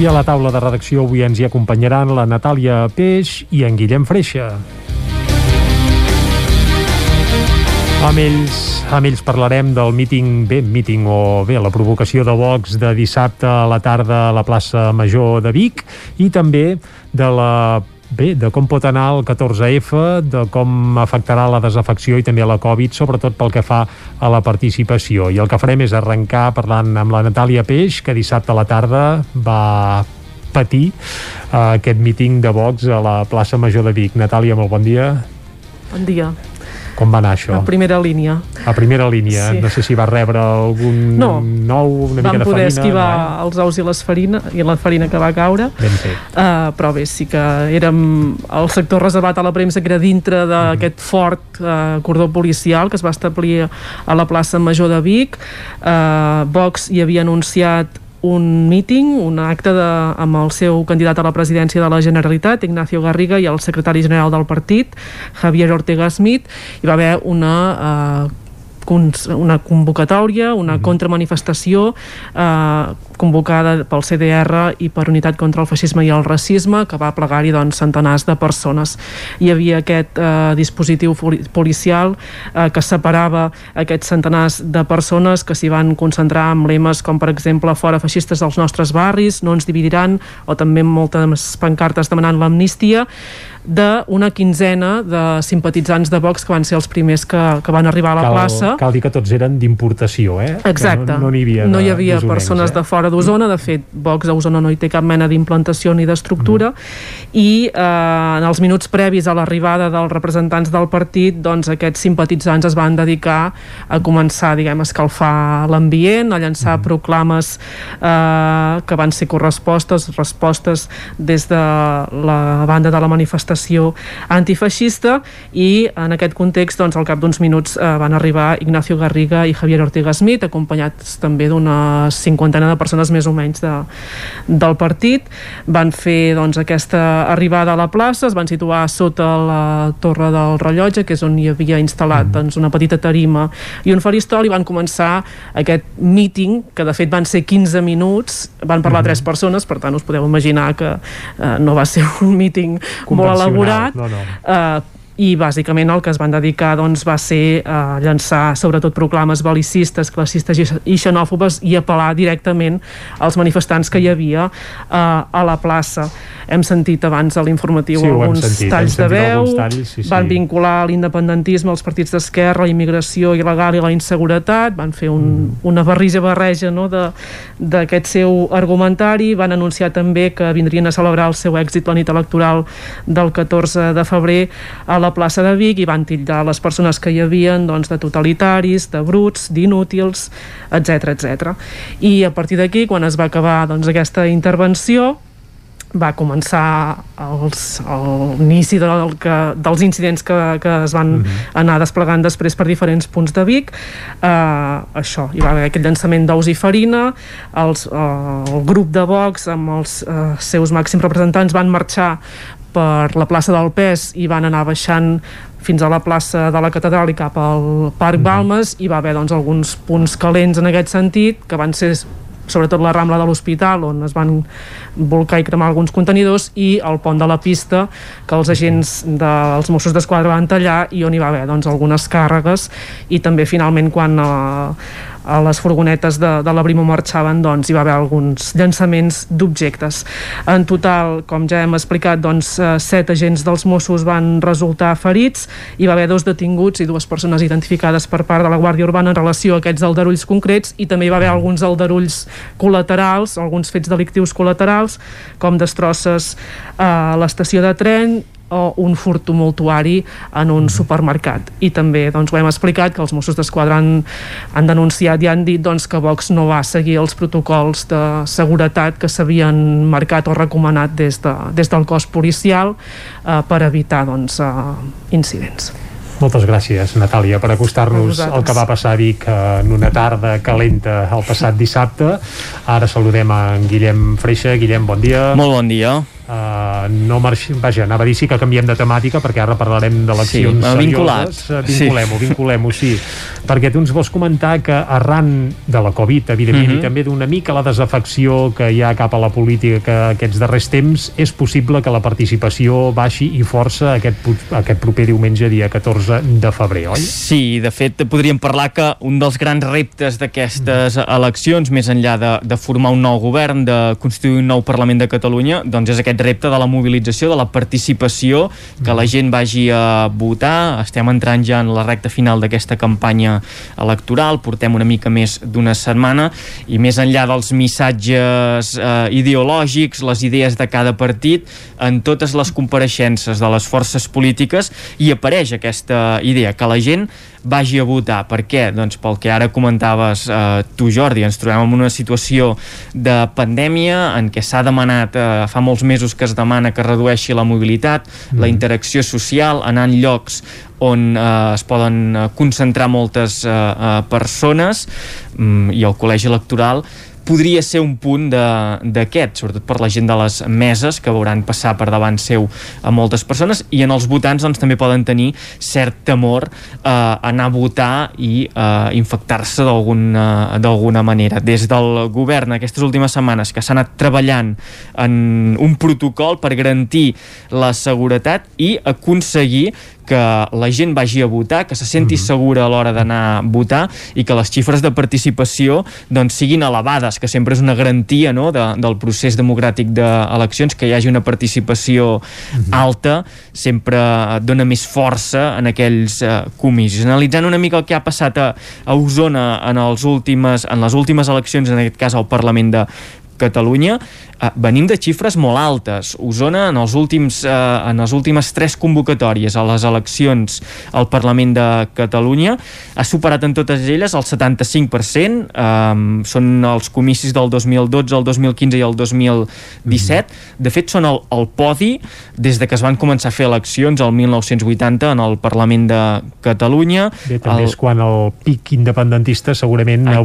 [SPEAKER 1] I a la taula de redacció avui ens hi acompanyaran la Natàlia Peix i en Guillem Freixa. Amb ells, amb ells parlarem del míting, bé, míting o bé, la provocació de Vox de dissabte a la tarda a la plaça Major de Vic i també de la Bé, de com pot anar el 14F, de com afectarà la desafecció i també la Covid, sobretot pel que fa a la participació. I el que farem és arrencar parlant amb la Natàlia Peix, que dissabte a la tarda va patir uh, aquest míting de Vox a la plaça Major de Vic. Natàlia, molt bon dia.
[SPEAKER 31] Bon dia.
[SPEAKER 1] Com va anar això?
[SPEAKER 31] A primera línia.
[SPEAKER 1] A primera línia.
[SPEAKER 31] Sí.
[SPEAKER 1] No sé si va rebre algun
[SPEAKER 31] No.
[SPEAKER 1] nou, una
[SPEAKER 31] Vam
[SPEAKER 1] mica de
[SPEAKER 31] poder
[SPEAKER 1] farina.
[SPEAKER 31] esquivar
[SPEAKER 1] No, eh?
[SPEAKER 31] els ous i, les farina, i la farina que va caure.
[SPEAKER 1] Ben fet.
[SPEAKER 31] Uh, però bé, sí que érem el sector reservat a la premsa que era dintre d'aquest fort uh, cordó policial que es va establir a la plaça Major de Vic. Uh, Vox hi havia anunciat un míting, un acte de, amb el seu candidat a la presidència de la Generalitat, Ignacio Garriga, i el secretari general del partit, Javier Ortega Smith. Hi va haver una eh, una convocatòria, una contramanifestació eh, convocada pel CDR i per Unitat contra el Feixisme i el Racisme, que va plegar-hi doncs, centenars de persones. Hi havia aquest eh, dispositiu policial eh, que separava aquests centenars de persones que s'hi van concentrar amb lemes com, per exemple, fora feixistes dels nostres barris, no ens dividiran, o també amb moltes pancartes demanant l'amnistia. D'una quinzena de simpatitzants de Vox que van ser els primers que, que van arribar a la
[SPEAKER 1] cal,
[SPEAKER 31] plaça.
[SPEAKER 1] Cal dir que tots eren d'importació, eh?
[SPEAKER 31] Exacte.
[SPEAKER 1] Que no, no, hi havia, de,
[SPEAKER 31] no hi havia persones
[SPEAKER 1] eh?
[SPEAKER 31] de fora d'Osona, de fet, Vox a Osona no hi té cap mena d'implantació ni d'estructura,
[SPEAKER 1] Mm.
[SPEAKER 31] i eh, en els minuts previs a l'arribada dels representants del partit, doncs aquests simpatitzants es van dedicar a començar, diguem, a escalfar l'ambient, a llançar
[SPEAKER 1] Mm.
[SPEAKER 31] proclames eh, que van ser correspostes, respostes des de la banda de la manifestació antifeixista i en aquest context, doncs, al cap d'uns minuts eh, van arribar Ignacio Garriga i Javier Ortega Smith, acompanyats també d'una cinquantena de persones més o menys de, del partit. Van fer doncs, aquesta arribada a la plaça, es van situar sota la torre del rellotge, que és on hi havia instal·lat doncs, una petita tarima i un faristol, i van començar aquest meeting, que de fet van ser 15 minuts, van parlar tres persones, per tant us podeu imaginar que eh, no va ser un meeting molt elaborat,
[SPEAKER 1] no, no.
[SPEAKER 31] eh, i bàsicament el que es van dedicar doncs, va ser a eh, llançar sobretot proclames bel·licistes, classistes i- xenòfobes i apel·lar directament als manifestants que hi havia eh, a la plaça. Hem sentit abans a l'informatiu
[SPEAKER 1] Sí,
[SPEAKER 31] alguns
[SPEAKER 1] sentit,
[SPEAKER 31] talls de veu,
[SPEAKER 1] talls, sí, sí.
[SPEAKER 31] van vincular l'independentisme als partits d'esquerra, la immigració il·legal i la inseguretat, van fer un,
[SPEAKER 1] Mm.
[SPEAKER 31] una barrija barreja no, d'aquest seu argumentari, van anunciar també que vindrien a celebrar el seu èxit la nit electoral del 14 de febrer a la plaça de Vic i van titllar les persones que hi havien doncs, de totalitaris, de bruts, d'inútils, etc etc. I a partir d'aquí, quan es va acabar doncs, aquesta intervenció, va començar l'inici del que, dels incidents que, que es van
[SPEAKER 1] Mhm.
[SPEAKER 31] anar desplegant després per diferents punts de Vic eh, això, hi va haver aquest llançament d'ous i farina els, eh, el grup de Vox amb els eh, seus màxims representants van marxar per la plaça del Pes i van anar baixant fins a la plaça de la catedral i cap al Parc Balmes i va haver doncs, alguns punts calents en aquest sentit que van ser sobretot la Rambla de l'Hospital on es van volcar i cremar alguns contenidors i el pont de la pista que els agents dels Mossos d'Esquadra van tallar i on hi va haver doncs, algunes càrregues. I també finalment quan eh, a les furgonetes de, de la Brimo marxaven doncs hi va haver alguns llançaments d'objectes. En total, com ja hem explicat, doncs eh, set agents dels Mossos van resultar ferits, hi va haver dos detinguts i dues persones identificades per part de la Guàrdia Urbana en relació a aquests aldarulls concrets i també hi va haver alguns aldarulls col·laterals, alguns fets delictius col·laterals, com destrosses a l'estació de tren o un furt tumultuari en un supermercat. I també doncs, ho hem explicat que els Mossos d'Esquadra han, han denunciat i han dit doncs, que Vox no va seguir els protocols de seguretat que s'havien marcat o recomanat des, de, des del cos policial eh, per evitar doncs, eh, incidents.
[SPEAKER 1] Moltes gràcies, Natàlia, per acostar-nos al que va passar a Vic eh, en una tarda calenta el passat dissabte. Ara saludem a en Guillem Freixa. Guillem, bon dia.
[SPEAKER 32] Molt bon dia.
[SPEAKER 1] Uh, no marxi... Vaja, anava a dir sí que canviem de temàtica perquè ara parlarem d'eleccions
[SPEAKER 32] Sí,
[SPEAKER 1] serioses. Eh, Vinculem-ho,
[SPEAKER 32] Sí.
[SPEAKER 1] vinculem-ho, sí. Perquè tu ens vols comentar que arran de la Covid, evidentment,
[SPEAKER 32] Mhm.
[SPEAKER 1] i també d'una mica la desafecció que hi ha cap a la política aquests darrers temps, és possible que la participació baixi i força aquest, aquest proper diumenge, dia 14 de febrer, oi?
[SPEAKER 32] Sí, de fet, podríem parlar que un dels grans reptes d'aquestes eleccions, més enllà de, de formar un nou govern, de constituir un nou Parlament de Catalunya, doncs és aquest repte de la mobilització, de la participació, que la gent vagi a votar. Estem entrant ja en la recta final d'aquesta campanya electoral, portem una mica més d'una setmana, i més enllà dels missatges eh, ideològics, les idees de cada partit, en totes les compareixences de les forces polítiques hi apareix aquesta idea, que la gent vagi a votar. Per què? Doncs pel que ara comentaves eh, tu, Jordi, ens trobem en una situació de pandèmia en què s'ha demanat, eh, fa molts mesos que es demana que redueixi la mobilitat, la interacció social, anar en llocs on eh, es poden eh, concentrar moltes eh, eh, persones mm, i el col·legi electoral podria ser un punt d'aquest, sobretot per la gent de les meses que veuran passar per davant seu a moltes persones i en els votants doncs, també poden tenir cert temor eh, a anar a votar i eh, infectar-se d'alguna d'alguna manera. Des del govern aquestes últimes setmanes que s'ha anat treballant en un protocol per garantir la seguretat i aconseguir que la gent vagi a votar, que se senti
[SPEAKER 1] Mhm.
[SPEAKER 32] segura a l'hora d'anar a votar i que les xifres de participació doncs, siguin elevades, que sempre és una garantia no, de, del procés democràtic d'eleccions, que hi hagi una participació alta sempre dona més força en aquells eh, comicis. Analitzant una mica el que ha passat a, a Osona en, els últimes, en les últimes eleccions, en aquest cas al Parlament de Catalunya, eh, venim de xifres molt altes. Osona, en, els últims, eh, en les últimes tres convocatòries a les eleccions al Parlament de Catalunya, ha superat en totes elles el 75%, eh, són els comicis del 2012, el 2015 i el 2017. De fet, són el, el podi des de que es van començar a fer eleccions el 1980 en el Parlament de Catalunya.
[SPEAKER 1] Bé, també
[SPEAKER 32] el,
[SPEAKER 1] és quan el pic independentista segurament
[SPEAKER 32] Aquí,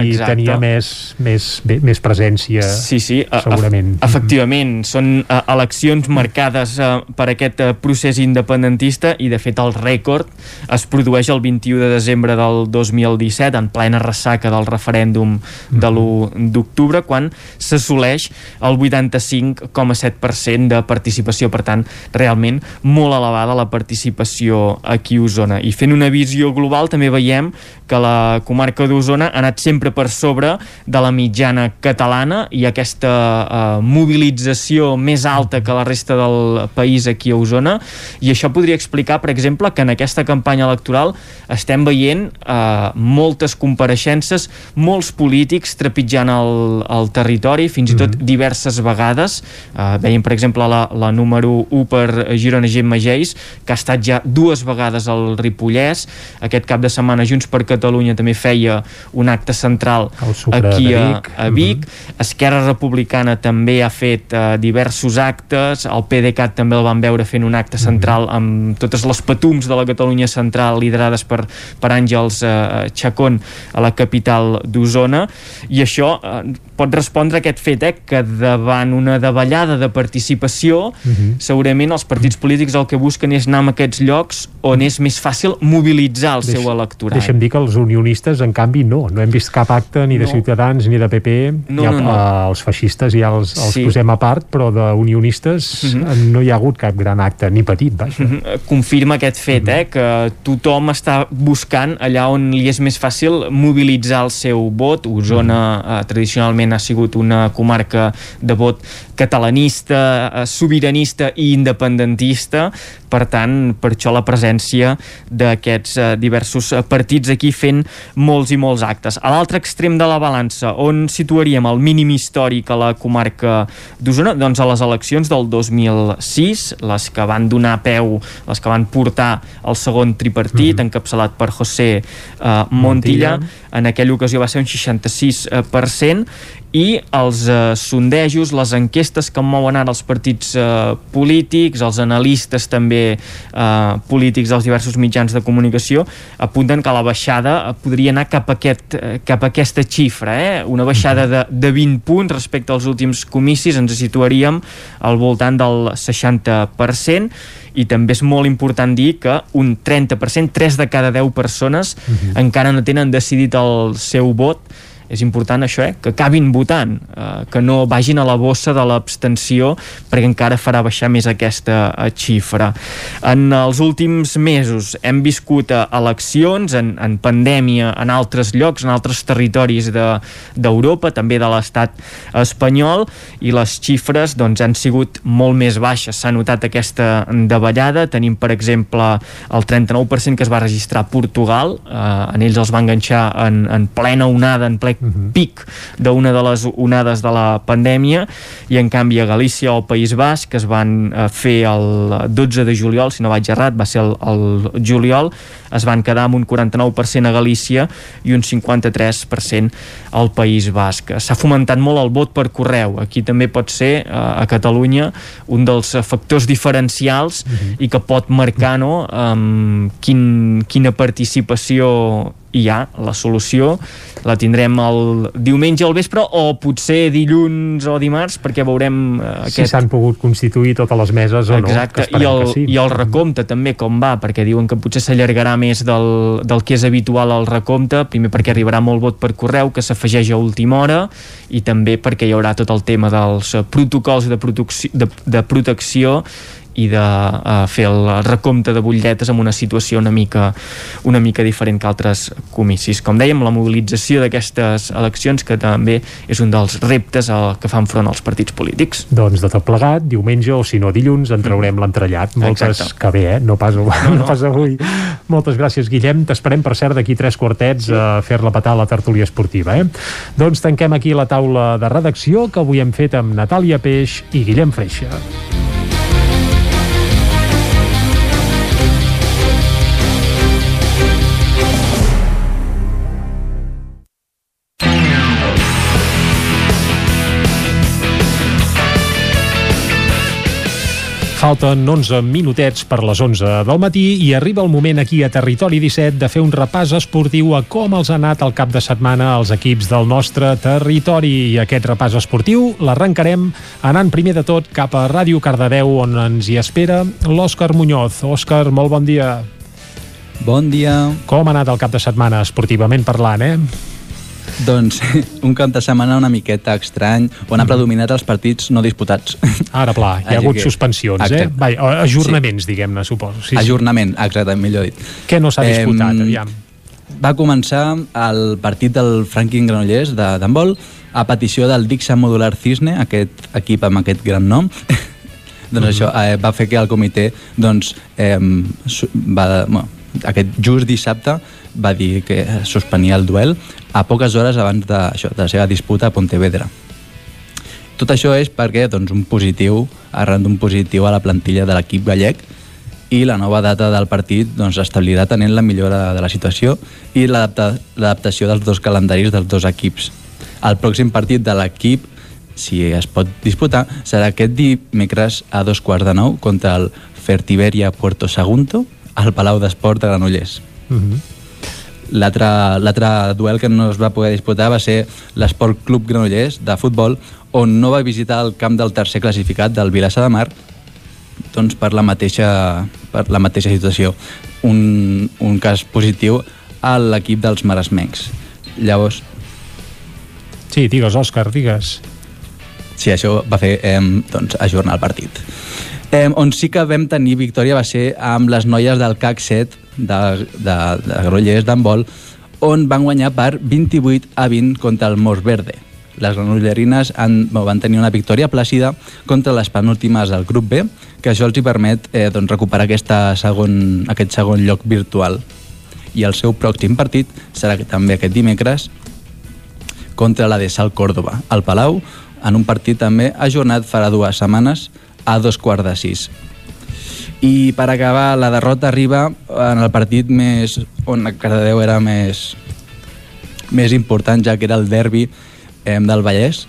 [SPEAKER 1] i
[SPEAKER 32] exacte.
[SPEAKER 1] tenia més, més, bé, més presència,
[SPEAKER 32] Sí, sí, a-
[SPEAKER 1] segurament.
[SPEAKER 32] a- efectivament, són eleccions marcades uh, per aquest uh, procés independentista i de fet el rècord es produeix el 21 de desembre del 2017 en plena ressaca del referèndum de l'1 d'octubre quan s'assoleix el 85,7% de participació, per tant realment molt elevada la participació aquí a Osona. I fent una visió global també veiem que la comarca d'Osona ha anat sempre per sobre de la mitjana catalana i aquesta eh, mobilització més alta que la resta del país aquí a Osona i això podria explicar, per exemple, que en aquesta campanya electoral estem veient eh, moltes compareixences, molts polítics trepitjant el, el territori, fins i tot diverses vegades. Eh, veiem, per exemple, la, la número 1 per Girona Gemma Geis, que ha estat ja dues vegades al Ripollès. Aquest cap de setmana Junts per Catalunya també feia un acte central aquí
[SPEAKER 1] de
[SPEAKER 32] a,
[SPEAKER 1] Vic.
[SPEAKER 32] a Vic. Esquerra Republicana també ha fet uh, diversos actes, el PDeCAT també el van veure fent un acte central amb totes les patums de la Catalunya central liderades per, per Àngels uh, Chacón a la capital d'Osona i això uh, pot respondre a aquest fet eh, que davant una davallada de participació
[SPEAKER 1] Mhm.
[SPEAKER 32] segurament els partits polítics el que busquen és anar a aquests llocs on és més fàcil mobilitzar el seu electorat
[SPEAKER 1] Deixa'm dir que els unionistes, en canvi, no. No hem vist cap acte ni de
[SPEAKER 32] No.
[SPEAKER 1] Ciutadans ni de PP.
[SPEAKER 32] No,
[SPEAKER 1] ja,
[SPEAKER 32] no, no.
[SPEAKER 1] eh, els feixistes ja els, els
[SPEAKER 32] Sí.
[SPEAKER 1] posem a part, però d'unionistes
[SPEAKER 32] Mhm.
[SPEAKER 1] no hi ha hagut cap gran acte, ni petit, vaja.
[SPEAKER 32] Mhm, eh, confirma aquest fet, eh, que tothom està buscant allà on li és més fàcil mobilitzar el seu vot. Osona eh, tradicionalment ha sigut una comarca de vot catalanista, eh, sobiranista i independentista, per tant, per això la presència d'aquests eh, diversos eh, partits aquí fent molts i molts actes. A l'altre extrem de la balança, on situaríem el mínim històric a la comarca d'Osona? Doncs a les eleccions del 2006, les que van donar peu, les que van portar el segon tripartit, encapçalat per José eh, Montilla.
[SPEAKER 1] Montilla.
[SPEAKER 32] En aquella ocasió va ser un 66%, i els eh, sondejos, les enquestes que mouen ara els partits eh, polítics, els analistes també eh, polítics dels diversos mitjans de comunicació apunten que la baixada eh, podria anar cap a, aquest, eh, cap a aquesta xifra eh? una baixada de, de 20 punts respecte als últims comicis ens situaríem al voltant del 60% i també és molt important dir que un 30%, 3 de cada 10 persones encara no tenen decidit el seu vot és important això, eh? que acabin votant, eh, que no vagin a la bossa de l'abstenció perquè encara farà baixar més aquesta eh, xifra. En els últims mesos hem viscut eh, eleccions en, en pandèmia en altres llocs, en altres territoris d'Europa, de, també de l'estat espanyol, i les xifres doncs, han sigut molt més baixes. S'ha notat aquesta davallada. Tenim, per exemple, el 39% que es va registrar a Portugal. Eh, en ells els va enganxar en, en plena onada, en ple pic d'una de les onades de la pandèmia i en canvi a Galícia o al País Basc que es van eh, fer el 12 de juliol, si no vaig errat, va ser el, el juliol, es van quedar amb un 49% a Galícia i un 53% al País Basc. S'ha fomentat molt el vot per correu. Aquí també pot ser, eh, a Catalunya, un dels factors diferencials i que pot marcar no, um, quin, quina participació hi ha. La solució la tindrem el diumenge al vespre o potser dilluns o dimarts perquè veurem eh,
[SPEAKER 1] Si
[SPEAKER 32] aquest...
[SPEAKER 1] s'han pogut constituir totes les meses o no.
[SPEAKER 32] Exacte,
[SPEAKER 1] que
[SPEAKER 32] i el,
[SPEAKER 1] sí.
[SPEAKER 32] i el recompte també com va, perquè diuen que potser s'allargarà més del, del que és habitual al recompte, primer perquè arribarà molt vot per correu que s'afegeix a última hora i també perquè hi haurà tot el tema dels eh, protocols de, protecció, de, de protecció
[SPEAKER 33] i de uh, fer el recompte de butlletes en una situació una mica, una mica diferent que altres comicis. Com dèiem, la mobilització d'aquestes eleccions que també és un dels reptes al que fan front als partits polítics.
[SPEAKER 1] Doncs de tot plegat, diumenge o si no dilluns en traurem mm. l'entrellat. Moltes
[SPEAKER 33] Exacte.
[SPEAKER 1] que bé, eh? No pas, no, no. no pas avui. Moltes gràcies, Guillem. T'esperem, per cert, d'aquí tres quartets a fer-la petar a la tertúlia esportiva. Eh? Doncs tanquem aquí la taula de redacció que avui hem fet amb Natàlia Peix i Guillem Freixa. Falten 11 minutets per les 11 del matí i arriba el moment aquí a Territori 17 de fer un repàs esportiu a com els ha anat el cap de setmana als equips del nostre territori. I aquest repàs esportiu l'arrencarem anant primer de tot cap a Ràdio Cardedeu on ens hi espera l'Òscar Muñoz. Òscar, molt bon dia.
[SPEAKER 34] Bon dia.
[SPEAKER 1] Com ha anat el cap de setmana esportivament parlant, eh?
[SPEAKER 34] Doncs un cap de setmana una miqueta estrany, on ha predominat els partits no disputats.
[SPEAKER 1] Ara, pla, hi ha
[SPEAKER 34] Així
[SPEAKER 1] hagut
[SPEAKER 34] que-
[SPEAKER 1] suspensions, eh?
[SPEAKER 34] Exacte.
[SPEAKER 1] Vai, o ajornaments, sí. diguem-ne, suposo.
[SPEAKER 34] Sí, Ajornament, exacte, millor dit.
[SPEAKER 1] Què no s'ha disputat,
[SPEAKER 34] Em,
[SPEAKER 1] aviam?
[SPEAKER 34] Va començar el partit del Franklin Granollers de d'handbol a petició del Dixa Modular Cisne, aquest equip amb aquest gran nom. doncs això eh, va fer que el comitè doncs, eh, va, bueno, aquest just dissabte va dir que suspenia el duel a poques hores abans de, això, de la seva disputa a Pontevedra. Tot això és perquè doncs, un positiu, arran d'un positiu a la plantilla de l'equip gallec i la nova data del partit doncs, establirà tenint la millora de la situació i l'adapta- l'adaptació dels dos calendaris dels dos equips. El pròxim partit de l'equip, si es pot disputar, serà aquest dimecres a dos quarts de nou contra el Fertiberia Puerto Sagunto al Palau d'Esport de Granollers.
[SPEAKER 1] Mm -hmm.
[SPEAKER 34] L'altre duel que no es va poder disputar va ser l'Esport Club Granollers de futbol, on no va visitar el camp del tercer classificat del Vilassa de Mar doncs per la mateixa, per la mateixa situació. Un, un cas positiu a l'equip dels maresmencs. Llavors,
[SPEAKER 1] Sí, digues, Òscar, digues.
[SPEAKER 34] sí, això va fer eh, doncs, ajornar el partit. Eh, on sí que vam tenir victòria va ser amb les noies del CAC 7 de, de, de Granollers d'handbol, on van guanyar per 28 a 20 contra el Mos Verde. Les granollerines han, van tenir una victòria plàcida contra les penúltimes del grup B, que això els hi permet eh, doncs, recuperar aquesta segon, aquest segon lloc virtual. I el seu pròxim partit serà també aquest dimecres contra la de Sal Córdoba, al Palau, en un partit també ajornat farà dues setmanes a dos quarts de sis. I per acabar, la derrota arriba en el partit més on Cardedeu era més, més important, ja que era el derbi eh, del Vallès,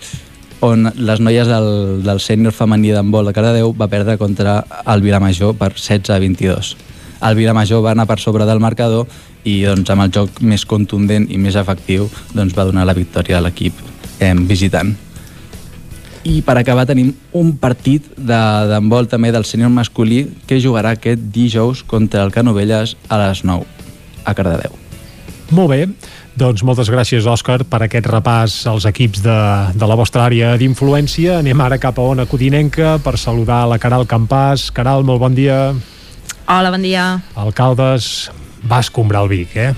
[SPEAKER 34] on les noies del, del sènior femení d'handbol de Cardedeu va perdre contra el Vilamajor per 16 a 22. El Vilamajor va anar per sobre del marcador i doncs, amb el joc més contundent i més efectiu doncs, va donar la victòria a l'equip eh, visitant. I per acabar tenim un partit de- d'handbol també del sènior masculí que jugarà aquest dijous contra el Canovelles a les 9 a Cardedeu.
[SPEAKER 1] Molt bé, doncs moltes gràcies, Òscar, per aquest repàs als equips de, de la vostra àrea d'influència. Anem ara cap a Ona Codinenca per saludar la Caral Campàs. Caral, molt bon dia.
[SPEAKER 10] Hola, bon dia.
[SPEAKER 1] Alcaldes, va escombrar el Vic, eh?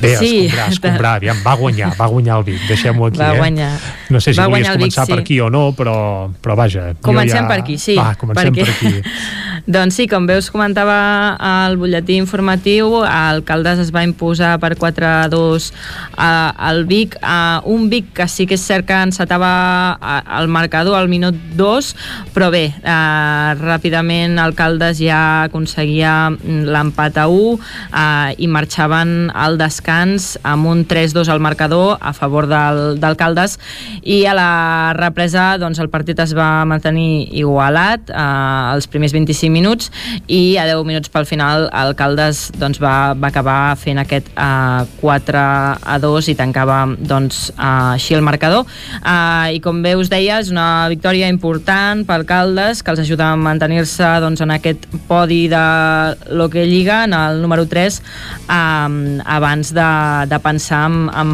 [SPEAKER 1] Bé,
[SPEAKER 10] Sí.
[SPEAKER 1] escombrar, escombrar, aviam, va guanyar, va guanyar el Vic, deixem-ho aquí,
[SPEAKER 10] Va
[SPEAKER 1] eh?
[SPEAKER 10] guanyar.
[SPEAKER 1] No sé si
[SPEAKER 10] Va
[SPEAKER 1] volies
[SPEAKER 10] el Vic,
[SPEAKER 1] començar per
[SPEAKER 10] sí.
[SPEAKER 1] aquí o no, però, però vaja.
[SPEAKER 10] Comencem
[SPEAKER 1] ja...
[SPEAKER 10] per aquí, sí.
[SPEAKER 1] Va, comencem
[SPEAKER 10] perquè...
[SPEAKER 1] per aquí.
[SPEAKER 10] doncs sí, com veus comentava al butlletí informatiu, Alcaldes es va imposar per 4-2 a- al Vic, a un Vic que sí que és cert que encetava el marcador al minut 2, però bé, eh, ràpidament Alcaldes ja aconseguia mm, l'empat a 1 eh, i marxaven al descans amb un 3-2 al marcador a favor del- d'Alcaldes i a la represa doncs, el partit es va mantenir igualat eh, els primers 25 minuts i a 10 minuts pel final el Caldes doncs, va, va acabar fent aquest uh, 4 a 2 i tancava doncs, uh, així el marcador uh, i com bé us deia és una victòria important pel Caldes que els ajuda a mantenir-se doncs, en aquest podi de que lliga en el número 3 um, abans de, de pensar en, en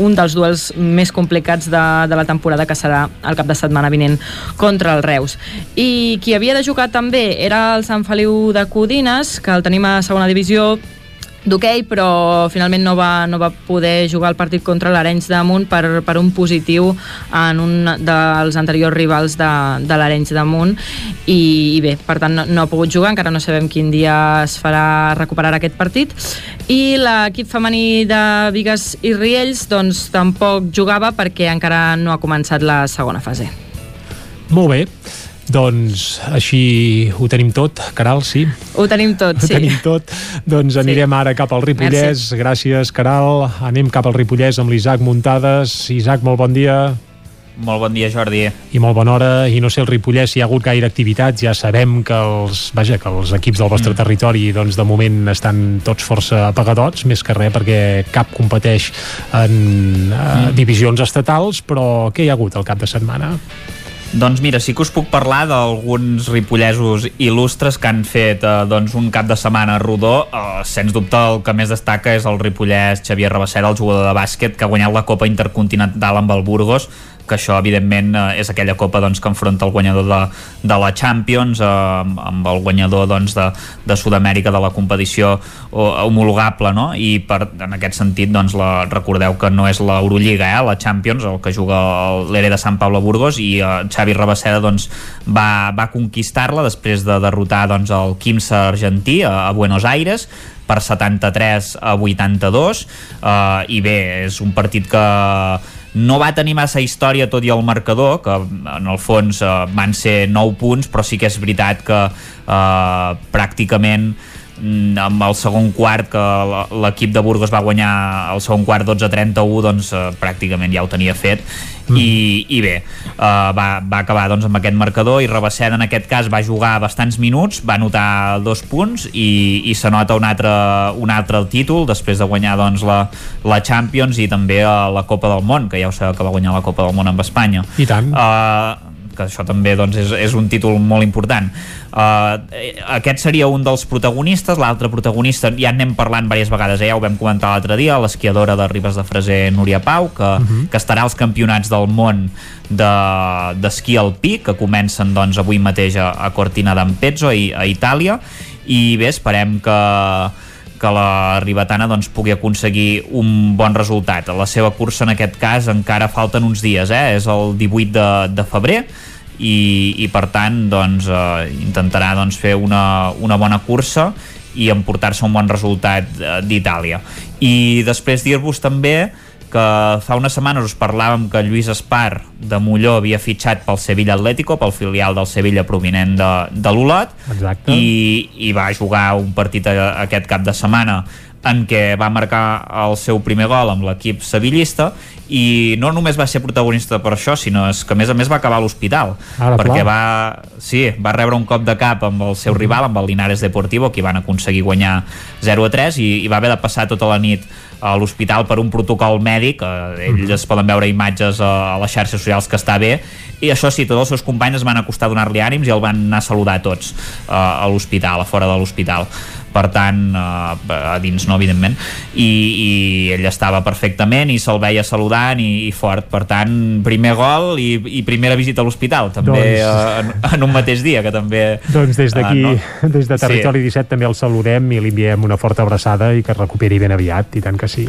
[SPEAKER 10] un dels duels més complicats de, de la temporada que serà el cap de setmana vinent contra el Reus. I qui havia de jugar també era el Sant Feliu de Codines, que el tenim a segona divisió, d'hoquei, però finalment no va, no va poder jugar el partit contra l'Arenys de Munt per, per un positiu en un dels anteriors rivals de, de l'Arenys de Munt i, i bé, per tant no, no ha pogut jugar, encara no sabem quin dia es farà recuperar aquest partit i l'equip femení de Vigues i Riells doncs tampoc jugava perquè encara no ha començat la segona fase.
[SPEAKER 1] Molt bé. Doncs així ho tenim tot, Caral, sí?
[SPEAKER 10] Ho tenim tot, sí.
[SPEAKER 1] Ho tenim tot. Doncs anirem sí. ara cap al Ripollès. Merci. Gràcies, Caral. Anem cap al Ripollès amb l'Isaac Muntades. Isaac, molt bon dia.
[SPEAKER 7] Molt bon dia, Jordi.
[SPEAKER 1] I molt bona hora. I no sé, el Ripollès, si hi ha hagut gaire activitat, ja sabem que els, vaja, que els equips del vostre mm. territori doncs, de moment estan tots força apagadots, més que res perquè cap competeix en uh, mm. divisions estatals, però què hi ha hagut el cap de setmana?
[SPEAKER 7] Doncs mira, sí que us puc parlar d'alguns ripollesos il·lustres que han fet eh, doncs un cap de setmana rodó. Eh, sens dubte el que més destaca és el ripollès Xavier Rabassera, el jugador de bàsquet, que ha guanyat la Copa Intercontinental amb el Burgos que això evidentment eh, és aquella copa doncs, que enfronta el guanyador de, de la Champions eh, amb el guanyador doncs, de, de Sud-amèrica de la competició homologable no? i per, en aquest sentit doncs, la, recordeu que no és l'Eurolliga eh, la Champions, el que juga l'Ere de Sant Pablo Burgos i eh, Xavi Rabaseda doncs, va, va conquistar-la després de derrotar doncs, el Quimsa argentí a, a Buenos Aires per 73 a 82 eh, i bé, és un partit que no va tenir massa història tot i el marcador, que en el fons eh, van ser 9 punts, però sí que és veritat que eh, pràcticament mm, amb el segon quart que l'equip de Burgos va guanyar el segon quart 12-31 doncs eh, pràcticament ja ho tenia fet mm. i, i bé, uh, va, va acabar doncs, amb aquest marcador i Rabasset en aquest cas va jugar bastants minuts, va anotar dos punts i, i s'anota un altre, un altre títol després de guanyar doncs, la, la Champions i també uh, la Copa del Món, que ja ho sabeu que va guanyar la Copa del Món amb Espanya.
[SPEAKER 1] I tant.
[SPEAKER 7] Uh, que això també doncs, és, és un títol molt important. Uh, aquest seria un dels protagonistes, l'altre protagonista ja anem parlant diverses vegades, eh? ja ho vam comentar l'altre dia, l'esquiadora de Ribes de Freser, Núria Pau, que, uh mhm. -huh. que estarà als campionats del món d'esquí de, alpí, que comencen doncs, avui mateix a, a Cortina d'Ampezzo, a, a Itàlia, i bé, esperem que que la ribetana doncs, pugui aconseguir un bon resultat. A la seva cursa, en aquest cas, encara falten uns dies, eh? és el 18 de, de febrer, i, i per tant doncs, eh, intentarà doncs, fer una, una bona cursa i emportar-se un bon resultat eh, d'Itàlia. I després dir-vos també que fa unes setmanes us parlàvem que Lluís Espar de Molló havia fitxat pel Sevilla Atlético, pel filial del Sevilla provinent de, de l'Olot i, i va jugar un partit aquest cap de setmana en què va marcar el seu primer gol amb l'equip sevillista i no només va ser protagonista per això, sinó és que a més a més va acabar a l'hospital perquè va, sí, va rebre un cop de cap amb el seu rival, amb el Linares Deportivo que van aconseguir guanyar 0 a 3 i, i va haver de passar tota la nit a l'hospital per un protocol mèdic eh, ells es poden veure imatges a, a les xarxes socials que està bé i això sí, tots els seus companys es van acostar a donar-li ànims i el van anar a saludar tots uh, a l'hospital, a fora de l'hospital per tant, uh, a dins no, evidentment i, i ell estava perfectament i se'l veia saludant i, i fort, per tant, primer gol i, i primera visita a l'hospital també doncs... uh, en, en un mateix dia que també
[SPEAKER 1] doncs des d'aquí, uh, no? des de Territori sí. 17 també el saludem i li enviem una forta abraçada i que es recuperi ben aviat, i tant que sí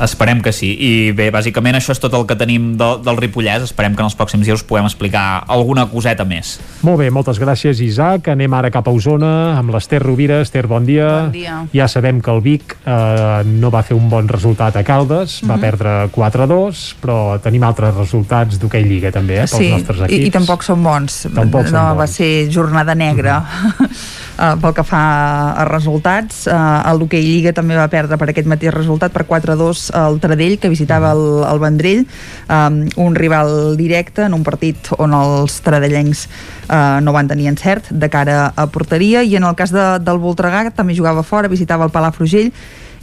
[SPEAKER 7] Esperem que sí. I bé, bàsicament això és tot el que tenim de, del Ripollès. Esperem que en els pròxims dies us puguem explicar alguna coseta més.
[SPEAKER 1] Molt bé, moltes gràcies, Isaac. Anem ara cap a Osona amb l'Ester Rovira. Ester, bon dia.
[SPEAKER 35] Bon dia.
[SPEAKER 1] Ja sabem que el Vic eh, no va fer un bon resultat a Caldes, mm -hmm. va mhm. perdre 4-2, però tenim altres resultats d'hoquei Lliga també, eh, pels
[SPEAKER 35] sí,
[SPEAKER 1] nostres equips.
[SPEAKER 35] I, i tampoc són bons.
[SPEAKER 1] Tampoc
[SPEAKER 35] no,
[SPEAKER 1] són bons.
[SPEAKER 35] va ser jornada negra. Mm -hmm. uh, pel que fa a resultats. Uh, el l'hoquei Lliga també va perdre per aquest mateix resultat per 4-2 el Tradell, que visitava el, el Vendrell, um, un rival directe en un partit on els tradellencs uh, no van tenir encert de cara a porteria, i en el cas de, del Voltregà també jugava fora, visitava el Palafrugell,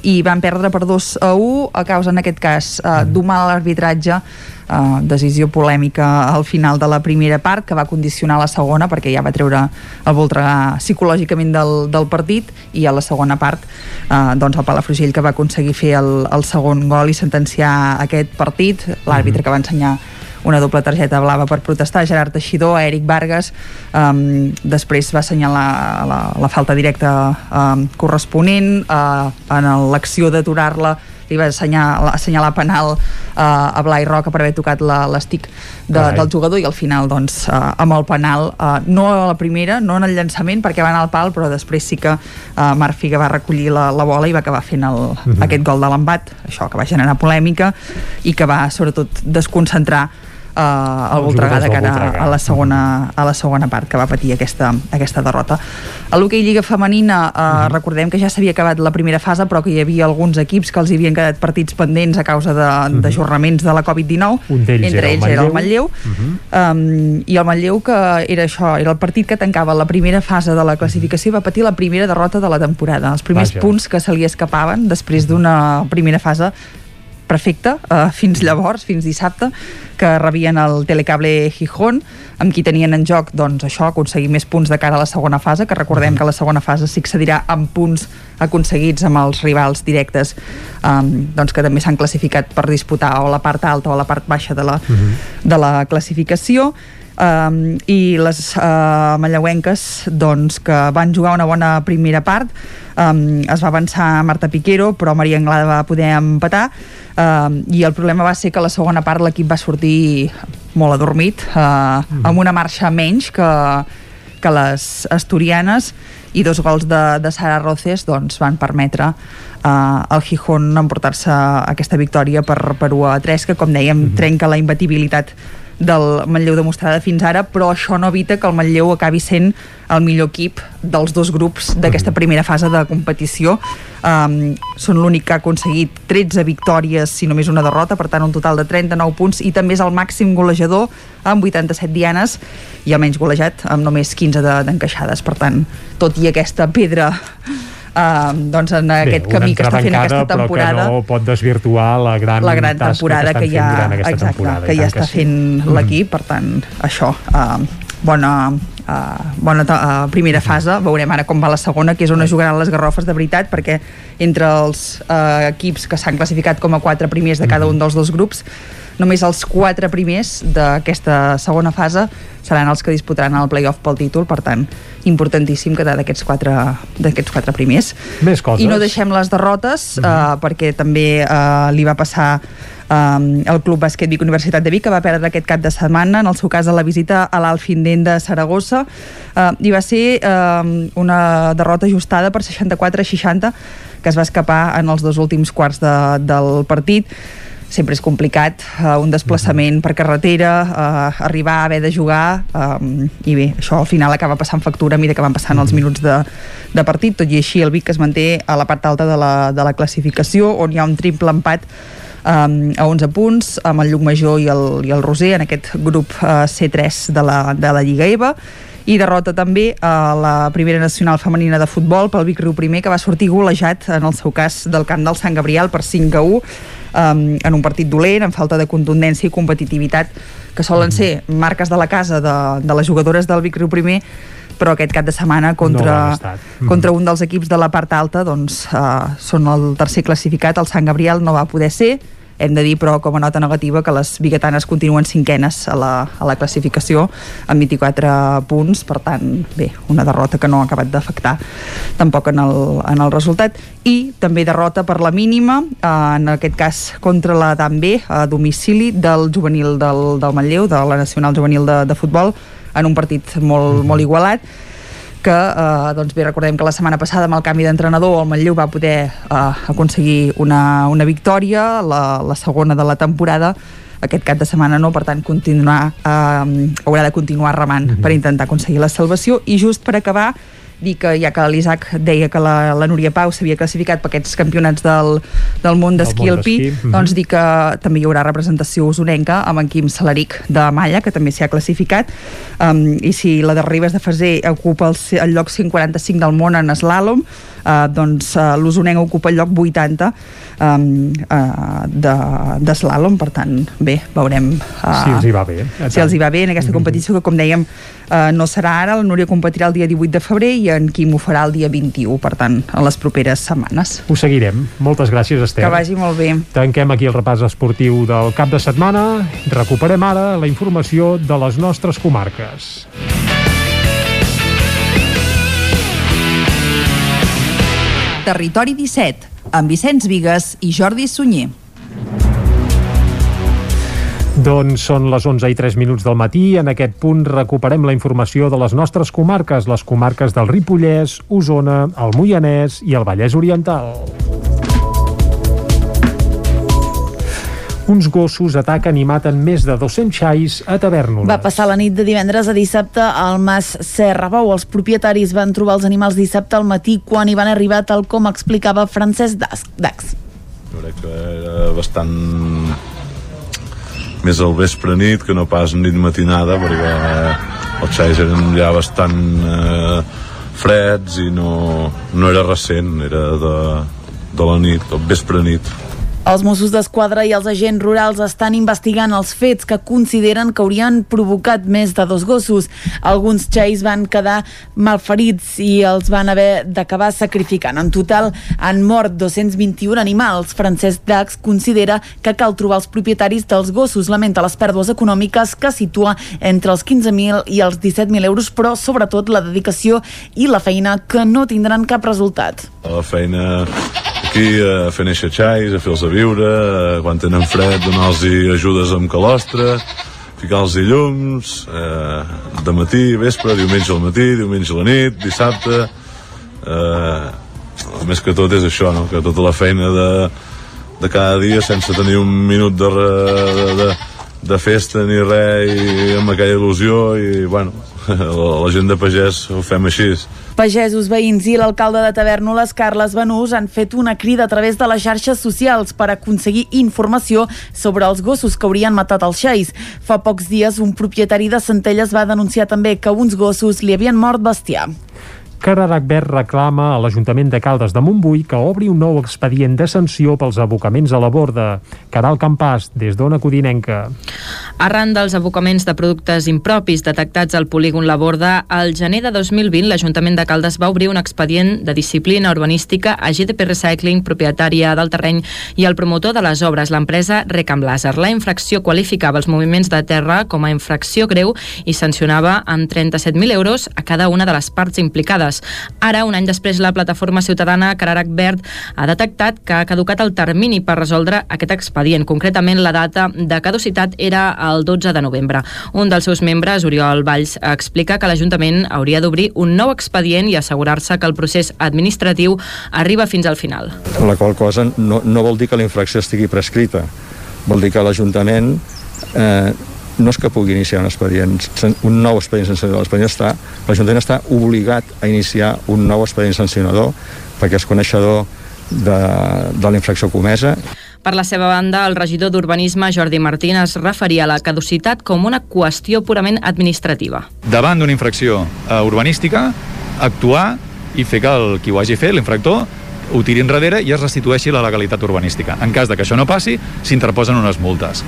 [SPEAKER 35] i van perdre per 2 a 1 a causa en aquest cas uh, d'un mal arbitratge uh, decisió polèmica al final de la primera part que va condicionar la segona perquè ja va treure el Voltregà psicològicament del, del partit i a la segona part uh, doncs el Palafrugell que va aconseguir fer el, el segon gol i sentenciar aquest partit l'àrbitre que va ensenyar una doble targeta blava per protestar, Gerard Teixidor, a Eric Vargas, um, després va assenyalar la, la falta directa um, corresponent, uh, en l'acció d'aturar-la li va assenyalar, assenyalar penal uh, a Blai Roca per haver tocat l'estic de, del jugador i al final doncs, uh, amb el penal uh, no a la primera, no en el llançament perquè va anar al pal però després sí que uh, Marc Figa va recollir la, la bola i va acabar fent el, uh -huh. aquest gol de l'embat. Això que va generar polèmica i que va sobretot desconcentrar uh, el Voltregà de cara a la, segona, a la segona part que va patir aquesta, aquesta derrota. A l'hoquei Lliga Femenina uh, uh -huh. recordem que ja s'havia acabat la primera fase però que hi havia alguns equips que els havien quedat partits pendents a causa d'ajornaments de, uh -huh. de la Covid-19 entre
[SPEAKER 1] era
[SPEAKER 35] ells
[SPEAKER 1] el
[SPEAKER 35] era el
[SPEAKER 1] Manlleu.
[SPEAKER 35] Manlleu uh -huh. um, i el Manlleu que era això, era el partit que tancava la primera fase de la classificació va patir la primera derrota de la temporada els primers
[SPEAKER 1] Vaja.
[SPEAKER 35] punts que se li escapaven després d'una primera fase perfecte, uh, fins llavors, fins dissabte, que rebien el Telecable Gijón, amb qui tenien en joc doncs, això aconseguir més punts de cara a la segona fase, que recordem que la segona fase s'excedirà amb punts aconseguits amb els rivals directes um, doncs que també s'han classificat per disputar o la part alta o la part baixa de la, uh -huh. de la classificació um, i les uh, mallauenques doncs, que van jugar una bona primera part um, es va avançar Marta Piquero però Maria Anglada va poder empatar um, i el problema va ser que la segona part l'equip va sortir molt adormit uh, mm. amb una marxa menys que, que les asturianes i dos gols de, de Sara Roces doncs, van permetre uh, al Gijón emportar-se aquesta victòria per, per 1 a 3 que com dèiem mm -hmm. trenca la imbatibilitat del Manlleu demostrada fins ara, però això no evita que el Manlleu acabi sent el millor equip dels dos grups d'aquesta primera fase de competició. Um, són l'únic que ha aconseguit 13 victòries, si només una derrota, per tant un total de 39 punts, i també és el màxim golejador amb 87 dianes i el menys golejat amb només 15 d'encaixades. De, per tant, tot i aquesta pedra uh, doncs en
[SPEAKER 1] Bé,
[SPEAKER 35] aquest camí que està fent aquesta temporada
[SPEAKER 1] però que no pot desvirtuar la gran,
[SPEAKER 35] la gran temporada
[SPEAKER 1] que,
[SPEAKER 35] que, ja, exacte,
[SPEAKER 1] temporada,
[SPEAKER 35] que ja està
[SPEAKER 1] sí.
[SPEAKER 35] fent l'equip, per tant, això, uh, bona, uh, bona uh, primera fase, veurem ara com va la segona, que és on es jugaran les garrofes de veritat, perquè entre els uh, equips que s'han classificat com a quatre primers de cada un dels dos grups, només els quatre primers d'aquesta segona fase seran els que disputaran el playoff pel títol, per tant, importantíssim quedar d'aquests quatre, d'aquests quatre primers.
[SPEAKER 1] Més coses.
[SPEAKER 35] I no deixem les derrotes, uh -huh. uh, perquè també uh, li va passar um, el Club Bàsquet Vic Universitat de Vic, que va perdre aquest cap de setmana, en el seu cas a la visita a l'Alfindent de Saragossa, uh, i va ser um, una derrota ajustada per 64 a 60, que es va escapar en els dos últims quarts de, del partit sempre és complicat, uh, un desplaçament per carretera, uh, arribar a haver de jugar um, i bé, això al final acaba passant factura a mesura que van passant els minuts de, de partit, tot i així el Vic es manté a la part alta de la, de la classificació on hi ha un triple empat um, a 11 punts amb el Llucmajor i el, i el Roser en aquest grup uh, C3 de la, de la Lliga EVA i derrota també a la primera nacional femenina de futbol pel Vic Riu Primer que va sortir golejat en el seu cas del camp del Sant Gabriel per 5 a 1 um, en un partit dolent, amb falta de contundència i competitivitat que solen ser marques de la casa de, de les jugadores del Vic Riu Primer però aquest cap de setmana contra,
[SPEAKER 1] No
[SPEAKER 35] contra un dels equips de la part alta doncs uh, són el tercer classificat, el Sant Gabriel no va poder ser hem de dir però com a nota negativa que les biguetanes continuen cinquenes a la, a la classificació amb 24 punts. Per tant, bé, una derrota que no ha acabat d'afectar tampoc en el, en el resultat. I també derrota per la mínima eh, en aquest cas contra la també a domicili del juvenil del, del Manlleu, de la Nacional Juvenil de, de Futbol en un partit molt, molt igualat que eh, doncs bé, recordem que la setmana passada amb el canvi d'entrenador el Manlleu va poder eh, aconseguir una, una victòria, la, la segona de la temporada aquest cap de setmana no, per tant continuar, eh, haurà de continuar remant mm -hmm. per intentar aconseguir la salvació i just per acabar dir que ja que l'Isaac deia que la, la Núria Pau s'havia classificat per aquests campionats del, del món d'esquí alpí,
[SPEAKER 1] d'esquí, mhm.
[SPEAKER 35] doncs dir que també hi haurà representació usonenca amb en Quim Salaric de Malla, que també s'hi ha classificat, um, i si la de Ribes de Faser ocupa el, el lloc 145 del món en slalom, uh, doncs uh, l'usonenc ocupa el lloc 80 um, uh, de, de slalom, per tant, bé, veurem uh,
[SPEAKER 1] Si els hi va bé.
[SPEAKER 35] si els hi va bé en aquesta competició que com dèiem eh, no serà ara, la Núria competirà el dia 18 de febrer i en Quim ho farà el dia 21 per tant, en les properes setmanes
[SPEAKER 1] Ho seguirem. Moltes gràcies, Esther.
[SPEAKER 35] que vagi molt bé
[SPEAKER 1] Tanquem aquí el repàs esportiu del cap de setmana. Recuperem ara la informació de les nostres comarques.
[SPEAKER 36] Territori 17, amb Vicenç Vigues i Jordi Sunyer.
[SPEAKER 1] Doncs són les 11 i 3 minuts del matí. En aquest punt recuperem la informació de les nostres comarques, les comarques del Ripollès, Osona, el Moianès i el Vallès Oriental. Uns gossos ataquen i maten més de 200 xais a Tavernoles.
[SPEAKER 3] Va passar la nit de divendres a dissabte al Mas Serra Bou. Els propietaris van trobar els animals dissabte al matí quan hi van arribar, tal com explicava Francesc Dax.
[SPEAKER 24] Jo crec que era bastant més al vespre nit que no pas nit matinada perquè els xais eren ja bastant eh, freds i no, no era recent, era de, de la nit, del vespre nit.
[SPEAKER 3] Els Mossos d'Esquadra i els agents rurals estan investigant els fets que consideren que haurien provocat més de dos gossos. Alguns xais van quedar malferits i els van haver d'acabar sacrificant. En total han mort 221 animals. Francesc Dax considera que cal trobar els propietaris dels gossos. Lamenta les pèrdues econòmiques que situa entre els 15.000 i els 17.000 euros, però sobretot la dedicació i la feina que no tindran cap resultat.
[SPEAKER 24] La feina aquí a fer néixer xais, a fer-los a viure, eh, quan tenen fred donar-los ajudes amb calostre, ficar-los llums, eh, de matí, vespre, diumenge al matí, diumenge a la nit, dissabte... Eh, més que tot és això, no? que tota la feina de, de cada dia sense tenir un minut de, re, de, de, de festa ni res i amb aquella il·lusió i bueno, la, gent de pagès ho fem així
[SPEAKER 3] Pagesos, veïns i l'alcalde de Tavernoles, Carles Benús, han fet una crida a través de les xarxes socials per aconseguir informació sobre els gossos que haurien matat els xais. Fa pocs dies, un propietari de Centelles va denunciar també que uns gossos li havien mort bestiar.
[SPEAKER 1] Cararac Verd reclama a l'Ajuntament de Caldes de Montbui que obri un nou expedient de sanció pels abocaments a la borda. Caral Campàs, des d'Ona Codinenca.
[SPEAKER 10] Arran dels abocaments de productes impropis detectats al polígon La Borda, al gener de 2020 l'Ajuntament de Caldes va obrir un expedient de disciplina urbanística a GDP Recycling, propietària del terreny, i el promotor de les obres, l'empresa Recam Laser. La infracció qualificava els moviments de terra com a infracció greu i sancionava amb 37.000 euros a cada una de les parts implicades. Ara, un any després, la plataforma ciutadana Cararac Verd ha detectat que ha caducat el termini per resoldre aquest expedient. Concretament, la data de caducitat era el 12 de novembre. Un dels seus membres, Oriol Valls, explica que l'Ajuntament hauria d'obrir un nou expedient i assegurar-se que el procés administratiu arriba fins al final.
[SPEAKER 37] La qual cosa no, no vol dir que la infracció estigui prescrita. Vol dir que l'Ajuntament eh, no és que pugui iniciar un expedient, un nou expedient sancionador. L'expedient està, l'Ajuntament està obligat a iniciar un nou expedient sancionador perquè és coneixedor de, de la infracció comesa.
[SPEAKER 10] Per la seva banda, el regidor d'Urbanisme, Jordi Martín, es referia a la caducitat com una qüestió purament administrativa.
[SPEAKER 23] Davant d'una infracció eh, urbanística, actuar i fer que el, qui ho hagi fet, l'infractor, ho tiri enrere i es restitueixi la legalitat urbanística. En cas de que això no passi, s'interposen unes multes.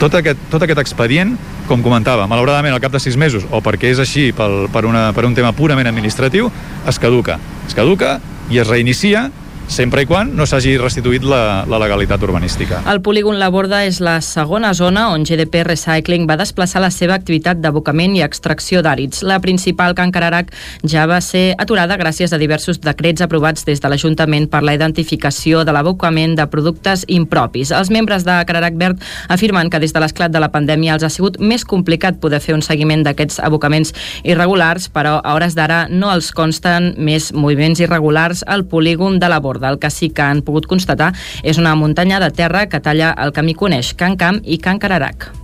[SPEAKER 23] Tot aquest, tot aquest expedient, com comentava, malauradament al cap de sis mesos, o perquè és així pel, per, una, per un tema purament administratiu, es caduca. Es caduca i es reinicia sempre i quan no s'hagi restituït la, la legalitat urbanística.
[SPEAKER 10] El polígon La Borda és la segona zona on GDP Recycling va desplaçar la seva activitat d'abocament i extracció d'àrids. La principal, Can Cararac, ja va ser aturada gràcies a diversos decrets aprovats des de l'Ajuntament per la identificació de l'abocament de productes impropis. Els membres de Cararac Verd afirmen que des de l'esclat de la pandèmia els ha sigut més complicat poder fer un seguiment d'aquests abocaments irregulars, però a hores d'ara no els consten més moviments irregulars al polígon de la Borda borda. El que sí que han pogut constatar és una muntanya de terra que talla el camí coneix Can Camp i Can Cararac.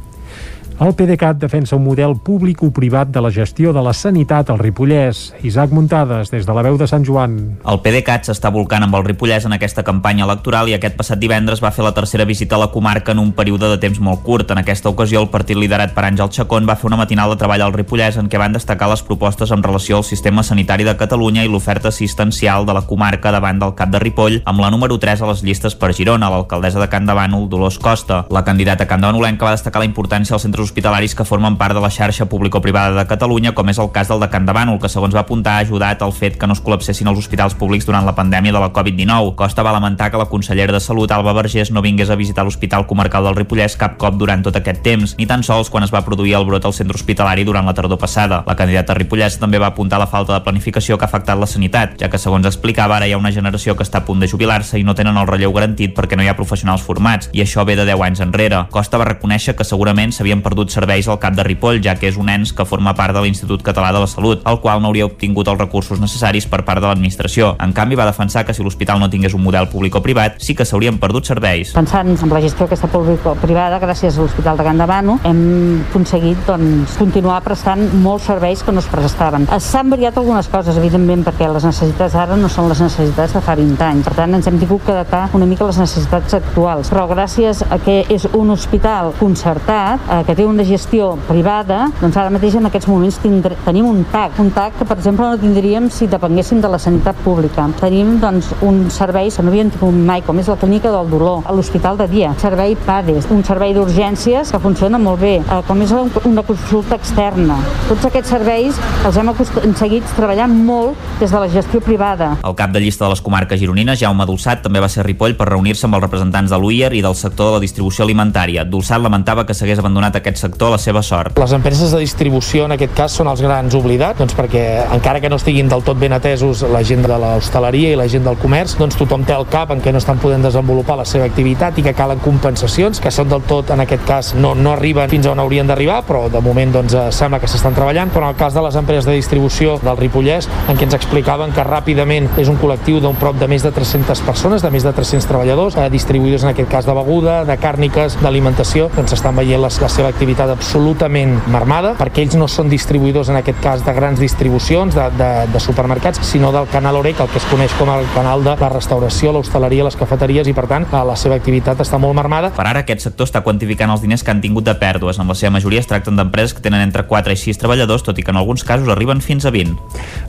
[SPEAKER 1] El PDeCAT defensa un model públic-privat de la gestió de la sanitat al Ripollès. Isaac Muntades, des de la veu de Sant Joan.
[SPEAKER 7] El PDeCAT s'està volcant amb el Ripollès en aquesta campanya electoral i aquest passat divendres va fer la tercera visita a la comarca en un període de temps molt curt. En aquesta ocasió, el partit liderat per Àngel Chacón va fer una matinal de treball al Ripollès en què van destacar les propostes en relació al sistema sanitari de Catalunya i l'oferta assistencial de la comarca davant del cap de Ripoll, amb la número 3 a les llistes per Girona, l'alcaldessa de Can de Bànol, Dolors Costa. La candidata candanolenca va destacar la importància dels centres hospitalaris que formen part de la xarxa público-privada de Catalunya, com és el cas del de Can de Bànol, que segons va apuntar ha ajudat al fet que no es col·lapsessin els hospitals públics durant la pandèmia de la Covid-19. Costa va lamentar que la consellera de Salut, Alba Vergés, no vingués a visitar l'Hospital Comarcal del Ripollès cap cop durant tot aquest temps, ni tan sols quan es va produir el brot al centre hospitalari durant la tardor passada. La candidata Ripollès també va apuntar la falta de planificació que ha afectat la sanitat, ja que segons explicava ara hi ha una generació que està a punt de jubilar-se i no tenen el relleu garantit perquè no hi ha professionals formats, i això ve de 10 anys enrere. Costa va reconèixer que segurament s'havien perdut serveis al cap de Ripoll, ja que és un ens que forma part de l'Institut Català de la Salut, el qual no hauria obtingut els recursos necessaris per part de l'administració. En canvi, va defensar que si l'hospital no tingués un model públic o privat, sí que s'haurien perdut serveis.
[SPEAKER 38] Pensant en la gestió aquesta público-privada, gràcies a l'Hospital de Can de Bano, hem aconseguit doncs, continuar prestant molts serveis que no es prestaven. S'han variat algunes coses, evidentment, perquè les necessitats ara no són les necessitats de fa 20 anys. Per tant, ens hem tingut que adaptar una mica les necessitats actuals. Però gràcies a que és un hospital concertat, eh, que té una gestió privada, doncs ara mateix en aquests moments tindre, tenim un TAC, un TAC que per exemple no tindríem si depenguéssim de la sanitat pública. Tenim doncs uns serveis que no havíem tingut mai, com és la clínica del dolor, a l'hospital de dia, servei PADES, un servei d'urgències que funciona molt bé, eh, com és una consulta externa. Tots aquests serveis els hem aconseguit treballant molt des de la gestió privada.
[SPEAKER 7] El cap de llista de les comarques gironines, Jaume Dolçat, també va ser a Ripoll per reunir-se amb els representants de l'UIER i del sector de la distribució alimentària. Dolçat lamentava que s'hagués abandonat aquest sector a la seva sort.
[SPEAKER 39] Les empreses de distribució en aquest cas són els grans oblidats, doncs perquè encara que no estiguin del tot ben atesos la gent de l'hostaleria i la gent del comerç, doncs tothom té el cap en què no estan podent desenvolupar la seva activitat i que calen compensacions, que són del tot, en aquest cas, no, no arriben fins on haurien d'arribar, però de moment doncs, eh, sembla que s'estan treballant, però en el cas de les empreses de distribució del Ripollès, en què ens explicaven que ràpidament és un col·lectiu d'un prop de més de 300 persones, de més de 300 treballadors, eh, distribuïdors en aquest cas de beguda, de càrniques, d'alimentació, doncs estan veient la, la seva activitat absolutament marmada, perquè ells no són distribuïdors en aquest cas de grans distribucions, de, de, de supermercats, sinó del canal OREC, el que es coneix com el canal de la restauració, l'hostaleria, les cafeteries, i per tant eh, la seva activitat està molt marmada.
[SPEAKER 7] Per ara aquest sector està quantificant els diners que han tingut de pèrdues. En la seva majoria es tracten d'empreses que tenen entre 4 i 6 treballadors, tot i que en alguns casos arriben fins a 20.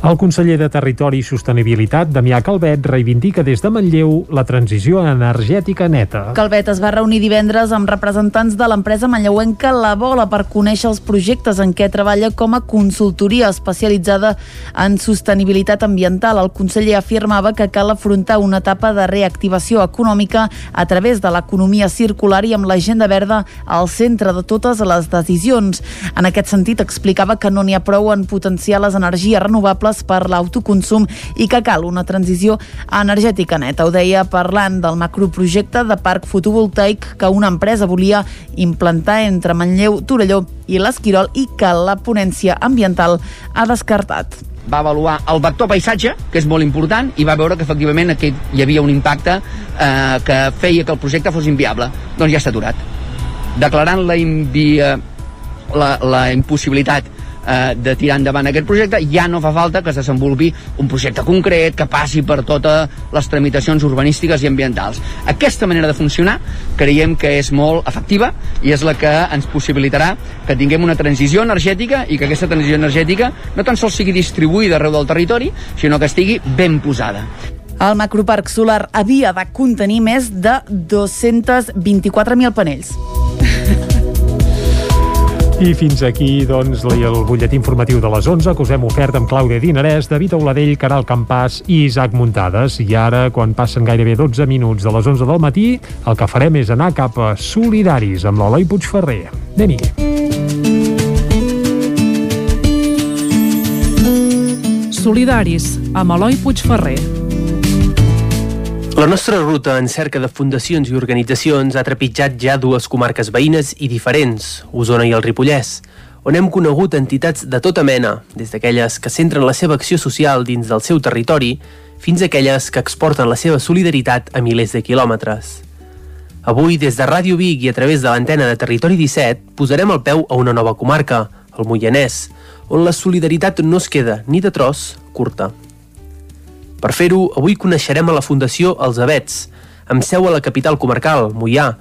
[SPEAKER 1] El conseller de Territori i Sostenibilitat, Damià Calvet, reivindica des de Manlleu la transició energètica neta.
[SPEAKER 3] Calvet es va reunir divendres amb representants de l'empresa manlleuenca La Bola per conèixer els projectes en què treballa com a consultoria especialitzada en sostenibilitat ambiental. El conseller afirmava que cal afrontar una etapa de reactivació econòmica a través de l'economia circular i amb l'agenda verda al centre de totes les decisions. En aquest sentit, explicava que no n'hi ha prou en potenciar les energies renovables per l'autoconsum i que cal una transició energètica neta. Ho deia parlant del macroprojecte de parc fotovoltaic que una empresa volia implantar entre Manlleu, Torelló i l'Esquirol i que la ponència ambiental ha descartat
[SPEAKER 40] va avaluar el vector paisatge, que és molt important, i va veure que efectivament aquí hi havia un impacte eh, que feia que el projecte fos inviable. Doncs ja està aturat. Declarant la, invia, la, la impossibilitat eh, de tirar endavant aquest projecte, ja no fa falta que es desenvolupi un projecte concret que passi per totes les tramitacions urbanístiques i ambientals. Aquesta manera de funcionar creiem que és molt efectiva i és la que ens possibilitarà que tinguem una transició energètica i que aquesta transició energètica no tan sols sigui distribuïda arreu del territori, sinó que estigui ben posada.
[SPEAKER 3] El macroparc solar havia de contenir més de 224.000 panells.
[SPEAKER 1] I fins aquí, doncs, el butlletí informatiu de les 11 que us hem ofert amb Clàudia Dinarès, David Auladell, Caral Campàs i Isaac Muntades. I ara, quan passen gairebé 12 minuts de les 11 del matí, el que farem és anar cap a Solidaris amb l'Eloi Puigferrer. Anem-hi.
[SPEAKER 31] Solidaris, amb Eloi Puigferrer.
[SPEAKER 41] La nostra ruta en cerca de fundacions i organitzacions ha trepitjat ja dues comarques veïnes i diferents, Osona i el Ripollès, on hem conegut entitats de tota mena, des d'aquelles que centren la seva acció social dins del seu territori, fins a aquelles que exporten la seva solidaritat a milers de quilòmetres. Avui, des de Ràdio Vic i a través de l'antena de Territori 17, posarem el peu a una nova comarca, el Moianès, on la solidaritat no es queda ni de tros curta. Per fer-ho, avui coneixerem a la Fundació Els Avets, amb seu a la capital comarcal, Moià,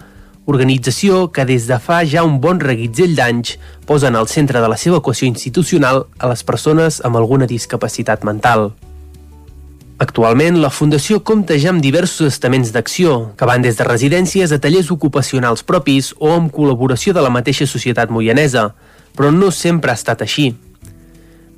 [SPEAKER 41] organització que des de fa ja un bon reguitzell d'anys posa en el centre de la seva equació institucional a les persones amb alguna discapacitat mental. Actualment, la Fundació compta ja amb diversos estaments d'acció, que van des de residències a tallers ocupacionals propis o amb col·laboració de la mateixa societat moianesa, però no sempre ha estat així.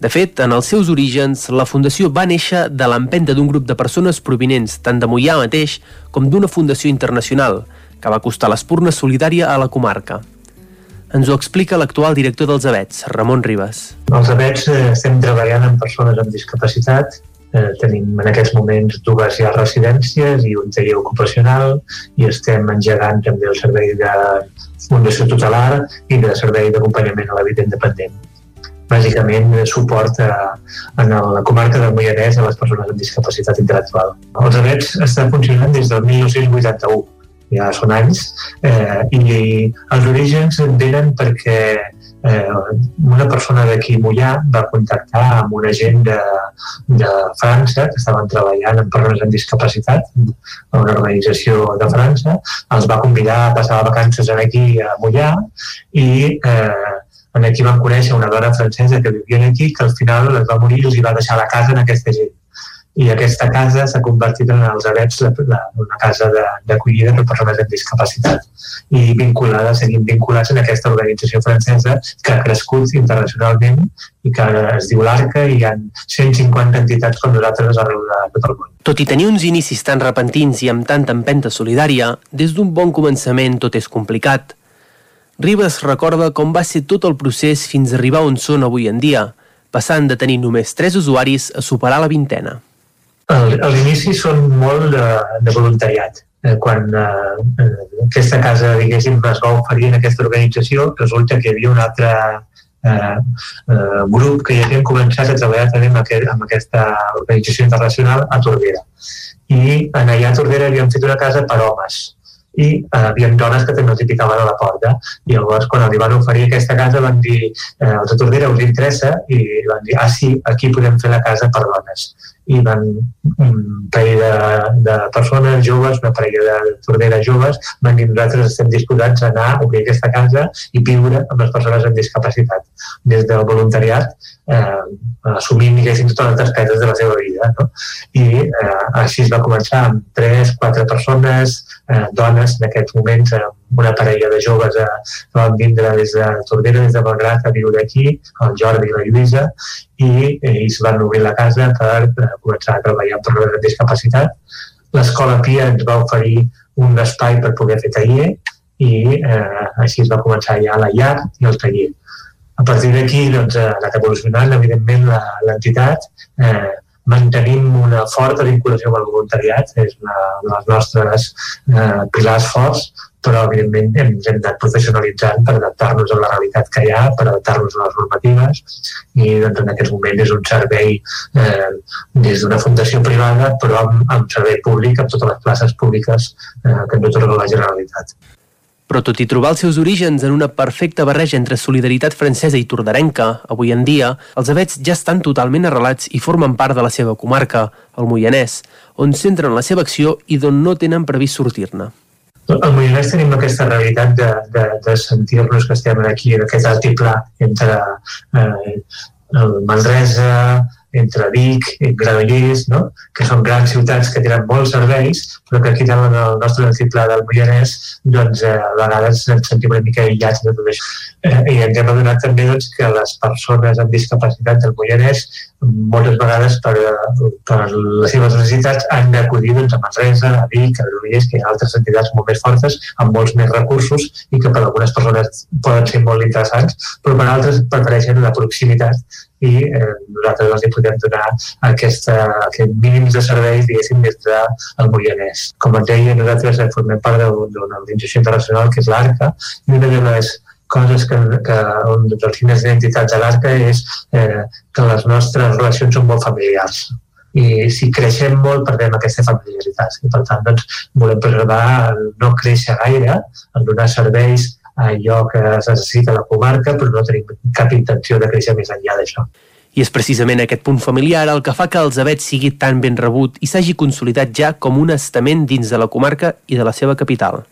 [SPEAKER 41] De fet, en els seus orígens, la Fundació va néixer de l'empenta d'un grup de persones provinents tant de Moià mateix com d'una fundació internacional, que va costar l'espurna solidària a la comarca. Ens ho explica l'actual director dels ABETS, Ramon Ribas.
[SPEAKER 42] Els ABETS eh, estem treballant amb persones amb discapacitat, eh, tenim en aquests moments dues ja residències i un taller ocupacional i estem engegant també el servei de fundació tutelar i de servei d'acompanyament a la vida independent bàsicament suport a, a la comarca del Moianès a les persones amb discapacitat intel·lectual. Els ABETS estan funcionant des del 1981 ja són anys, eh, i els orígens venen perquè eh, una persona d'aquí Mollà va contactar amb una gent de, de França que estaven treballant amb persones amb discapacitat a una organització de França, els va convidar a passar vacances aquí a Mollà i eh, en aquí van conèixer una dona francesa que vivia aquí que al final es va morir i els va deixar la casa en aquesta gent i aquesta casa s'ha convertit en els Avets la, la, una casa d'acollida per persones amb discapacitat i vinculada, seguim vinculats en aquesta organització francesa que ha crescut internacionalment i que es diu l'Arca i hi ha 150 entitats com nosaltres arreu de tot el món.
[SPEAKER 41] Tot i tenir uns inicis tan repentins i amb tanta empenta solidària, des d'un bon començament tot és complicat. Ribas recorda com va ser tot el procés fins a arribar on són avui en dia, passant de tenir només tres usuaris a superar la vintena.
[SPEAKER 42] A l'inici són molt de, de voluntariat. Eh, quan eh, aquesta casa, diguéssim, es va oferir en aquesta organització, resulta que hi havia un altre eh, eh, grup que ja havien començat a treballar també amb, aquest, amb aquesta organització internacional a Tordera. I en allà a Tordera havien fet una casa per homes i eh, havia dones que també els hi picaven a la porta i llavors quan els van oferir aquesta casa van dir eh, els de Tordera us interessa i van dir ah sí, aquí podem fer la casa per dones i van un parell de, de persones joves, una parella de torneres joves, van dir nosaltres estem disposats a anar a obrir aquesta casa i viure amb les persones amb discapacitat. Des del voluntariat, eh, assumint, diguéssim, totes les despeses de la seva vida. No? I eh, així es va començar amb tres, quatre persones, eh, dones en aquests moments, eh, una parella de joves eh, que van vindre des de Tordera, des de Belgrat, a viure aquí, el Jordi i la Lluïsa, i ells van obrir la casa per eh, començar a treballar per la discapacitat. L'escola Pia ens va oferir un espai per poder fer taller i eh, així es va començar ja la llar i el taller. A partir d'aquí doncs, ha anat evolucionant, evidentment, l'entitat. Eh, mantenim una forta vinculació amb el voluntariat, és una de les nostres eh, pilars forts, però evidentment ens hem anat professionalitzant per adaptar-nos a la realitat que hi ha, per adaptar-nos a les normatives i doncs, en aquests moments és un servei eh, des d'una fundació privada però amb, amb servei públic, amb totes les places públiques eh, que ens otorga la Generalitat.
[SPEAKER 41] Però tot i trobar els seus orígens en una perfecta barreja entre solidaritat francesa i tordarenca, avui en dia, els avets ja estan totalment arrelats i formen part de la seva comarca, el Moianès, on centren la seva acció i d'on no tenen previst sortir-ne.
[SPEAKER 42] Al Moianès tenim aquesta realitat de, de, de sentir-nos que estem aquí en aquest altiplà entre eh, Manresa, entre Vic, Granollers, no? que són grans ciutats que tenen molts serveis, però que aquí en el nostre altiplà del Moianès doncs, eh, a vegades ens sentim una mica aïllats de tot això. Eh, I ens hem adonat també doncs, que les persones amb discapacitat del Moianès moltes vegades per, per les seves necessitats han d'acudir doncs, a Manresa, a Vic, a Granollers, que hi ha altres entitats molt més fortes, amb molts més recursos i que per algunes persones poden ser molt interessants, però per altres prefereixen la proximitat i eh, nosaltres els podem donar aquesta, aquest mínims de serveis, diguéssim, des del Moianès. Com et deia, nosaltres formem part d'una organització internacional que és l'ARCA i una de les coses que, que un dels signes d'identitat de l'ARCA és eh, que les nostres relacions són molt familiars. i si creixem molt perdem aquesta familiaritat i per tant doncs, volem preservar no créixer gaire en donar serveis a allò que es necessita a la comarca però no tenim cap intenció de créixer més enllà d'això.
[SPEAKER 41] I és precisament aquest punt familiar el que fa que el Zabet sigui tan ben rebut i s'hagi consolidat ja com un estament dins de la comarca i de la seva capital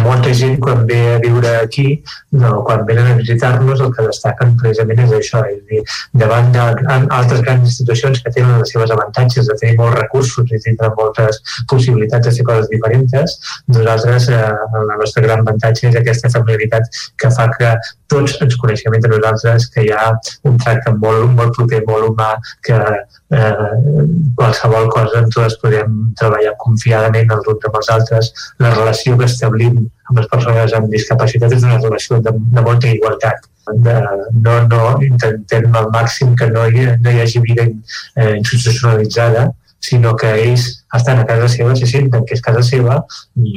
[SPEAKER 42] molta gent quan ve a viure aquí, no, quan venen a visitar-nos, el que destaquen precisament és això, és dir, davant d'altres grans institucions que tenen les seves avantatges de tenir molts recursos i tindre moltes possibilitats de fer coses diferents, nosaltres, eh, la nostra gran avantatge és aquesta familiaritat que fa que tots ens coneixem entre nosaltres, que hi ha un tracte molt, molt proper, molt humà, que eh, qualsevol cosa ens les podem treballar confiadament els uns amb els altres. La relació que establim amb les persones amb discapacitat és una relació de, de molta igualtat. De, no, no intentem al màxim que no hi, no hi hagi vida eh, institucionalitzada, sinó que ells estan a casa seva, se senten que és casa seva.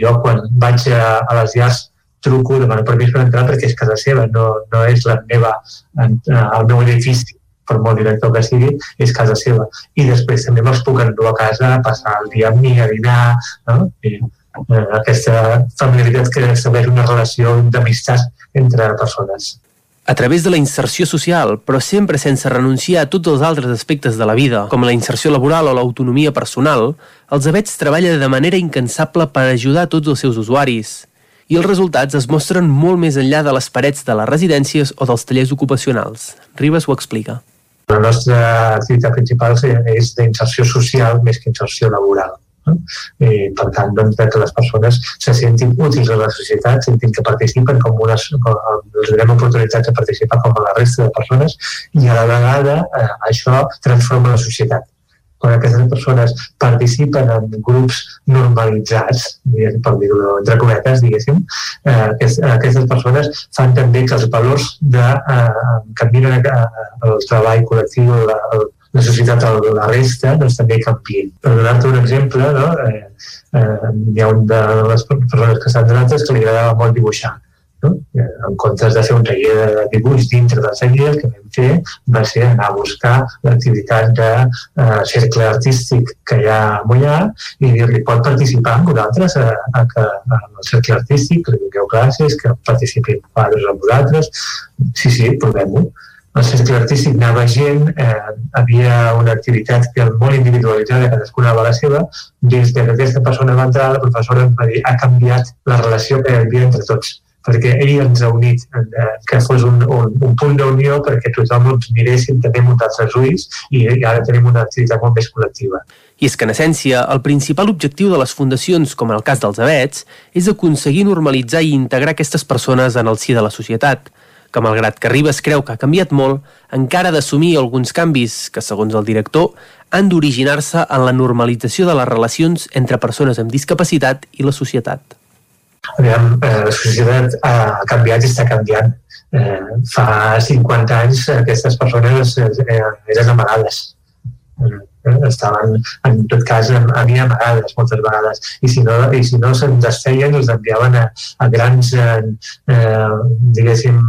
[SPEAKER 42] Jo quan vaig a, a les llars truco, demano permís per entrar perquè és casa seva, no, no és la meva, el meu edifici per molt director que sigui, és casa seva. I després també me'ls puc endur a casa a passar el dia amb mi, a dinar, no? I, eh, aquesta familiaritat que estableix una relació d'amistat entre persones.
[SPEAKER 41] A través de la inserció social, però sempre sense renunciar a tots els altres aspectes de la vida, com la inserció laboral o l'autonomia personal, els abets treballa de manera incansable per ajudar tots els seus usuaris. I els resultats es mostren molt més enllà de les parets de les residències o dels tallers ocupacionals. Ribas ho explica.
[SPEAKER 42] La nostra activitat principal és d'inserció social més que inserció laboral. No? I, per tant, doncs, que les persones se sentin útils a la societat, sentin que participen com unes, com, els donem oportunitats de participar com a la resta de persones i a la vegada eh, això transforma la societat quan aquestes persones participen en grups normalitzats, per dir-ho entre cometes, diguéssim, eh, aquestes persones fan també que els valors de eh, que miren eh, el treball col·lectiu, la, la societat a la resta, doncs també canvien. Per donar-te un exemple, no? eh, eh, hi ha un de les persones que estan donant que li agradava molt dibuixar no? En comptes de fer un taller de dibuix dintre del taller, el que vam fer va ser anar a buscar l'activitat de uh, cercle artístic que hi ha a Mollà i dir-li pot participar amb vosaltres a, a, a, a, el cercle artístic, que li donem classes, que participin amb vosaltres. Sí, sí, provem-ho el cercle artístic anava gent, eh, havia una activitat que molt individualitzada, cadascuna va la seva, des que aquesta persona va entrar, la professora va dir ha canviat la relació que hi havia entre tots perquè ell ens ha unit, eh, que fos un, un, un punt d'unió perquè tothom ens miréssim també amb uns altres ulls i, i ara tenim una activitat molt més col·lectiva.
[SPEAKER 41] I és que, en essència, el principal objectiu de les fundacions, com en el cas dels abets, és aconseguir normalitzar i integrar aquestes persones en el si de la societat, que malgrat que Ribes creu que ha canviat molt, encara ha d'assumir alguns canvis que, segons el director, han d'originar-se en la normalització de les relacions entre persones amb discapacitat i la societat.
[SPEAKER 42] Aviam, eh, la societat ha canviat i està canviant. Eh, fa 50 anys aquestes persones eh, eren amagades. Eh, estaven, en tot cas, a, mi amagades moltes vegades. I si no, i si no se'n desfeien, els enviaven a, a grans, eh, eh, diguéssim,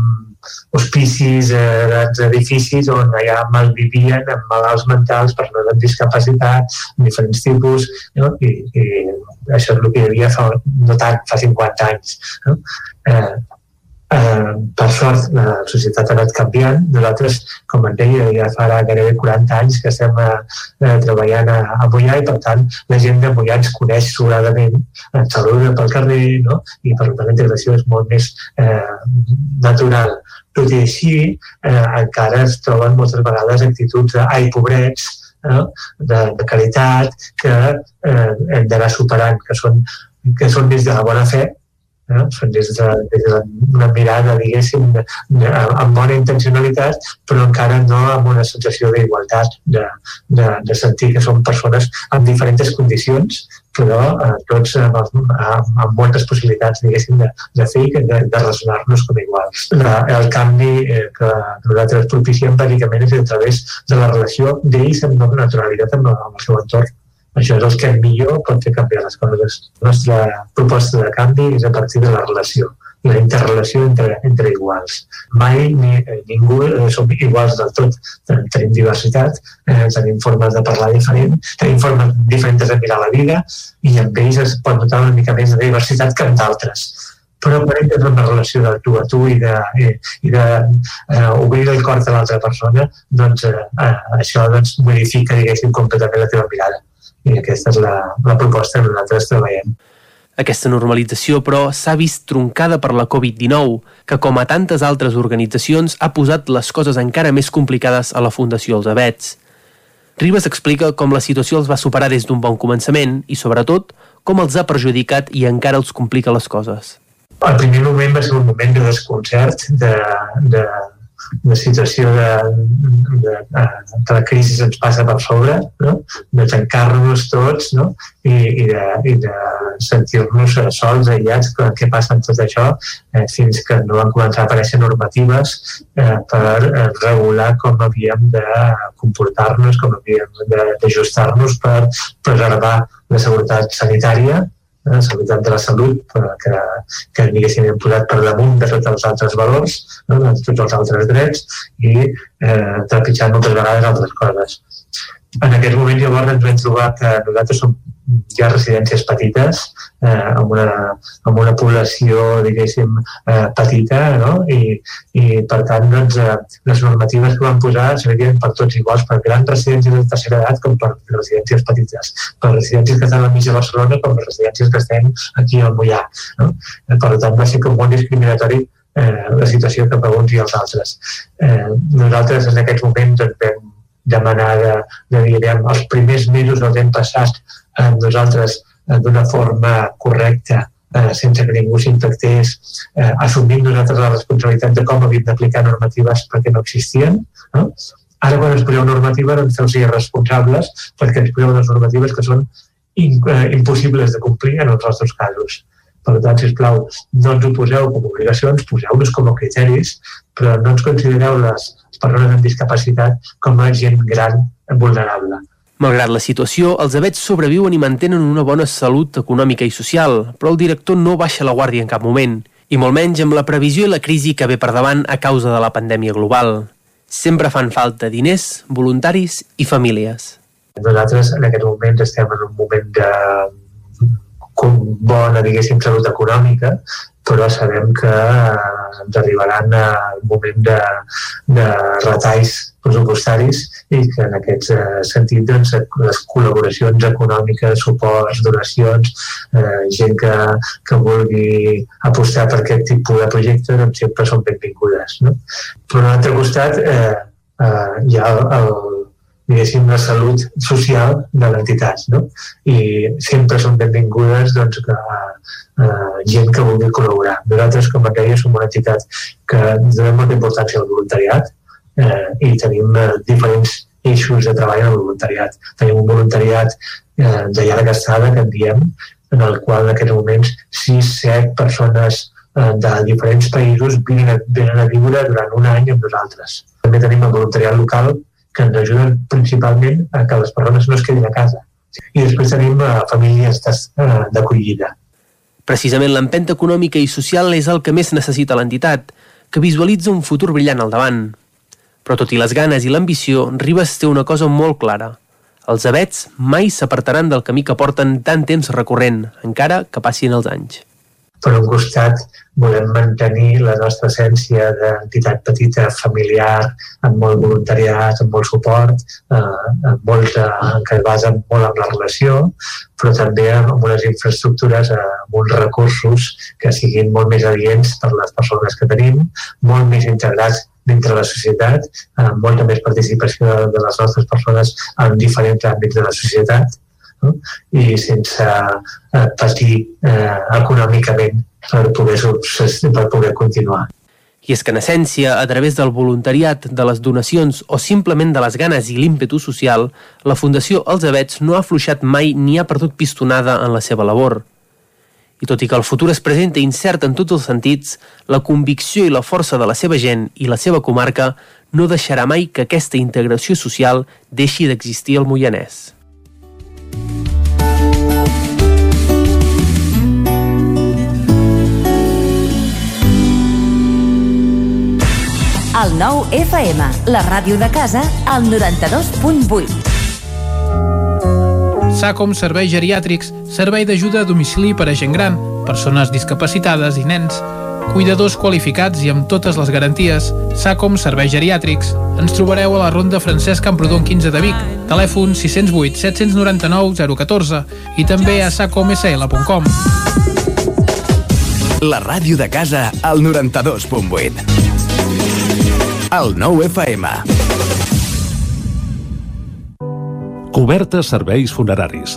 [SPEAKER 42] hospicis, eh, grans edificis on allà malvivien amb malalts mentals, persones amb discapacitat, diferents tipus, no? I, i això és el que hi havia fa, no tant, fa 50 anys. No? Eh, eh, per sort la societat ha anat canviant nosaltres, com en deia, ja fa gairebé 40 anys que estem eh, treballant a, a Mollà i per tant la gent de Mollà ens coneix sobradament ens saluda pel carrer no? i per tant la integració és molt més eh, natural tot i així, eh, encara es troben moltes vegades actituds de ai, pobrets, eh, de, de caritat, que eh, hem d'anar superant, que són, que són des de la bona fe, eh? des de, des d'una mirada, diguéssim, de, de, amb bona intencionalitat, però encara no amb una sensació d'igualtat, de, de, de sentir que són persones amb diferents condicions, però eh, tots amb, amb, amb moltes possibilitats, diguéssim, de, de fer i de, de relacionar-nos com iguals. La, el canvi eh, que nosaltres propiciem bàsicament és a través de la relació d'ells amb naturalitat amb, amb el seu entorn això és el que millor pot fer canviar les coses. La nostra proposta de canvi és a partir de la relació la interrelació entre, entre iguals. Mai ni, eh, ningú eh, som iguals del tot. Tenim diversitat, eh, tenim formes de parlar diferent, tenim formes diferents de mirar la vida i amb ells es pot notar una mica més de diversitat que amb d'altres però per ells és una relació de tu a tu i de, i, i de eh, obrir el cor de l'altra persona, doncs eh, eh, això doncs, modifica, diguéssim, completament la teva mirada. I aquesta és la, la proposta que nosaltres treballem.
[SPEAKER 41] Aquesta normalització, però, s'ha vist troncada per la Covid-19, que, com a tantes altres organitzacions, ha posat les coses encara més complicades a la Fundació Els Abets. Ribas explica com la situació els va superar des d'un bon començament i, sobretot, com els ha perjudicat i encara els complica les coses.
[SPEAKER 42] El primer moment va ser un moment de desconcert, de, de, de situació de, de, de, de la crisi ens passa per sobre, no? de tancar-nos tots no? I, i de, i de sentir-nos sols, aïllats, què passa amb tot això, eh, fins que no van començar a aparèixer normatives eh, per eh, regular com havíem de comportar-nos, com havíem d'ajustar-nos per preservar la seguretat sanitària la seguretat de la salut que, que diguéssim hem posat per damunt de tots els altres valors, no? de tots els altres drets i eh, trepitjant moltes vegades altres coses. En aquest moment llavors ens vam trobar que nosaltres som hi ha residències petites eh, amb, una, amb una població, diguéssim, eh, petita, no? I, i per tant, doncs, eh, les normatives que van posar serien per tots iguals, per grans residències de tercera edat com per residències petites, per residències que estan al mig de Barcelona com per residències que estem aquí al Mollà. No? Eh, per tant, va ser com molt discriminatori eh, la situació cap a uns i els altres. Eh, nosaltres en aquests moments doncs, vam demanar de, de dir, els primers mesos els hem passat eh, nosaltres eh, d'una forma correcta eh, sense que ningú s'infectés, eh, assumint nosaltres la responsabilitat de com havíem d'aplicar normatives perquè no existien. No? Ara, quan ens poseu normatives, ens feu ser responsables perquè ens poseu unes normatives que són in, eh, impossibles de complir en els nostres casos. Per tant, sisplau, no ens ho poseu com obligacions, poseu-nos com a criteris, però no ens considereu les persones amb discapacitat com a gent gran vulnerable.
[SPEAKER 41] Malgrat la situació, els abets sobreviuen i mantenen una bona salut econòmica i social, però el director no baixa la guàrdia en cap moment, i molt menys amb la previsió i la crisi que ve per davant a causa de la pandèmia global. Sempre fan falta diners, voluntaris i famílies.
[SPEAKER 42] Nosaltres en aquest moment estem en un moment de bona, diguéssim, salut econòmica, però sabem que eh, ens arribaran al moment de, de retalls pressupostaris i que en aquest eh, sentit doncs, les col·laboracions econòmiques, suports, donacions, eh, gent que, que vulgui apostar per aquest tipus de projecte doncs, sempre són benvingudes. No? Per un altre costat, eh, eh, hi ha el, el diguéssim, la salut social de l'entitat. No? I sempre són benvingudes doncs, que, eh, gent que vulgui col·laborar. Nosaltres, com deia, som una entitat que donem molta importància al voluntariat eh, i tenim eh, diferents eixos de treball en el voluntariat. Tenim un voluntariat eh, de llarga estada, que en diem, en el qual en aquests moments 6-7 persones eh, de diferents països venen venen a viure durant un any amb nosaltres. També tenim el voluntariat local, que ens ajuden principalment a que les persones no es quedin a casa. I després tenim uh, famílies eh, d'acollida.
[SPEAKER 41] Precisament l'empenta econòmica i social és el que més necessita l'entitat, que visualitza un futur brillant al davant. Però tot i les ganes i l'ambició, Ribes té una cosa molt clara. Els abets mai s'apartaran del camí que porten tant temps recorrent, encara que passin els anys
[SPEAKER 42] per un costat volem mantenir la nostra essència d'entitat petita, familiar, amb molt voluntariat, amb molt suport, eh, amb molt, eh, que es basa molt en la relació, però també amb unes infraestructures, eh, amb uns recursos que siguin molt més adients per les persones que tenim, molt més integrats dintre la societat, amb molta més participació de les nostres persones en diferents àmbits de la societat, no? i sense eh, patir eh, econòmicament per poder, per poder continuar.
[SPEAKER 41] I és que, en essència, a través del voluntariat, de les donacions o simplement de les ganes i l'ímpetu social, la Fundació Els Avets no ha afluixat mai ni ha perdut pistonada en la seva labor. I tot i que el futur es presenta incert en tots els sentits, la convicció i la força de la seva gent i la seva comarca no deixarà mai que aquesta integració social deixi d'existir al Moianès.
[SPEAKER 15] El nou FM, la ràdio de casa, al 92.8.
[SPEAKER 16] SACOM Serveis Geriàtrics, servei d'ajuda a domicili per a gent gran, persones discapacitades i nens Cuidadors qualificats i amb totes les garanties. SACOM Serveis Geriàtrics. Ens trobareu a la Ronda Francesc Camprodon 15 de Vic. Telèfon 608 799 014 i també a sacomsl.com.
[SPEAKER 43] La ràdio de casa al 92.8. El nou FM.
[SPEAKER 44] Cobertes serveis funeraris.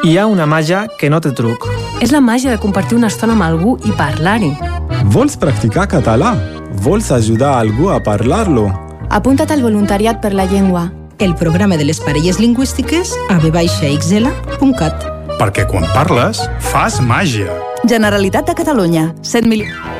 [SPEAKER 45] Hi ha una màgia que no té truc.
[SPEAKER 46] És la màgia de compartir una estona amb algú i parlar-hi.
[SPEAKER 23] Vols practicar català? Vols ajudar algú a parlar-lo?
[SPEAKER 3] Apunta't al voluntariat per la llengua.
[SPEAKER 47] El programa de les parelles lingüístiques a vxl.cat.
[SPEAKER 23] Perquè quan parles, fas màgia.
[SPEAKER 48] Generalitat de Catalunya. 100 milions.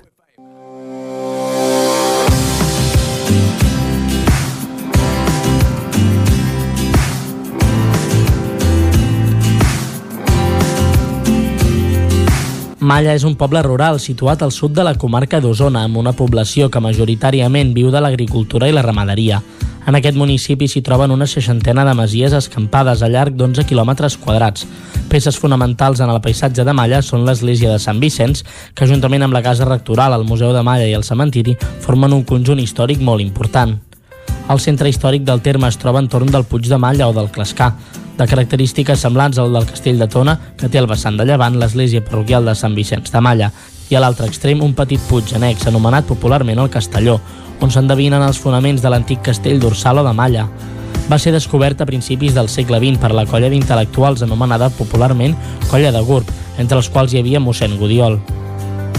[SPEAKER 8] Malla és un poble rural situat al sud de la comarca d'Osona, amb una població que majoritàriament viu de l'agricultura i la ramaderia. En aquest municipi s'hi troben una seixantena de masies escampades a llarg d'11 quilòmetres quadrats. Peces fonamentals en el paisatge de Malla són l'església de Sant Vicenç, que juntament amb la casa rectoral, el Museu de Malla i el cementiri formen un conjunt històric molt important. El centre històric del terme es troba entorn del Puig de Malla o del Clascar, de característiques semblants al del castell de Tona, que té al vessant de llevant l'església parroquial de Sant Vicenç de Malla, i a l'altre extrem un petit puig annex anomenat popularment el Castelló, on s'endevinen els fonaments de l'antic castell d'Ursalo de Malla. Va ser descobert a principis del segle XX per la colla d'intel·lectuals anomenada popularment Colla de Gurb, entre els quals hi havia mossèn Gudiol.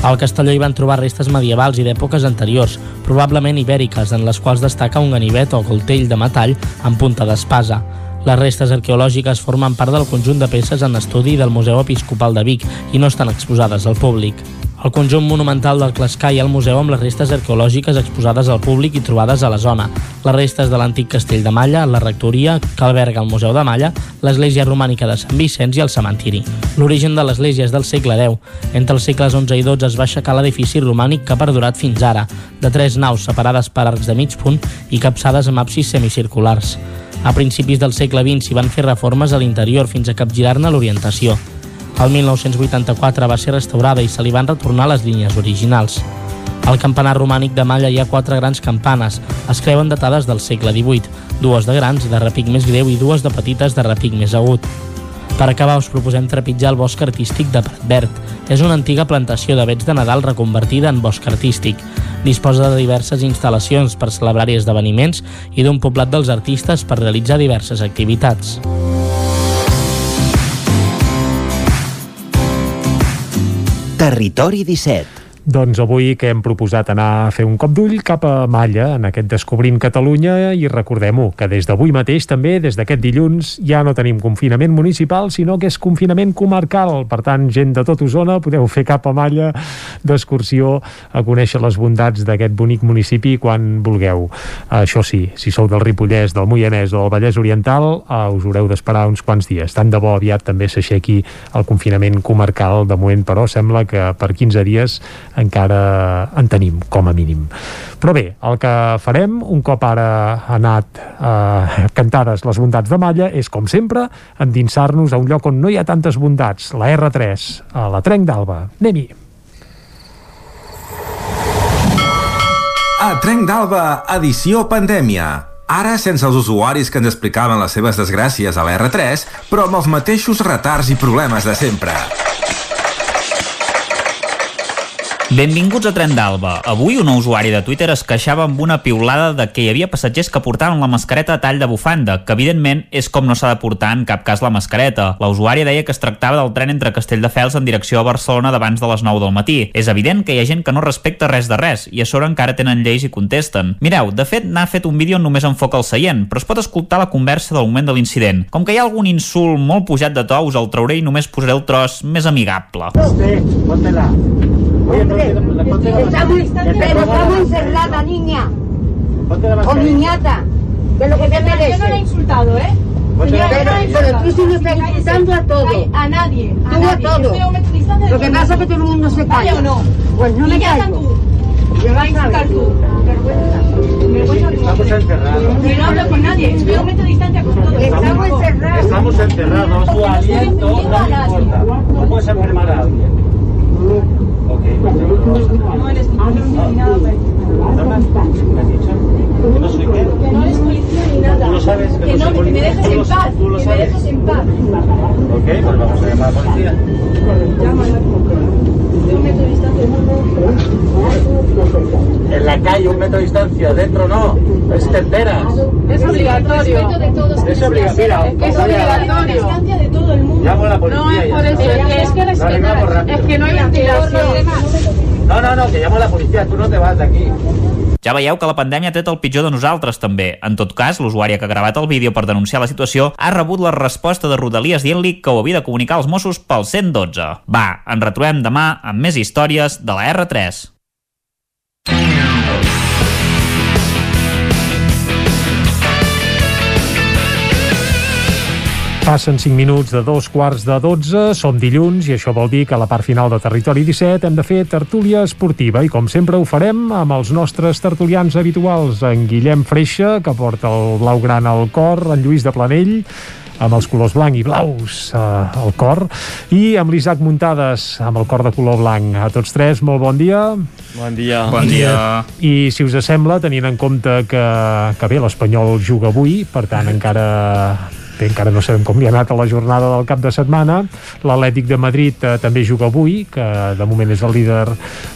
[SPEAKER 8] Al Castelló hi van trobar restes medievals i d'èpoques anteriors, probablement ibèriques, en les quals destaca un ganivet o coltell de metall amb punta d'espasa. Les restes arqueològiques formen part del conjunt de peces en estudi del Museu Episcopal de Vic i no estan exposades al públic. El conjunt monumental del ha el museu amb les restes arqueològiques exposades al públic i trobades a la zona, les restes de l'antic castell de Malla, la rectoria que alberga el Museu de Malla, l'església romànica de Sant Vicenç i el cementiri. L'origen de l'església és del segle X. Entre els segles XI i XII es va aixecar l'edifici romànic que ha perdurat fins ara, de tres naus separades per arcs de mig punt i capçades amb absis semicirculars. A principis del segle XX s'hi van fer reformes a l'interior fins a capgirar-ne l'orientació. El 1984 va ser restaurada i se li van retornar les línies originals. Al campanar romànic de Malla hi ha quatre grans campanes. Es creuen datades del segle XVIII, dues de grans de repic més greu i dues de petites de repic més agut.
[SPEAKER 49] Per acabar, us proposem trepitjar el bosc artístic de Prat Verd. És una antiga plantació d'avets de Nadal reconvertida en bosc artístic. Disposa de diverses instal·lacions per celebrar-hi esdeveniments i d'un poblat dels artistes per realitzar diverses activitats.
[SPEAKER 50] Territori 17
[SPEAKER 1] doncs avui que hem proposat anar a fer un cop d'ull cap a Malla en aquest Descobrint Catalunya i recordem-ho que des d'avui mateix també, des d'aquest dilluns, ja no tenim confinament municipal sinó que és confinament comarcal. Per tant, gent de tot Osona, podeu fer cap a Malla d'excursió a conèixer les bondats d'aquest bonic municipi quan vulgueu. Això sí, si sou del Ripollès, del Moianès o del Vallès Oriental, eh, us haureu d'esperar uns quants dies. Tant de bo aviat també s'aixequi el confinament comarcal. De moment, però, sembla que per 15 dies encara en tenim, com a mínim. Però bé, el que farem, un cop ara ha anat eh, cantades les bondats de Malla, és, com sempre, endinsar-nos a un lloc on no hi ha tantes bondats, la R3, a la Trenc d'Alba. Anem-hi!
[SPEAKER 51] A Trenc d'Alba, edició pandèmia. Ara sense els usuaris que ens explicaven les seves desgràcies a la R3, però amb els mateixos retards i problemes de sempre.
[SPEAKER 7] Benvinguts a Tren d'Alba. Avui una usuari de Twitter es queixava amb una piulada de que hi havia passatgers que portaven la mascareta a tall de bufanda, que evidentment és com no s'ha de portar en cap cas la mascareta. La usuària deia que es tractava del tren entre Castelldefels en direcció a Barcelona d'abans de les 9 del matí. És evident que hi ha gent que no respecta res de res i a sobre encara tenen lleis i contesten. Mireu, de fet n'ha fet un vídeo on només enfoca el seient, però es pot escoltar la conversa del moment de l'incident. Com que hi ha algun insult molt pujat de to, us el trauré i només posaré el tros més amigable.
[SPEAKER 52] Sí, Hombre, está muy, pero está muy encerrada, niña. O niñata. De lo que te merece.
[SPEAKER 46] Yo no le he insultado, ¿eh?
[SPEAKER 52] Señora, pero, pero tú sigues insultando a todo.
[SPEAKER 46] A nadie. A
[SPEAKER 52] tú a todo. Lo que pasa es que todo el mundo se calla.
[SPEAKER 46] o no?
[SPEAKER 52] Pues no
[SPEAKER 46] y
[SPEAKER 52] me
[SPEAKER 46] ya
[SPEAKER 52] callo.
[SPEAKER 46] tú.
[SPEAKER 52] Yo
[SPEAKER 46] Me
[SPEAKER 52] vas a
[SPEAKER 46] insultar tú.
[SPEAKER 52] Estamos encerrados.
[SPEAKER 46] Yo no hablo con nadie. Estoy a un metro de distancia con todos.
[SPEAKER 52] Estamos encerrados.
[SPEAKER 46] Estamos
[SPEAKER 52] encerrados.
[SPEAKER 46] Tu aliento no me importa.
[SPEAKER 52] No puedes enfermar a alguien.
[SPEAKER 46] No eres policía ni nada.
[SPEAKER 52] ¿Que no soy qué?
[SPEAKER 46] Que no eres policía ni nada.
[SPEAKER 52] Tú lo sabes, que
[SPEAKER 46] Que
[SPEAKER 52] no
[SPEAKER 46] no,
[SPEAKER 52] soy
[SPEAKER 46] que me dejes en paz.
[SPEAKER 52] tú lo
[SPEAKER 46] Que me dejes en paz.
[SPEAKER 52] Ok, pues vamos a llamar a la policía.
[SPEAKER 46] Llámala. De un metro de distancia.
[SPEAKER 52] En la calle, un metro de distancia, dentro no. Es te enteras.
[SPEAKER 46] Es obligatorio. Respeto de todos.
[SPEAKER 52] Es obligatorio.
[SPEAKER 46] Es obligatorio. de todo el mundo.
[SPEAKER 52] Llamo a la policía
[SPEAKER 46] No es por eso. Es que. Es que no hay ventilación.
[SPEAKER 52] No, no, no, que llamo a la policía, tú no te vas de aquí.
[SPEAKER 7] Ja veieu que la pandèmia ha tret el pitjor de nosaltres, també. En tot cas, l'usuària que ha gravat el vídeo per denunciar la situació ha rebut la resposta de Rodalies dient-li que ho havia de comunicar als Mossos pel 112. Va, ens retrobem demà amb més històries de la R3.
[SPEAKER 1] Passen 5 minuts de dos quarts de 12, som dilluns i això vol dir que a la part final de Territori 17 hem de fer tertúlia esportiva i com sempre ho farem amb els nostres tertulians habituals, en Guillem Freixa, que porta el blau gran al cor, en Lluís de Planell, amb els colors blanc i blaus eh, al cor, i amb l'Isaac Muntades, amb el cor de color blanc. A tots tres, molt bon dia.
[SPEAKER 53] Bon dia.
[SPEAKER 1] Bon dia. I si us sembla, tenint en compte que, que bé, l'Espanyol juga avui, per tant encara bé, encara no sabem com li ha anat a la jornada del cap de setmana. L'Atlètic de Madrid eh, també juga avui, que de moment és el líder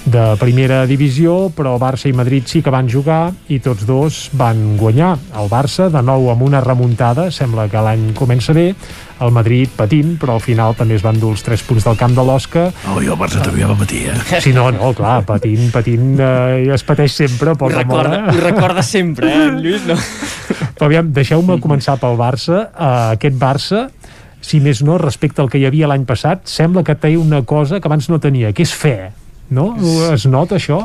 [SPEAKER 1] de primera divisió, però Barça i Madrid sí que van jugar i tots dos van guanyar. El Barça, de nou amb una remuntada, sembla que l'any comença bé, el Madrid patint, però al final també es van dur els 3 punts del camp de l'Osca.
[SPEAKER 32] Oh, i el Barça també va patir, eh?
[SPEAKER 1] Sí, no, no, clar, patint, patint, eh, es pateix sempre,
[SPEAKER 32] Ho
[SPEAKER 1] poca
[SPEAKER 32] recorda,
[SPEAKER 1] mola.
[SPEAKER 32] ho recorda sempre, eh, en Lluís? No?
[SPEAKER 1] Però aviam, deixeu-me començar pel Barça. Uh, aquest Barça, si més no, respecte al que hi havia l'any passat, sembla que té una cosa que abans no tenia, que és fe. No? Es nota això?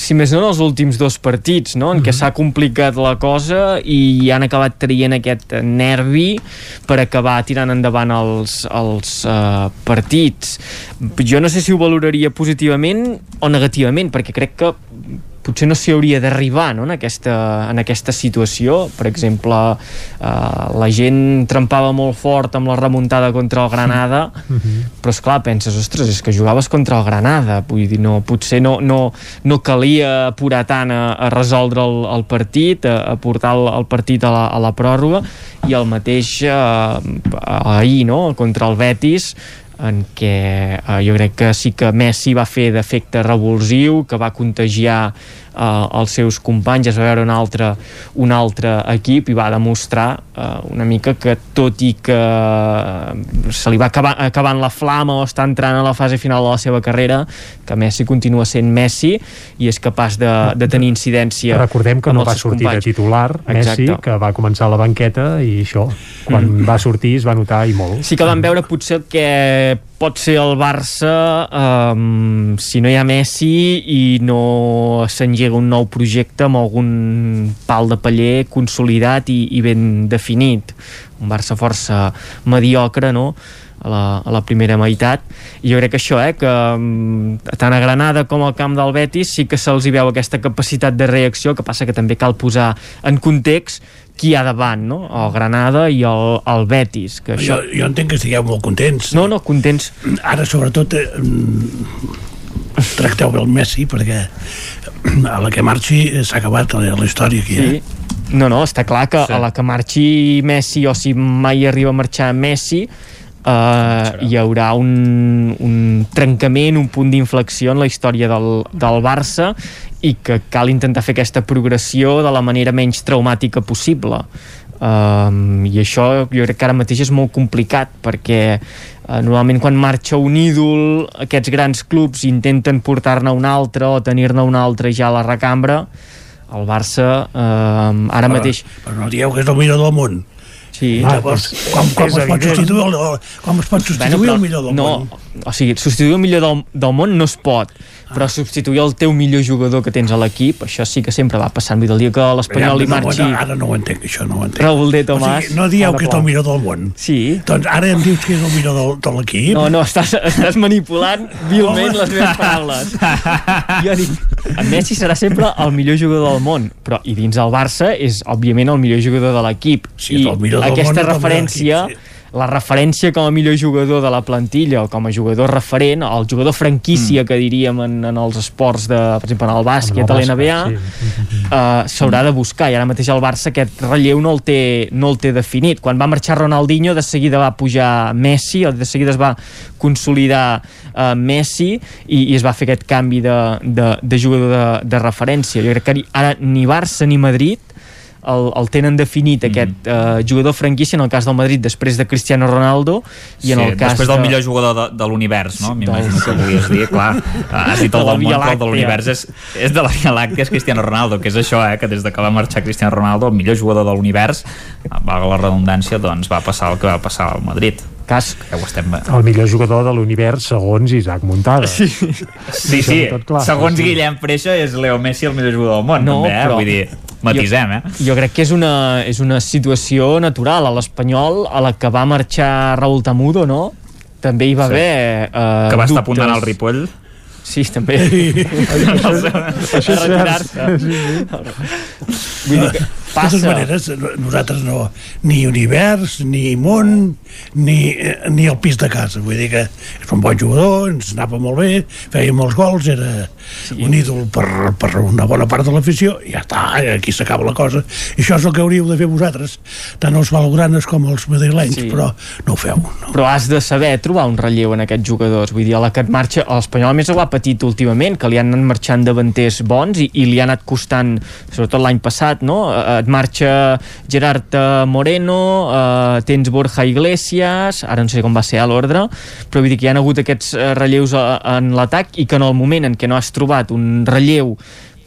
[SPEAKER 32] Si més no, en els últims dos partits, no? en què s'ha complicat la cosa i han acabat traient aquest nervi per acabar tirant endavant els, els uh, partits. Jo no sé si ho valoraria positivament o negativament, perquè crec que potser no s'hi hauria d'arribar no? en, aquesta, en aquesta situació per exemple eh, la gent trempava molt fort amb la remuntada contra el Granada mm -hmm. però és clar penses, ostres, és que jugaves contra el Granada vull dir, no, potser no, no, no calia apurar tant a, a resoldre el, el partit a, a portar el, el partit a la, a la pròrroga i el mateix eh, ahir no? contra el Betis en què eh, jo crec que sí que Messi va fer d'efecte revulsiu, que va contagiar eh, els seus companys, es va veure un altre, un altre equip i va demostrar eh, una mica que tot i que eh, se li va acabar, acabant la flama o està entrant a la fase final de la seva carrera, que Messi continua sent Messi i és capaç de, de tenir incidència
[SPEAKER 1] Recordem que no va sortir
[SPEAKER 32] companys.
[SPEAKER 1] de titular Messi,
[SPEAKER 32] Exacte.
[SPEAKER 1] que va començar a la banqueta i això, quan mm. va sortir es va notar i molt.
[SPEAKER 32] Sí que vam veure potser que pot ser el Barça um, si no hi ha Messi i no s'engega un nou projecte amb algun pal de paller consolidat i, i ben definit un Barça força mediocre no? a la, a la primera meitat i jo crec que això, eh, que um, tant a Granada com al camp del Betis sí que se'ls hi veu aquesta capacitat de reacció que passa que també cal posar en context qui hi ha davant, no? El Granada i el, el Betis. Que això...
[SPEAKER 54] jo, jo entenc que estigueu molt contents.
[SPEAKER 32] No, no, contents.
[SPEAKER 54] Ara, sobretot, eh, mm, tracteu bé el Messi, perquè a la que marxi s'ha acabat la, la història aquí, eh?
[SPEAKER 32] Sí. No, no, està clar que sí. a la que marxi Messi o si mai arriba a marxar Messi uh, hi haurà un, un trencament, un punt d'inflexió en la història del, del Barça i que cal intentar fer aquesta progressió de la manera menys traumàtica possible. Um, i això jo crec que ara mateix és molt complicat perquè uh, normalment quan marxa un ídol aquests grans clubs intenten portar-ne un altre o tenir-ne un altre ja a la recambra. El Barça eh, ara
[SPEAKER 54] però,
[SPEAKER 32] mateix
[SPEAKER 54] però no dieu que és el millor del món
[SPEAKER 32] Sí.
[SPEAKER 54] Llavors, com, com, es pot substituir el, com es pot substituir bueno, però, el millor del
[SPEAKER 32] no,
[SPEAKER 54] món?
[SPEAKER 32] O sigui, substituir el millor del, del món no es pot, ah. però substituir el teu millor jugador que tens a l'equip, això sí que sempre va passant. Vull dir, el dia que l'Espanyol li marxi...
[SPEAKER 54] No, ara no ho entenc, això no ho entenc.
[SPEAKER 32] Raúl de Tomàs...
[SPEAKER 54] O sigui, no dieu que és el millor del món.
[SPEAKER 32] Sí.
[SPEAKER 54] Doncs ara em dius que és el millor del, de l'equip.
[SPEAKER 32] No, no, estàs, estàs manipulant vilment les meves paraules. jo dic, en Messi serà sempre el millor jugador del món, però i dins el Barça és, òbviament, el millor jugador de l'equip.
[SPEAKER 54] Sí,
[SPEAKER 32] I
[SPEAKER 54] el millor del
[SPEAKER 32] aquesta referència la referència com a millor jugador de la plantilla o com a jugador referent, el jugador franquícia mm. que diríem en, en els esports de, per exemple, en el bàsquet,
[SPEAKER 1] el
[SPEAKER 32] a l'NBA
[SPEAKER 1] sí.
[SPEAKER 32] uh, s'haurà de buscar i ara mateix el Barça aquest relleu no el, té, no el té definit quan va marxar Ronaldinho de seguida va pujar Messi o de seguida es va consolidar uh, Messi i, i es va fer aquest canvi de, de, de jugador de, de referència jo crec que ara ni Barça ni Madrid el, el tenen definit mm. aquest uh, jugador franquícia en el cas del Madrid després de Cristiano Ronaldo i
[SPEAKER 7] sí,
[SPEAKER 32] en el cas
[SPEAKER 7] després del
[SPEAKER 32] de...
[SPEAKER 7] millor jugador de, de l'univers no? m'imagino que volies dir clar, has dit el del món però de l'univers és, és de la Via Làctea és Cristiano Ronaldo que és això, eh, que des de que va marxar Cristiano Ronaldo el millor jugador de l'univers valga la redundància, doncs va passar el que va passar al Madrid
[SPEAKER 32] cas
[SPEAKER 7] que ho estem...
[SPEAKER 1] El millor jugador de l'univers segons Isaac Montada.
[SPEAKER 32] Sí,
[SPEAKER 7] Sí, sí,
[SPEAKER 1] Tot clar.
[SPEAKER 7] segons
[SPEAKER 1] Sí.
[SPEAKER 7] Guillem Freixa és Leo Messi el millor jugador del món
[SPEAKER 32] No,
[SPEAKER 7] també, eh?
[SPEAKER 32] però-
[SPEAKER 7] vull dir, matisem, eh?
[SPEAKER 32] jo crec que és una, és una situació natural a l'Espanyol a la que va marxar Raúl Tamudo no? també hi va
[SPEAKER 7] Sí.
[SPEAKER 32] haver eh,
[SPEAKER 7] que va estar a punt
[SPEAKER 32] dubtes.
[SPEAKER 7] d'anar al Ripoll
[SPEAKER 32] Sí, també.
[SPEAKER 1] Això és
[SPEAKER 32] a
[SPEAKER 1] cert.
[SPEAKER 32] retirar-se.
[SPEAKER 1] Sí,
[SPEAKER 32] Vull dir que
[SPEAKER 54] De
[SPEAKER 32] passa...
[SPEAKER 54] totes maneres, no- nosaltres no, ni univers, ni món, ni, ni el pis de casa. Vull dir que és un bon jugador, ens anava molt bé, feia molts gols, era sí. un ídol per, per una bona part de l'afició, i ja està, aquí s'acaba la cosa. I això és el que hauríeu de fer vosaltres, tant els valgranes com els madrilenys,
[SPEAKER 32] Sí.
[SPEAKER 54] però no ho feu. No.
[SPEAKER 32] però has de saber trobar un relleu en aquests jugadors vull dir, a la que et marxa, l'Espanyol més ho ha patit últimament, que li han anat marxant davanters bons i, i li ha anat costant sobretot l'any passat, no? Eh, et marxa Gerard eh, Moreno eh, tens Borja Iglesias ara no sé com va ser a l'ordre però vull dir que hi ha hagut aquests eh, relleus a, en l'atac i que en el moment en què no has trobat un relleu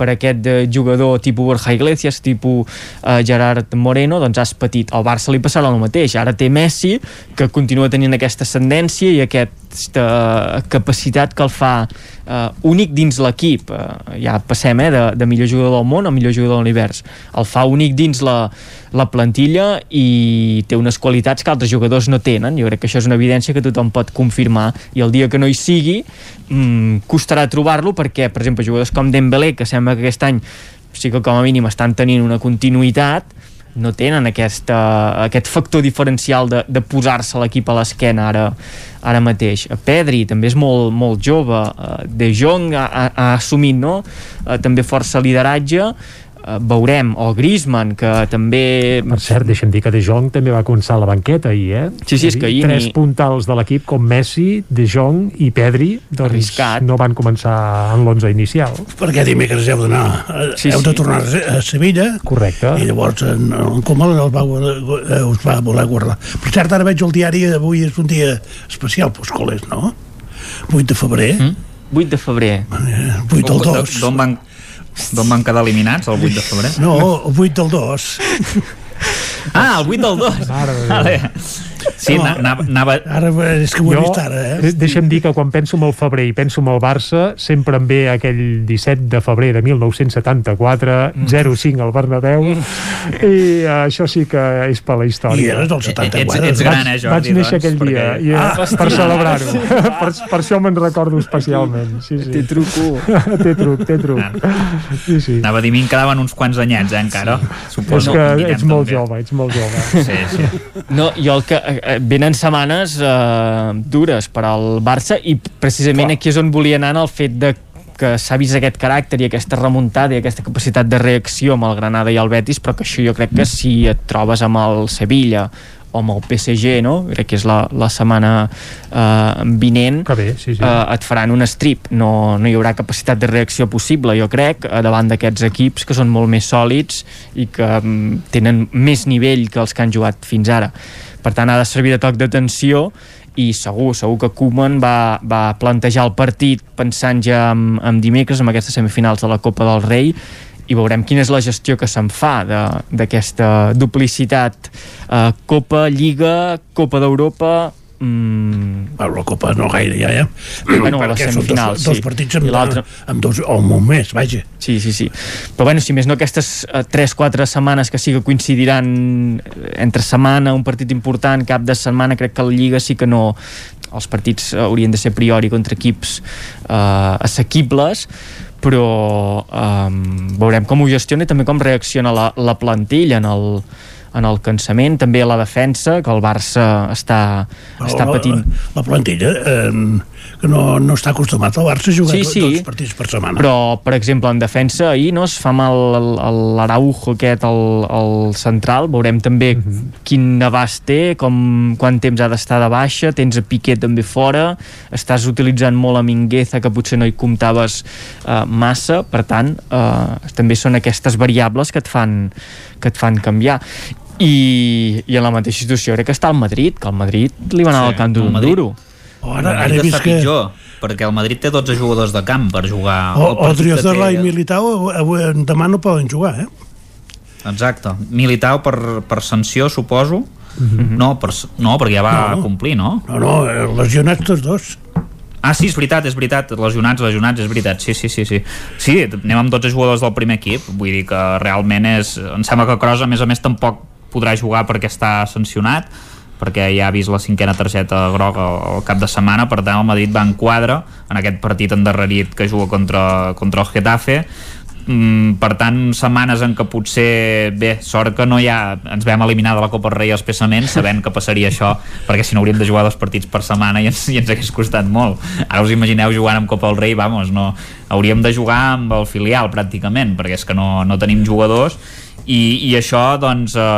[SPEAKER 32] per aquest eh, jugador tipus Borja Iglesias, tipus eh, Gerard Moreno, doncs has patit. Al Barça li passarà el mateix. Ara té Messi, que continua tenint aquesta ascendència i aquest aquesta capacitat que el fa eh, únic dins l'equip. Eh, ja passem eh, de, de millor jugador del món a millor jugador de l'univers. El fa únic dins la, la plantilla i té unes qualitats que altres jugadors no tenen. Jo crec que això és una evidència que tothom pot confirmar. I el dia que no hi sigui mmm, costarà trobar-lo perquè per exemple jugadors com Dembélé que sembla que aquest any sí que com a mínim estan tenint una continuïtat no tenen aquesta, aquest factor diferencial de, de posar-se l'equip a l'esquena ara, ara mateix. Pedri també és molt, molt jove, eh, De Jong ha, ha, assumit no? Eh, també força lideratge veurem, o Griezmann que també...
[SPEAKER 1] Per cert, deixa'm dir que De Jong també va començar a la banqueta ahir, eh?
[SPEAKER 32] Sí, sí, és que ahir...
[SPEAKER 1] Tres ni... puntals de l'equip com Messi, De Jong i Pedri doncs
[SPEAKER 32] Arriscat.
[SPEAKER 1] no van començar en l'11 inicial.
[SPEAKER 54] Perquè dimecres heu d'anar, sí, heu de tornar a Sevilla
[SPEAKER 1] Correcte.
[SPEAKER 54] i llavors en, en Comal us va, us va voler guardar. Per cert, ara veig el diari, avui és un dia especial pels col·les, no? 8 de febrer.
[SPEAKER 32] Mm? 8 de febrer.
[SPEAKER 54] 8 del 2.
[SPEAKER 7] D'on van, D'on van quedar eliminats el 8 de febrer?
[SPEAKER 54] No, el 8 del 2.
[SPEAKER 7] Ah, el 8 del 2. Vale. Sí,
[SPEAKER 54] No,
[SPEAKER 7] anava, anava...
[SPEAKER 54] Ara és que ho he vist ara, eh?
[SPEAKER 1] Deixa'm dir que quan penso en el febrer i penso en el Barça, sempre em ve aquell 17 de febrer de 1974, 0-5 al Bernabéu, i uh, això sí que és per la història.
[SPEAKER 54] I eres del 74.
[SPEAKER 7] Ets, ets gran, eh, Jordi?
[SPEAKER 1] Vaig néixer
[SPEAKER 7] doncs,
[SPEAKER 1] aquell dia,
[SPEAKER 7] perquè-
[SPEAKER 1] i,
[SPEAKER 32] Ah,
[SPEAKER 1] per celebrar-ho. per, per això me'n recordo especialment. Sí, sí.
[SPEAKER 32] Té truco.
[SPEAKER 1] té truc, té truc. Sí, sí.
[SPEAKER 7] Anava a dir, a mi em quedaven uns quants anyets, eh, encara.
[SPEAKER 1] És
[SPEAKER 7] Suposo
[SPEAKER 1] que
[SPEAKER 7] en Guillem
[SPEAKER 1] ets molt jove, ets molt jove.
[SPEAKER 7] Sí, sí.
[SPEAKER 32] No, jo el que... eh, Venen setmanes eh, dures per al Barça i precisament
[SPEAKER 1] Clar.
[SPEAKER 32] aquí és on volia anar en el fet de que s'ha vist aquest caràcter i aquesta remuntada i aquesta capacitat de reacció amb el Granada i el Betis, però que això jo crec que si et trobes amb el Sevilla o amb el PSG, no? crec que és la, la setmana eh, vinent
[SPEAKER 1] Que bé, sí, sí.
[SPEAKER 32] eh, et faran un strip no, no hi haurà capacitat de reacció possible jo crec, eh, davant d'aquests equips que són molt més sòlids i que mm, tenen més nivell que els que han jugat fins ara per tant ha de servir de toc d'atenció i segur, segur que Koeman va, va plantejar el partit pensant ja en, en dimecres, en aquestes semifinals de la Copa del Rei i veurem quina és la gestió que se'n fa de- d'aquesta duplicitat eh, Copa, Lliga, Copa d'Europa mm,
[SPEAKER 54] Copa no gaire ja, eh?
[SPEAKER 32] Bueno, a les
[SPEAKER 54] Perquè són
[SPEAKER 32] semifinals,
[SPEAKER 54] dos, dos
[SPEAKER 32] sí.
[SPEAKER 54] partits amb,
[SPEAKER 32] l'altre-
[SPEAKER 54] amb dos, o amb un mes, vaja.
[SPEAKER 32] Sí, sí, sí. Però bueno, si més no aquestes eh, 3-4 setmanes que sí que coincidiran eh, entre setmana, un partit important, cap de setmana, crec que la Lliga sí que no... Els partits eh, haurien de ser priori contra equips eh, assequibles, però eh, veurem com ho gestiona i també com reacciona la, la plantilla en el, en el cansament, també a la defensa, que el Barça està, està
[SPEAKER 54] la,
[SPEAKER 32] patint.
[SPEAKER 54] La plantilla, eh, que no, no està acostumat al Barça a jugar
[SPEAKER 32] Sí,
[SPEAKER 54] sí, dos partits per setmana.
[SPEAKER 32] Però, per exemple, en defensa, ahir no es fa mal l'Araujo aquest, el, el central. Veurem també quin abast té, com, quant temps ha d'estar de baixa. Tens a Piqué també fora. Estàs utilitzant molt a Mingueza, que potser no hi comptaves eh, massa. Per tant, eh, també són aquestes variables que et fan, que et fan canviar. I, i en la mateixa situació crec que està el Madrid, que el Madrid li va anar
[SPEAKER 7] Sí,
[SPEAKER 32] al canto d'un
[SPEAKER 7] Madrid.
[SPEAKER 32] duro.
[SPEAKER 54] O
[SPEAKER 7] El
[SPEAKER 54] ara, ara he
[SPEAKER 7] Madrid
[SPEAKER 54] vist
[SPEAKER 7] està
[SPEAKER 54] que...
[SPEAKER 7] pitjor, perquè el Madrid té 12 jugadors de camp per jugar
[SPEAKER 54] O,
[SPEAKER 7] el partit que
[SPEAKER 54] Odriozola
[SPEAKER 7] té.
[SPEAKER 54] i Militao avui, demà no poden jugar, eh?
[SPEAKER 7] Exacte. Militao per, per sanció, suposo. No, per, no, perquè ja va
[SPEAKER 54] No, no.
[SPEAKER 7] complir, no?
[SPEAKER 54] No, no, eh, lesionats tots dos.
[SPEAKER 7] Ah, sí, és veritat, és veritat. Lesionats, lesionats, és veritat. Sí, sí, sí, sí. Sí, anem amb 12 jugadors del primer equip. Vull dir que realment és... Em sembla que Kroos, a més a més, tampoc podrà jugar perquè està sancionat perquè ja ha vist la cinquena targeta groga al cap de setmana, per tant el Madrid va en quadre en aquest partit endarrerit que juga contra, contra el Getafe. Mm, per tant, setmanes en què potser bé, sort que no hi ha ens vam eliminar de la Copa del Rei als pessaments sabent que passaria això, perquè si no hauríem de jugar dos partits per setmana i ens, i ens hagués costat molt. Ara us imagineu jugant amb Copa del Rei vamos, no, hauríem de jugar amb el filial pràcticament, perquè és que no, no tenim jugadors. I, i això doncs eh,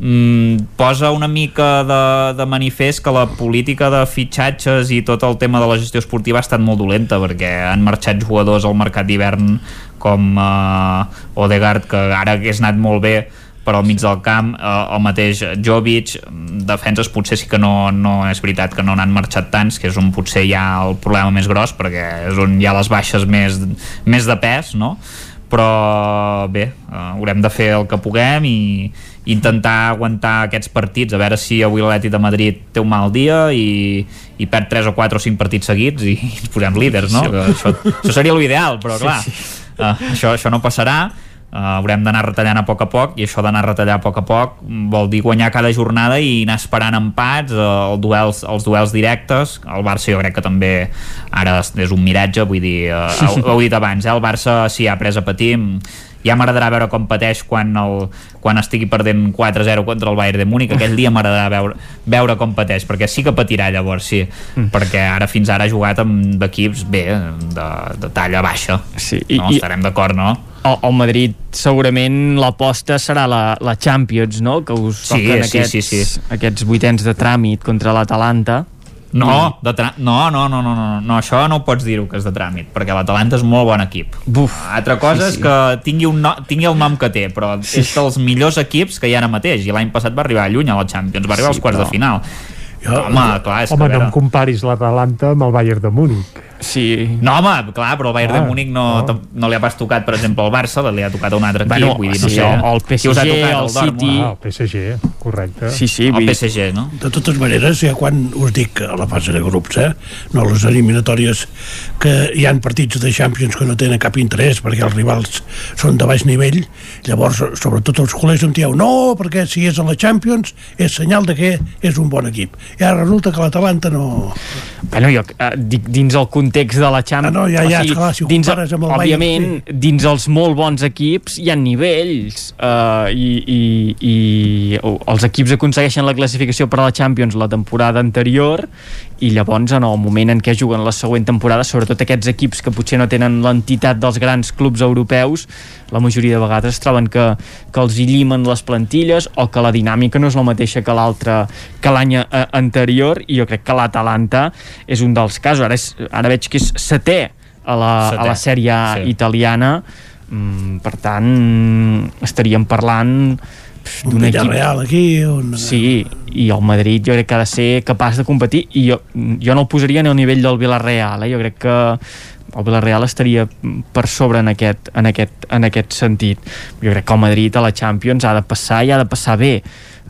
[SPEAKER 7] mm, posa una mica de, de manifest que la política de fitxatges i tot el tema de la gestió esportiva ha estat molt dolenta perquè han marxat jugadors al mercat d'hivern com eh, Odegaard que ara hagués anat molt bé per al mig del camp, eh, el mateix Jovic, defenses potser sí que no, no és veritat que no n'han marxat tants, que és on potser hi ha el problema més gros, perquè és on hi ha les baixes més, més de pes, no? Però bé, uh, haurem de fer el que puguem i intentar aguantar aquests partits, a veure si avui l'Atleti de Madrid té un mal dia i, i perd 3 o 4 o 5 partits seguits i ens posem líders, no? Sí. Això, això seria l'ideal, però clar, sí, sí. Uh, això, això no passarà Uh, haurem d'anar retallant a poc a poc i això d'anar a retallar a poc a poc vol dir guanyar cada jornada i anar esperant empats uh, el duels, els duels directes el Barça jo crec que també ara és un miratge, vull dir uh, ho, ho he dit abans, eh? el Barça sí ha pres a patir ja m'agradarà veure com pateix quan, el, quan estigui perdent 4-0 contra el Bayern de Múnich aquell dia m'agradarà veure, veure com pateix perquè sí que patirà llavors, sí mm. perquè ara fins ara ha jugat amb equips bé, de, de talla baixa
[SPEAKER 32] sí,
[SPEAKER 7] i, no? estarem d'acord, no?
[SPEAKER 32] El, el Madrid segurament l'aposta serà la, la Champions, no? Que us
[SPEAKER 7] sí,
[SPEAKER 32] toquen
[SPEAKER 7] sí,
[SPEAKER 32] aquests,
[SPEAKER 7] sí, sí.
[SPEAKER 32] aquests vuitens de tràmit contra l'Atalanta.
[SPEAKER 7] No, de tra... no, no, no, no, no, no, això no ho pots dir-ho que és de tràmit, perquè l'Atalanta és molt bon equip.
[SPEAKER 32] Buf,
[SPEAKER 7] Altra cosa
[SPEAKER 32] sí,
[SPEAKER 7] és
[SPEAKER 32] sí.
[SPEAKER 7] que tingui, un no... tingui el nom que té, però
[SPEAKER 32] Sí.
[SPEAKER 7] és dels millors equips que hi ha ara mateix, i l'any passat va arribar lluny a la Champions, va arribar
[SPEAKER 1] Sí,
[SPEAKER 7] als quarts
[SPEAKER 1] però-
[SPEAKER 7] de final.
[SPEAKER 54] Jo,
[SPEAKER 7] home, clar, és
[SPEAKER 1] Home,
[SPEAKER 7] que a
[SPEAKER 1] no em comparis l'Atalanta amb el Bayern de Múnich.
[SPEAKER 32] Sí.
[SPEAKER 7] No, home, clar, però el Bayern
[SPEAKER 1] Ah,
[SPEAKER 7] de Múnich no,
[SPEAKER 1] no.
[SPEAKER 7] no. no li ha pas tocat, per exemple, al Barça, li ha tocat a un altre equip,
[SPEAKER 32] Bueno,
[SPEAKER 7] vull dir, no
[SPEAKER 32] sí,
[SPEAKER 7] sé.
[SPEAKER 32] el
[SPEAKER 7] ha
[SPEAKER 32] PSG,
[SPEAKER 7] tocat,
[SPEAKER 32] el
[SPEAKER 7] Dortmund?
[SPEAKER 32] City.
[SPEAKER 1] Ah, el PSG, correcte.
[SPEAKER 32] Sí, sí,
[SPEAKER 7] El PSG, no?
[SPEAKER 54] De totes maneres, ja quan us dic a la fase de grups, eh, no les eliminatòries, que hi han partits de Champions que no tenen cap interès perquè els rivals són de baix nivell, llavors, sobretot els col·legs em dieu, no, perquè si és a la Champions és senyal de que és un bon equip. I ara resulta que l'Atalanta no...
[SPEAKER 32] Bueno, jo eh, dic dins el context de la Champions...
[SPEAKER 54] Ah, no, ja, ja, esclar, si ho
[SPEAKER 32] dins,
[SPEAKER 54] compares amb el Bayern,
[SPEAKER 32] òbviament, dins els molt bons equips hi ha nivells eh, i, i, i els equips aconsegueixen la classificació per a la Champions la temporada anterior i llavors en el moment en què juguen la següent temporada, sobretot aquests equips que potser no tenen l'entitat dels grans clubs europeus, la majoria de vegades es troben que, que els hi llimen les plantilles o que la dinàmica no és la mateixa que l'altra que l'any eh, anterior. I jo crec que l'Atalanta és un dels casos. Ara, és, ara veig que és setè a la,
[SPEAKER 7] Setè,
[SPEAKER 32] a la sèrie
[SPEAKER 7] sí.
[SPEAKER 32] italiana. Mm, per tant estaríem parlant d'un equip
[SPEAKER 54] Villarreal aquí, un...
[SPEAKER 32] Sí, i el Madrid jo crec que ha de ser capaç de competir i jo, jo no el posaria ni al nivell del Villarreal, eh? jo crec que el Villarreal estaria per sobre en aquest, en, aquest, en aquest sentit. Jo crec que el Madrid a la Champions ha de passar i ha de passar bé.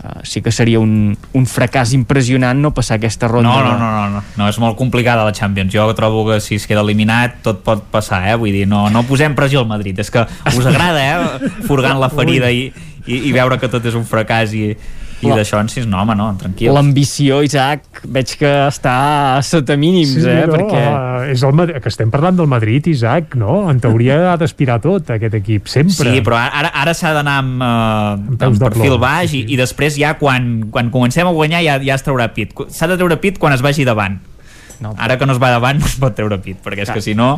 [SPEAKER 32] Uh, sí que seria un, un fracàs impressionant no passar aquesta ronda.
[SPEAKER 7] No, no, no, no, no, no, és molt complicada la Champions. Jo trobo que si es queda eliminat tot pot passar, eh? Vull dir, no, no posem pressió al Madrid. És que us agrada, eh? Furgant la ferida i, i, i veure que tot és un fracàs i, i d'això, si no, home, no, tranquils.
[SPEAKER 32] L'ambició, Isaac, veig que està sota mínims,
[SPEAKER 1] Sí,
[SPEAKER 32] eh?
[SPEAKER 1] no,
[SPEAKER 32] Perquè...
[SPEAKER 1] uh, és el, Mad- que estem parlant del Madrid, Isaac, no? En teoria ha d'aspirar tot, aquest equip, sempre.
[SPEAKER 7] Sí, però ara, ara s'ha d'anar amb, uh,
[SPEAKER 1] peus
[SPEAKER 7] amb
[SPEAKER 1] de
[SPEAKER 7] perfil
[SPEAKER 1] plom,
[SPEAKER 7] baix i, i després ja quan, quan comencem a guanyar ja, ja es traurà pit. S'ha de treure pit quan es vagi davant.
[SPEAKER 32] No,
[SPEAKER 7] Ara que no es va davant no es pot treure pit, perquè és
[SPEAKER 32] Clar.
[SPEAKER 7] que si no...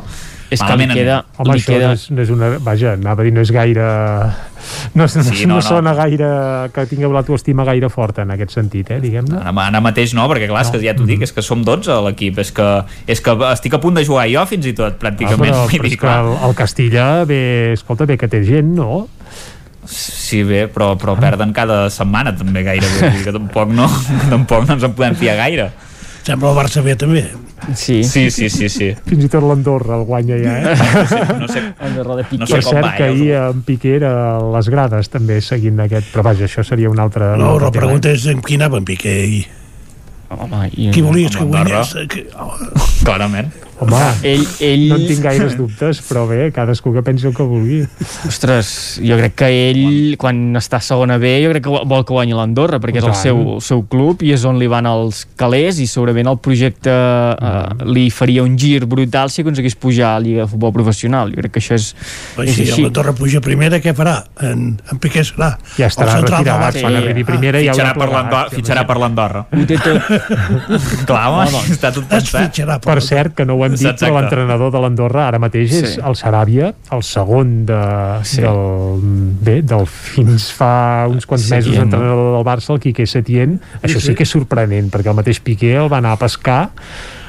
[SPEAKER 32] És que li queda...
[SPEAKER 1] Home,
[SPEAKER 32] li
[SPEAKER 1] això
[SPEAKER 32] queda...
[SPEAKER 1] no, és, no és una... Vaja, anava a dir, no és gaire... No, no,
[SPEAKER 7] Sí,
[SPEAKER 1] no,
[SPEAKER 7] no,
[SPEAKER 1] no
[SPEAKER 7] no.
[SPEAKER 1] sona gaire... que tingueu l'autoestima gaire forta en aquest sentit, eh, diguem-ne.
[SPEAKER 7] Ara, ara mateix no, perquè clar, és que ja t'ho dic, és que som 12 a l'equip, és que, és que estic a punt de jugar jo fins i tot,
[SPEAKER 1] Ah,
[SPEAKER 7] pràcticament.
[SPEAKER 1] però,
[SPEAKER 7] Vull
[SPEAKER 1] però
[SPEAKER 7] dir,
[SPEAKER 1] és que el, el Castilla, bé, escolta, bé que té gent, no?
[SPEAKER 7] Sí, bé, però, però perden cada setmana també gairebé, que tampoc no, tampoc no ens en podem fiar gaire.
[SPEAKER 54] Sembla el Barça bé, també.
[SPEAKER 32] Sí.
[SPEAKER 7] Sí, sí, sí, sí.
[SPEAKER 1] Fins i tot l'Andorra el guanya ja, eh?
[SPEAKER 7] No sé,
[SPEAKER 32] Andorra de
[SPEAKER 7] no
[SPEAKER 1] per
[SPEAKER 7] sé com
[SPEAKER 1] cert,
[SPEAKER 7] va,
[SPEAKER 1] que
[SPEAKER 7] eh?
[SPEAKER 1] ahir en Piqué era a les grades també seguint aquest... Però vaja, això seria un altre...
[SPEAKER 54] No, la pregunta és en qui anava en Piqué i
[SPEAKER 32] Home, i...
[SPEAKER 54] qui volies que guanyés? Que... Oh,
[SPEAKER 7] Clarament.
[SPEAKER 1] Home,
[SPEAKER 32] Ell, ell...
[SPEAKER 1] no en tinc gaires dubtes, però bé, cadascú que pensi el que vulgui.
[SPEAKER 32] Ostres, jo crec que ell, quan està a segona B, jo crec que vol que guanyi l'Andorra, perquè és el seu, el seu club i és on li van els calés i segurament el projecte eh, li faria un gir brutal si aconseguís pujar a la Lliga de Futbol Professional. Jo crec que això és,
[SPEAKER 54] Oi,
[SPEAKER 32] és
[SPEAKER 54] si
[SPEAKER 32] així.
[SPEAKER 54] la Torre puja primera, què farà? En, en Piqué serà.
[SPEAKER 1] Ja estarà retirat,
[SPEAKER 54] Barça.
[SPEAKER 1] quan
[SPEAKER 32] Sí.
[SPEAKER 1] arribi primera ja
[SPEAKER 7] Fitxarà
[SPEAKER 1] haurà
[SPEAKER 7] per l'Andorra.
[SPEAKER 1] plegat.
[SPEAKER 7] Fitxarà per l'Andorra.
[SPEAKER 32] Ho té tot.
[SPEAKER 7] Clar, home,
[SPEAKER 32] No, no.
[SPEAKER 7] està tot
[SPEAKER 54] Es
[SPEAKER 7] pensat.
[SPEAKER 54] fitxarà
[SPEAKER 1] Per cert, que no ho hem dit,
[SPEAKER 7] Exacte.
[SPEAKER 1] però l'entrenador de l'Andorra ara mateix és
[SPEAKER 32] Sí.
[SPEAKER 1] el Saràbia, el segon de,
[SPEAKER 32] Sí.
[SPEAKER 1] del, bé, del fins fa uns quants
[SPEAKER 32] Setién,
[SPEAKER 1] mesos
[SPEAKER 32] no?
[SPEAKER 1] entrenador del Barça, el Quique Setién. Això sí que és sorprenent, perquè el mateix Piqué el va anar a pescar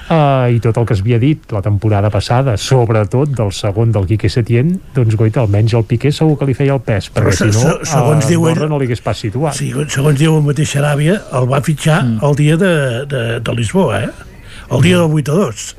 [SPEAKER 1] Uh, i tot el que es havia dit la temporada passada, sobretot del segon del Quique Setién, doncs goita, almenys el Piqué segur que li feia el pes, perquè
[SPEAKER 54] Però
[SPEAKER 1] si no,
[SPEAKER 54] se- segons
[SPEAKER 1] a
[SPEAKER 54] ell-
[SPEAKER 1] no li hagués pas situat.
[SPEAKER 54] Sí, segons diu el mateix Saràbia, el va fitxar mm. el dia de, de, de Lisboa, eh? El dia del 8 a 2.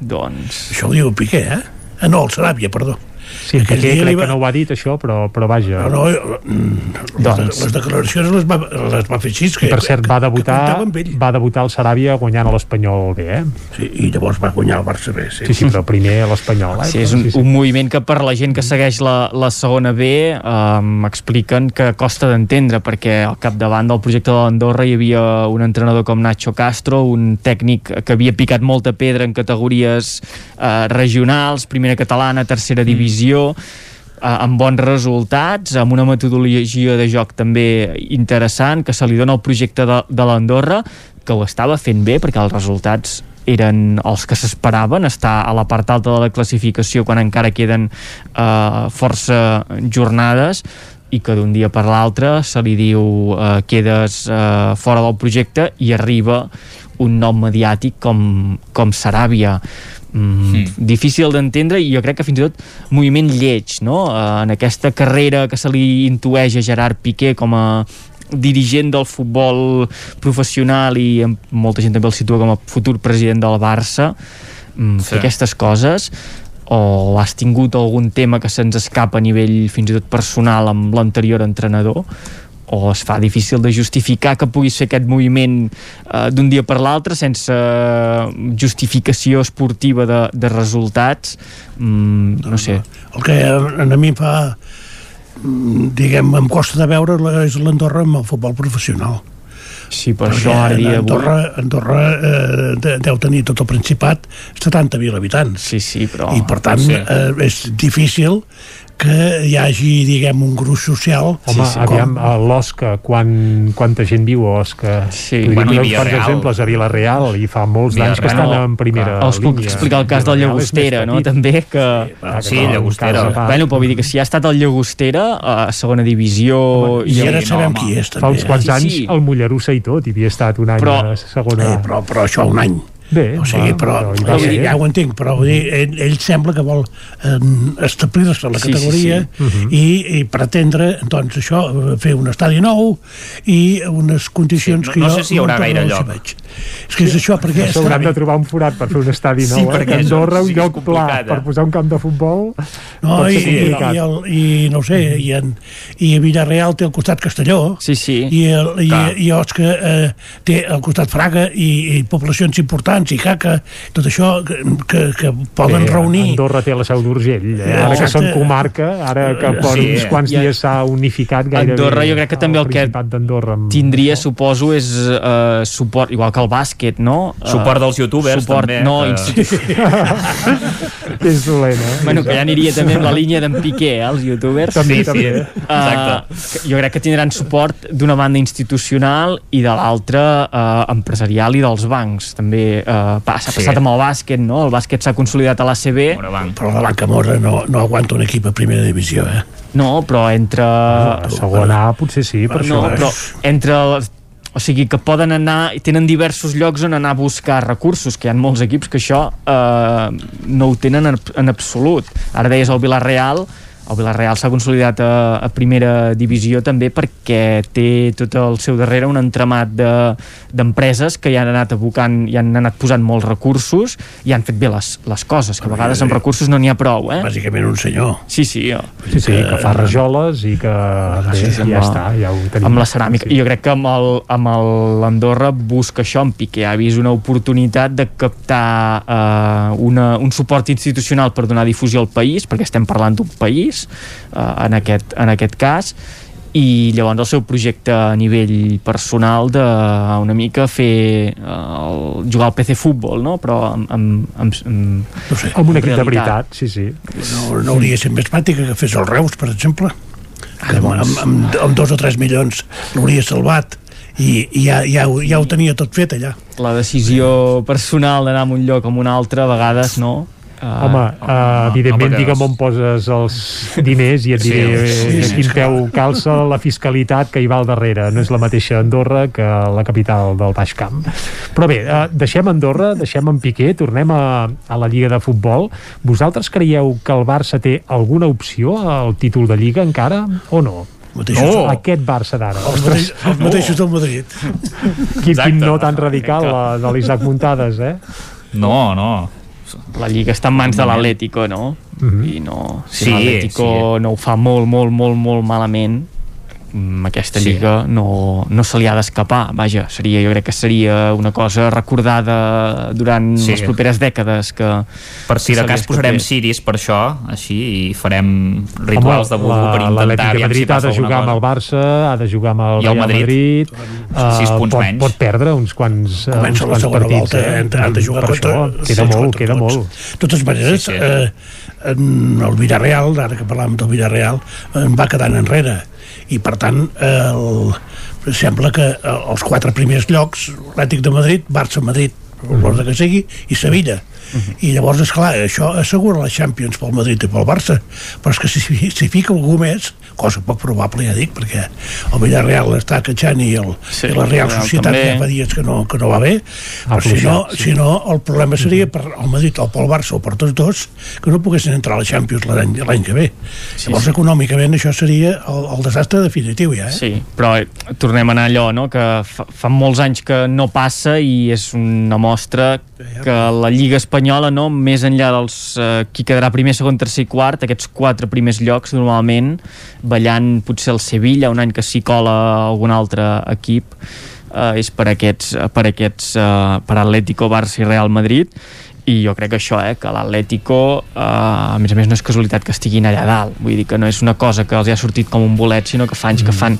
[SPEAKER 32] Doncs...
[SPEAKER 54] Això ho diu Piqué, eh? Ah, no, el Saràbia, perdó.
[SPEAKER 1] Sí,
[SPEAKER 54] Aquell dia
[SPEAKER 1] crec
[SPEAKER 54] va-
[SPEAKER 1] que no ho ha dit això, però, però vaja.
[SPEAKER 54] No, no, mm, les,
[SPEAKER 1] Doncs.
[SPEAKER 54] les declaracions les va, les va fer així. Que,
[SPEAKER 1] I per cert, va debutar, va debutar el Saràbia guanyant a l'Espanyol bé, eh?
[SPEAKER 54] Sí, I llavors va guanyar el Barça bé. Sí,
[SPEAKER 1] Sí, sí, però primer a l'Espanyol, eh?
[SPEAKER 32] Sí, és un, un moviment que per la gent que segueix la, la segona B um, expliquen que costa d'entendre perquè al capdavant del projecte de l'Andorra hi havia un entrenador com Nacho Castro, un tècnic que havia picat molta pedra en categories uh, regionals, primera catalana, tercera divisió, eh, amb bons resultats, amb una metodologia de joc també interessant, que se li dona al projecte de, de l'Andorra, que ho estava fent bé perquè els resultats eren els que s'esperaven, estar a la part alta de la classificació quan encara queden eh, força jornades i que d'un dia per l'altre se li diu eh, quedes eh, fora del projecte i arriba un nom mediàtic com, com Saràbia mm, difícil d'entendre i jo crec que fins i tot moviment lleig no? eh, en aquesta carrera que se li intueix a Gerard Piqué com a dirigent del futbol professional i molta gent també el situa com a futur president del Barça mm,
[SPEAKER 7] Sí.
[SPEAKER 32] fer aquestes coses o has tingut algun tema que se'ns escapa a nivell fins i tot personal amb l'anterior entrenador o es fa difícil de justificar que puguis fer aquest moviment eh, d'un dia per l'altre sense eh, justificació esportiva de, de resultats mm, no sé
[SPEAKER 54] El que a, mi fa mm, diguem, em costa de veure és l'Andorra amb el futbol professional
[SPEAKER 32] Sí, per
[SPEAKER 54] Perquè
[SPEAKER 32] això ara dia avui-
[SPEAKER 54] Andorra, Andorra eh, de- deu tenir tot el Principat 70.000 habitants.
[SPEAKER 32] Sí, sí, però...
[SPEAKER 54] I per tant
[SPEAKER 1] Sí.
[SPEAKER 54] eh, és difícil que hi hagi, diguem, un gruix social.
[SPEAKER 1] Home, sí, sí, aviam, a l'Osca, quan, quanta gent viu a Osca?
[SPEAKER 32] Sí.
[SPEAKER 1] Bueno,
[SPEAKER 7] Bueno, i
[SPEAKER 1] quants
[SPEAKER 7] Villarreal.
[SPEAKER 1] exemples a Vilareal, i fa molts d'anys que estan en primera
[SPEAKER 32] Els puc
[SPEAKER 1] línia.
[SPEAKER 32] explicar el cas del Llagostera, no? També que...
[SPEAKER 7] Sí,
[SPEAKER 1] clar,
[SPEAKER 7] Llagostera.
[SPEAKER 1] un cas a part.
[SPEAKER 32] Bueno, però vull dir que si ha estat el Llagostera a segona divisió...
[SPEAKER 54] I ara
[SPEAKER 7] no,
[SPEAKER 54] sabem
[SPEAKER 7] home.
[SPEAKER 54] qui és,
[SPEAKER 1] Fa
[SPEAKER 54] també.
[SPEAKER 1] uns quants
[SPEAKER 32] Sí,
[SPEAKER 1] anys
[SPEAKER 32] sí.
[SPEAKER 1] el Mollerussa i tot, hi havia estat un any
[SPEAKER 32] Però-
[SPEAKER 1] a segona...
[SPEAKER 54] Eh, però, però això un any.
[SPEAKER 1] Bé,
[SPEAKER 54] o sigui,
[SPEAKER 1] va,
[SPEAKER 54] però,
[SPEAKER 1] va
[SPEAKER 54] però,
[SPEAKER 1] ser.
[SPEAKER 54] ja ho entenc, però vull dir, ell, ell sembla que vol eh, establir-se a la
[SPEAKER 32] Sí, sí,
[SPEAKER 54] categoria
[SPEAKER 32] sí.
[SPEAKER 1] Mhm.
[SPEAKER 54] i, i pretendre, doncs, això, fer un estadi nou i unes condicions
[SPEAKER 7] Sí, no-
[SPEAKER 54] que
[SPEAKER 7] no
[SPEAKER 54] jo
[SPEAKER 7] sé si hi haurà
[SPEAKER 54] no,
[SPEAKER 7] gaire
[SPEAKER 54] no
[SPEAKER 7] lloc.
[SPEAKER 54] veig. És que és això, perquè
[SPEAKER 1] S'hauran
[SPEAKER 54] està
[SPEAKER 1] de trobar un forat per fer un estadi
[SPEAKER 7] Sí,
[SPEAKER 1] nou, eh?
[SPEAKER 7] perquè
[SPEAKER 1] A Andorra,
[SPEAKER 7] això
[SPEAKER 1] un
[SPEAKER 7] sí
[SPEAKER 1] lloc pla per posar un camp de futbol...
[SPEAKER 54] No, i, i,
[SPEAKER 1] complicat.
[SPEAKER 54] i, el, i no ho sé, i, en, i a Villarreal té al costat Castelló
[SPEAKER 32] Sí, sí.
[SPEAKER 54] i, el, i,
[SPEAKER 7] Clar.
[SPEAKER 54] i Osca eh, té al costat Fraga i, i poblacions importants i Caca, tot això que, que, que poden
[SPEAKER 1] Bé,
[SPEAKER 54] reunir
[SPEAKER 1] Andorra té la seu d'Urgell, eh?
[SPEAKER 54] Eh,
[SPEAKER 1] ara que
[SPEAKER 54] exacte.
[SPEAKER 1] són comarca, ara que per
[SPEAKER 7] Sí,
[SPEAKER 1] uns quants
[SPEAKER 32] ja-
[SPEAKER 1] dies s'ha unificat gairebé
[SPEAKER 32] Andorra jo crec que també el que
[SPEAKER 1] amb-
[SPEAKER 32] Tindria, suposo, és uh, suport, igual que el bàsquet, no? Eh,
[SPEAKER 7] Suport dels youtubers,
[SPEAKER 32] suport,
[SPEAKER 7] també,
[SPEAKER 32] No,
[SPEAKER 7] que-
[SPEAKER 1] és dolent, eh?
[SPEAKER 32] bueno, que ja aniria també amb la línia d'en Piqué, eh, els youtubers.
[SPEAKER 1] També,
[SPEAKER 7] Sí, sí,
[SPEAKER 1] també.
[SPEAKER 7] exacte.
[SPEAKER 32] Uh, jo crec que tindran suport d'una banda institucional i de l'altra uh, empresarial i dels bancs. També uh, s'ha
[SPEAKER 7] Sí.
[SPEAKER 32] passat amb el bàsquet, no? El bàsquet s'ha consolidat a l'ACB.
[SPEAKER 7] Morabanc.
[SPEAKER 54] però la Banca Mora no, no aguanta un equip a primera divisió eh?
[SPEAKER 32] No, però entre...
[SPEAKER 1] A segona A potser sí, per
[SPEAKER 32] no,
[SPEAKER 1] això.
[SPEAKER 32] però entre els, o sigui que poden anar i tenen diversos llocs on anar a buscar recursos que hi ha molts equips que això eh, no ho tenen en, en absolut ara deies el Villarreal el Villarreal s'ha consolidat a, a primera divisió també perquè té tot el seu darrere un entramat de- d'empreses que hi han anat abocant i han anat posant molts recursos i han fet bé les, les coses, que a vegades amb recursos no n'hi ha prou, eh?
[SPEAKER 54] bàsicament un senyor
[SPEAKER 32] Sí, sí, jo.
[SPEAKER 1] Sí, sí, que fa rajoles i que bé,
[SPEAKER 32] Sí, sí,
[SPEAKER 1] ja
[SPEAKER 32] la-
[SPEAKER 1] està, ja ho tenim.
[SPEAKER 32] amb la ceràmica. I jo crec que amb el, amb el l'Andorra busca això en Piqué. Ha vist una oportunitat de captar eh, una, un suport institucional per donar difusió al país, perquè estem parlant d'un país, eh, en, aquest, en aquest cas, i llavors el seu projecte a nivell personal de una mica fer eh, el, jugar al PC futbol, no? però amb, amb, amb, amb,
[SPEAKER 54] no sé,
[SPEAKER 1] Amb un equip de veritat, sí, sí.
[SPEAKER 54] no, no hauria de ser més pràctica que fes el Reus, per exemple. Que amb, amb, amb, amb dos o tres milions l'hauria salvat i, i ja, ja, ho, ja ho tenia tot fet allà.
[SPEAKER 32] La decisió personal d'anar a un lloc o a un altre a vegades no Uh,
[SPEAKER 1] Home, uh, evidentment,
[SPEAKER 7] perquè-
[SPEAKER 1] digue'm on poses els diners i et diré
[SPEAKER 7] sí,
[SPEAKER 1] sí,
[SPEAKER 54] sí,
[SPEAKER 1] quin peu calça la fiscalitat que hi va al darrere. No és la mateixa Andorra que la capital del Baix Camp. Però bé, uh, deixem Andorra, deixem en Piqué, tornem a, a la Lliga de Futbol. Vosaltres creieu que el Barça té alguna opció al títol de Lliga encara o no?
[SPEAKER 54] mateixos,
[SPEAKER 1] Oh. Aquest Barça d'ara.
[SPEAKER 54] els, mateix, els mateixos del Madrid
[SPEAKER 1] Quin,
[SPEAKER 7] Exacte.
[SPEAKER 1] quin no tan radical la de l'Isaac Muntades, eh?
[SPEAKER 7] No, no.
[SPEAKER 32] La Lliga està en mans de l'Atlético, no? Mm -hmm. I no, si
[SPEAKER 7] Sí,
[SPEAKER 32] l'Atlético
[SPEAKER 7] sí.
[SPEAKER 32] no ho fa molt, molt, molt, molt malament, aquesta
[SPEAKER 7] Sí.
[SPEAKER 32] lliga no, no se li ha d'escapar vaja, seria, jo crec que seria una cosa recordada durant
[SPEAKER 7] Sí.
[SPEAKER 32] les properes dècades que,
[SPEAKER 7] Per si
[SPEAKER 32] que
[SPEAKER 7] de cas posarem ciris per això, així, i farem rituals de burro per
[SPEAKER 1] la-
[SPEAKER 7] intentar
[SPEAKER 1] l'Atlètic de Madrid
[SPEAKER 7] si
[SPEAKER 1] ha de jugar amb el Barça, ha de jugar amb el
[SPEAKER 7] I el
[SPEAKER 1] Real
[SPEAKER 7] Madrid.
[SPEAKER 1] Madrid,
[SPEAKER 7] Sis
[SPEAKER 1] eh,
[SPEAKER 7] punts
[SPEAKER 1] pot,
[SPEAKER 7] menys.
[SPEAKER 1] pot perdre uns quants, eh, uns quants partits.
[SPEAKER 54] volta,
[SPEAKER 1] eh?
[SPEAKER 54] han, han de jugar
[SPEAKER 1] per
[SPEAKER 54] contra...
[SPEAKER 1] Això, queda
[SPEAKER 54] sis
[SPEAKER 1] molt,
[SPEAKER 54] contra
[SPEAKER 1] queda
[SPEAKER 54] tots.
[SPEAKER 1] molt.
[SPEAKER 54] De totes maneres,
[SPEAKER 7] Sí, sí.
[SPEAKER 54] Eh, el Villarreal, ara que parlàvem del Villarreal, en va quedant enrere. I, per tant, el, sembla que eh, els quatre primers llocs, l'Àtic de Madrid, Barça-Madrid, l'ordre que sigui, i Sevilla. I llavors, és clar, això assegura la Champions pel Madrid i pel Barça, però és que si s'hi fica algú més, cosa poc probable, ja dic, perquè el Villarreal està catxant i, el,
[SPEAKER 32] Sí,
[SPEAKER 54] i la Real Societat
[SPEAKER 32] també.
[SPEAKER 54] ja fa dies que no, que no va bé,
[SPEAKER 1] Ha
[SPEAKER 54] però si no,
[SPEAKER 1] sí.
[SPEAKER 54] si no, el problema seria per el Madrid o pel Barça o per tots dos que no poguessin entrar a la Champions l'any que ve.
[SPEAKER 32] Sí,
[SPEAKER 54] Llavors,
[SPEAKER 32] sí.
[SPEAKER 54] econòmicament, això seria el, el desastre definitiu, ja, eh?
[SPEAKER 32] Sí, però eh, tornem a anar allò, no? que fa, fa molts anys que no passa i és una mostra que la Lliga Espanyola, no? més enllà dels eh, qui quedarà primer, segon, tercer i quart, aquests quatre primers llocs normalment, ballant potser el Sevilla, un any que s'hi cola algun altre equip, eh, és per aquests, per aquests eh, per Atlético, Barça i Real Madrid i jo crec que això, eh, que l'Atlético eh, a més a més no és casualitat que estiguin allà dalt vull dir que no és una cosa que els ha sortit com un bolet sinó que fa anys mm. que fan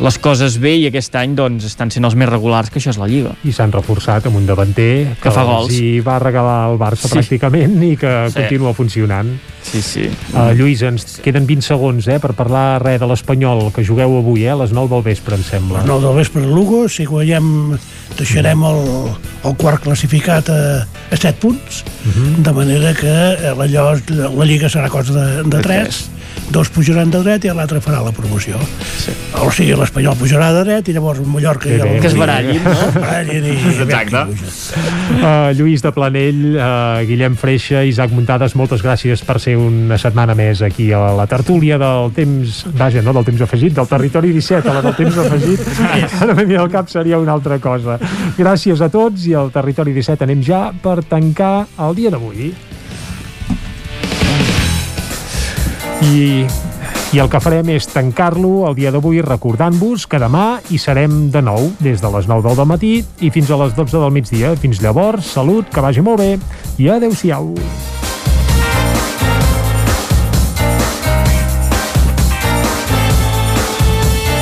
[SPEAKER 32] les coses bé i aquest any doncs estan sent els més regulars que això és la Lliga
[SPEAKER 1] I s'han reforçat amb un davanter
[SPEAKER 32] Que fa
[SPEAKER 1] els
[SPEAKER 32] gols.
[SPEAKER 1] hi va regalar el Barça
[SPEAKER 32] Sí.
[SPEAKER 1] pràcticament i que
[SPEAKER 32] Sí.
[SPEAKER 1] continua funcionant.
[SPEAKER 32] sí, sí
[SPEAKER 1] Uh, Lluís, ens queden 20 segons eh, per parlar res de l'Espanyol, que jugueu avui, eh, a les 9 del vespre, em sembla.
[SPEAKER 54] A les 9 del vespre a Lugo, si guanyem deixarem el, el quart classificat a, a 7 punts, de manera que eh, allò, la Lliga serà cosa de, de 3, dos pujaran de dret i l'altre farà la promoció. Sí. O sigui, l'Espanyol pujarà de dret i llavors Mallorca
[SPEAKER 1] Que
[SPEAKER 54] i el...
[SPEAKER 32] que es barallin, no?
[SPEAKER 54] Es barallin i...
[SPEAKER 7] Exacte.
[SPEAKER 1] Uh, Lluís de Planell, uh, Guillem Freixa, Isaac Muntades, moltes gràcies per ser una setmana més aquí a la tertúlia del temps, vaja, no del temps afegit, del territori 17, a la del temps afegit, ara m'he al cap seria una altra cosa. Gràcies a tots i al territori 17 anem ja per tancar el dia d'avui. I i el que farem és tancar-lo el dia d'avui recordant-vos que demà hi serem de nou des de les 9 del matí i fins a les 12 del migdia. Fins llavors, salut, que vagi molt bé i adeu-siau.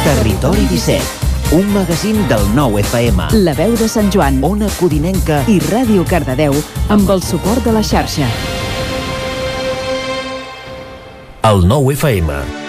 [SPEAKER 50] Territori 17, un magazín del nou FM.
[SPEAKER 55] La veu de Sant Joan
[SPEAKER 50] Ona Codinenca
[SPEAKER 55] i Ràdio Cardedeu amb el suport de la xarxa.
[SPEAKER 50] El nou FM.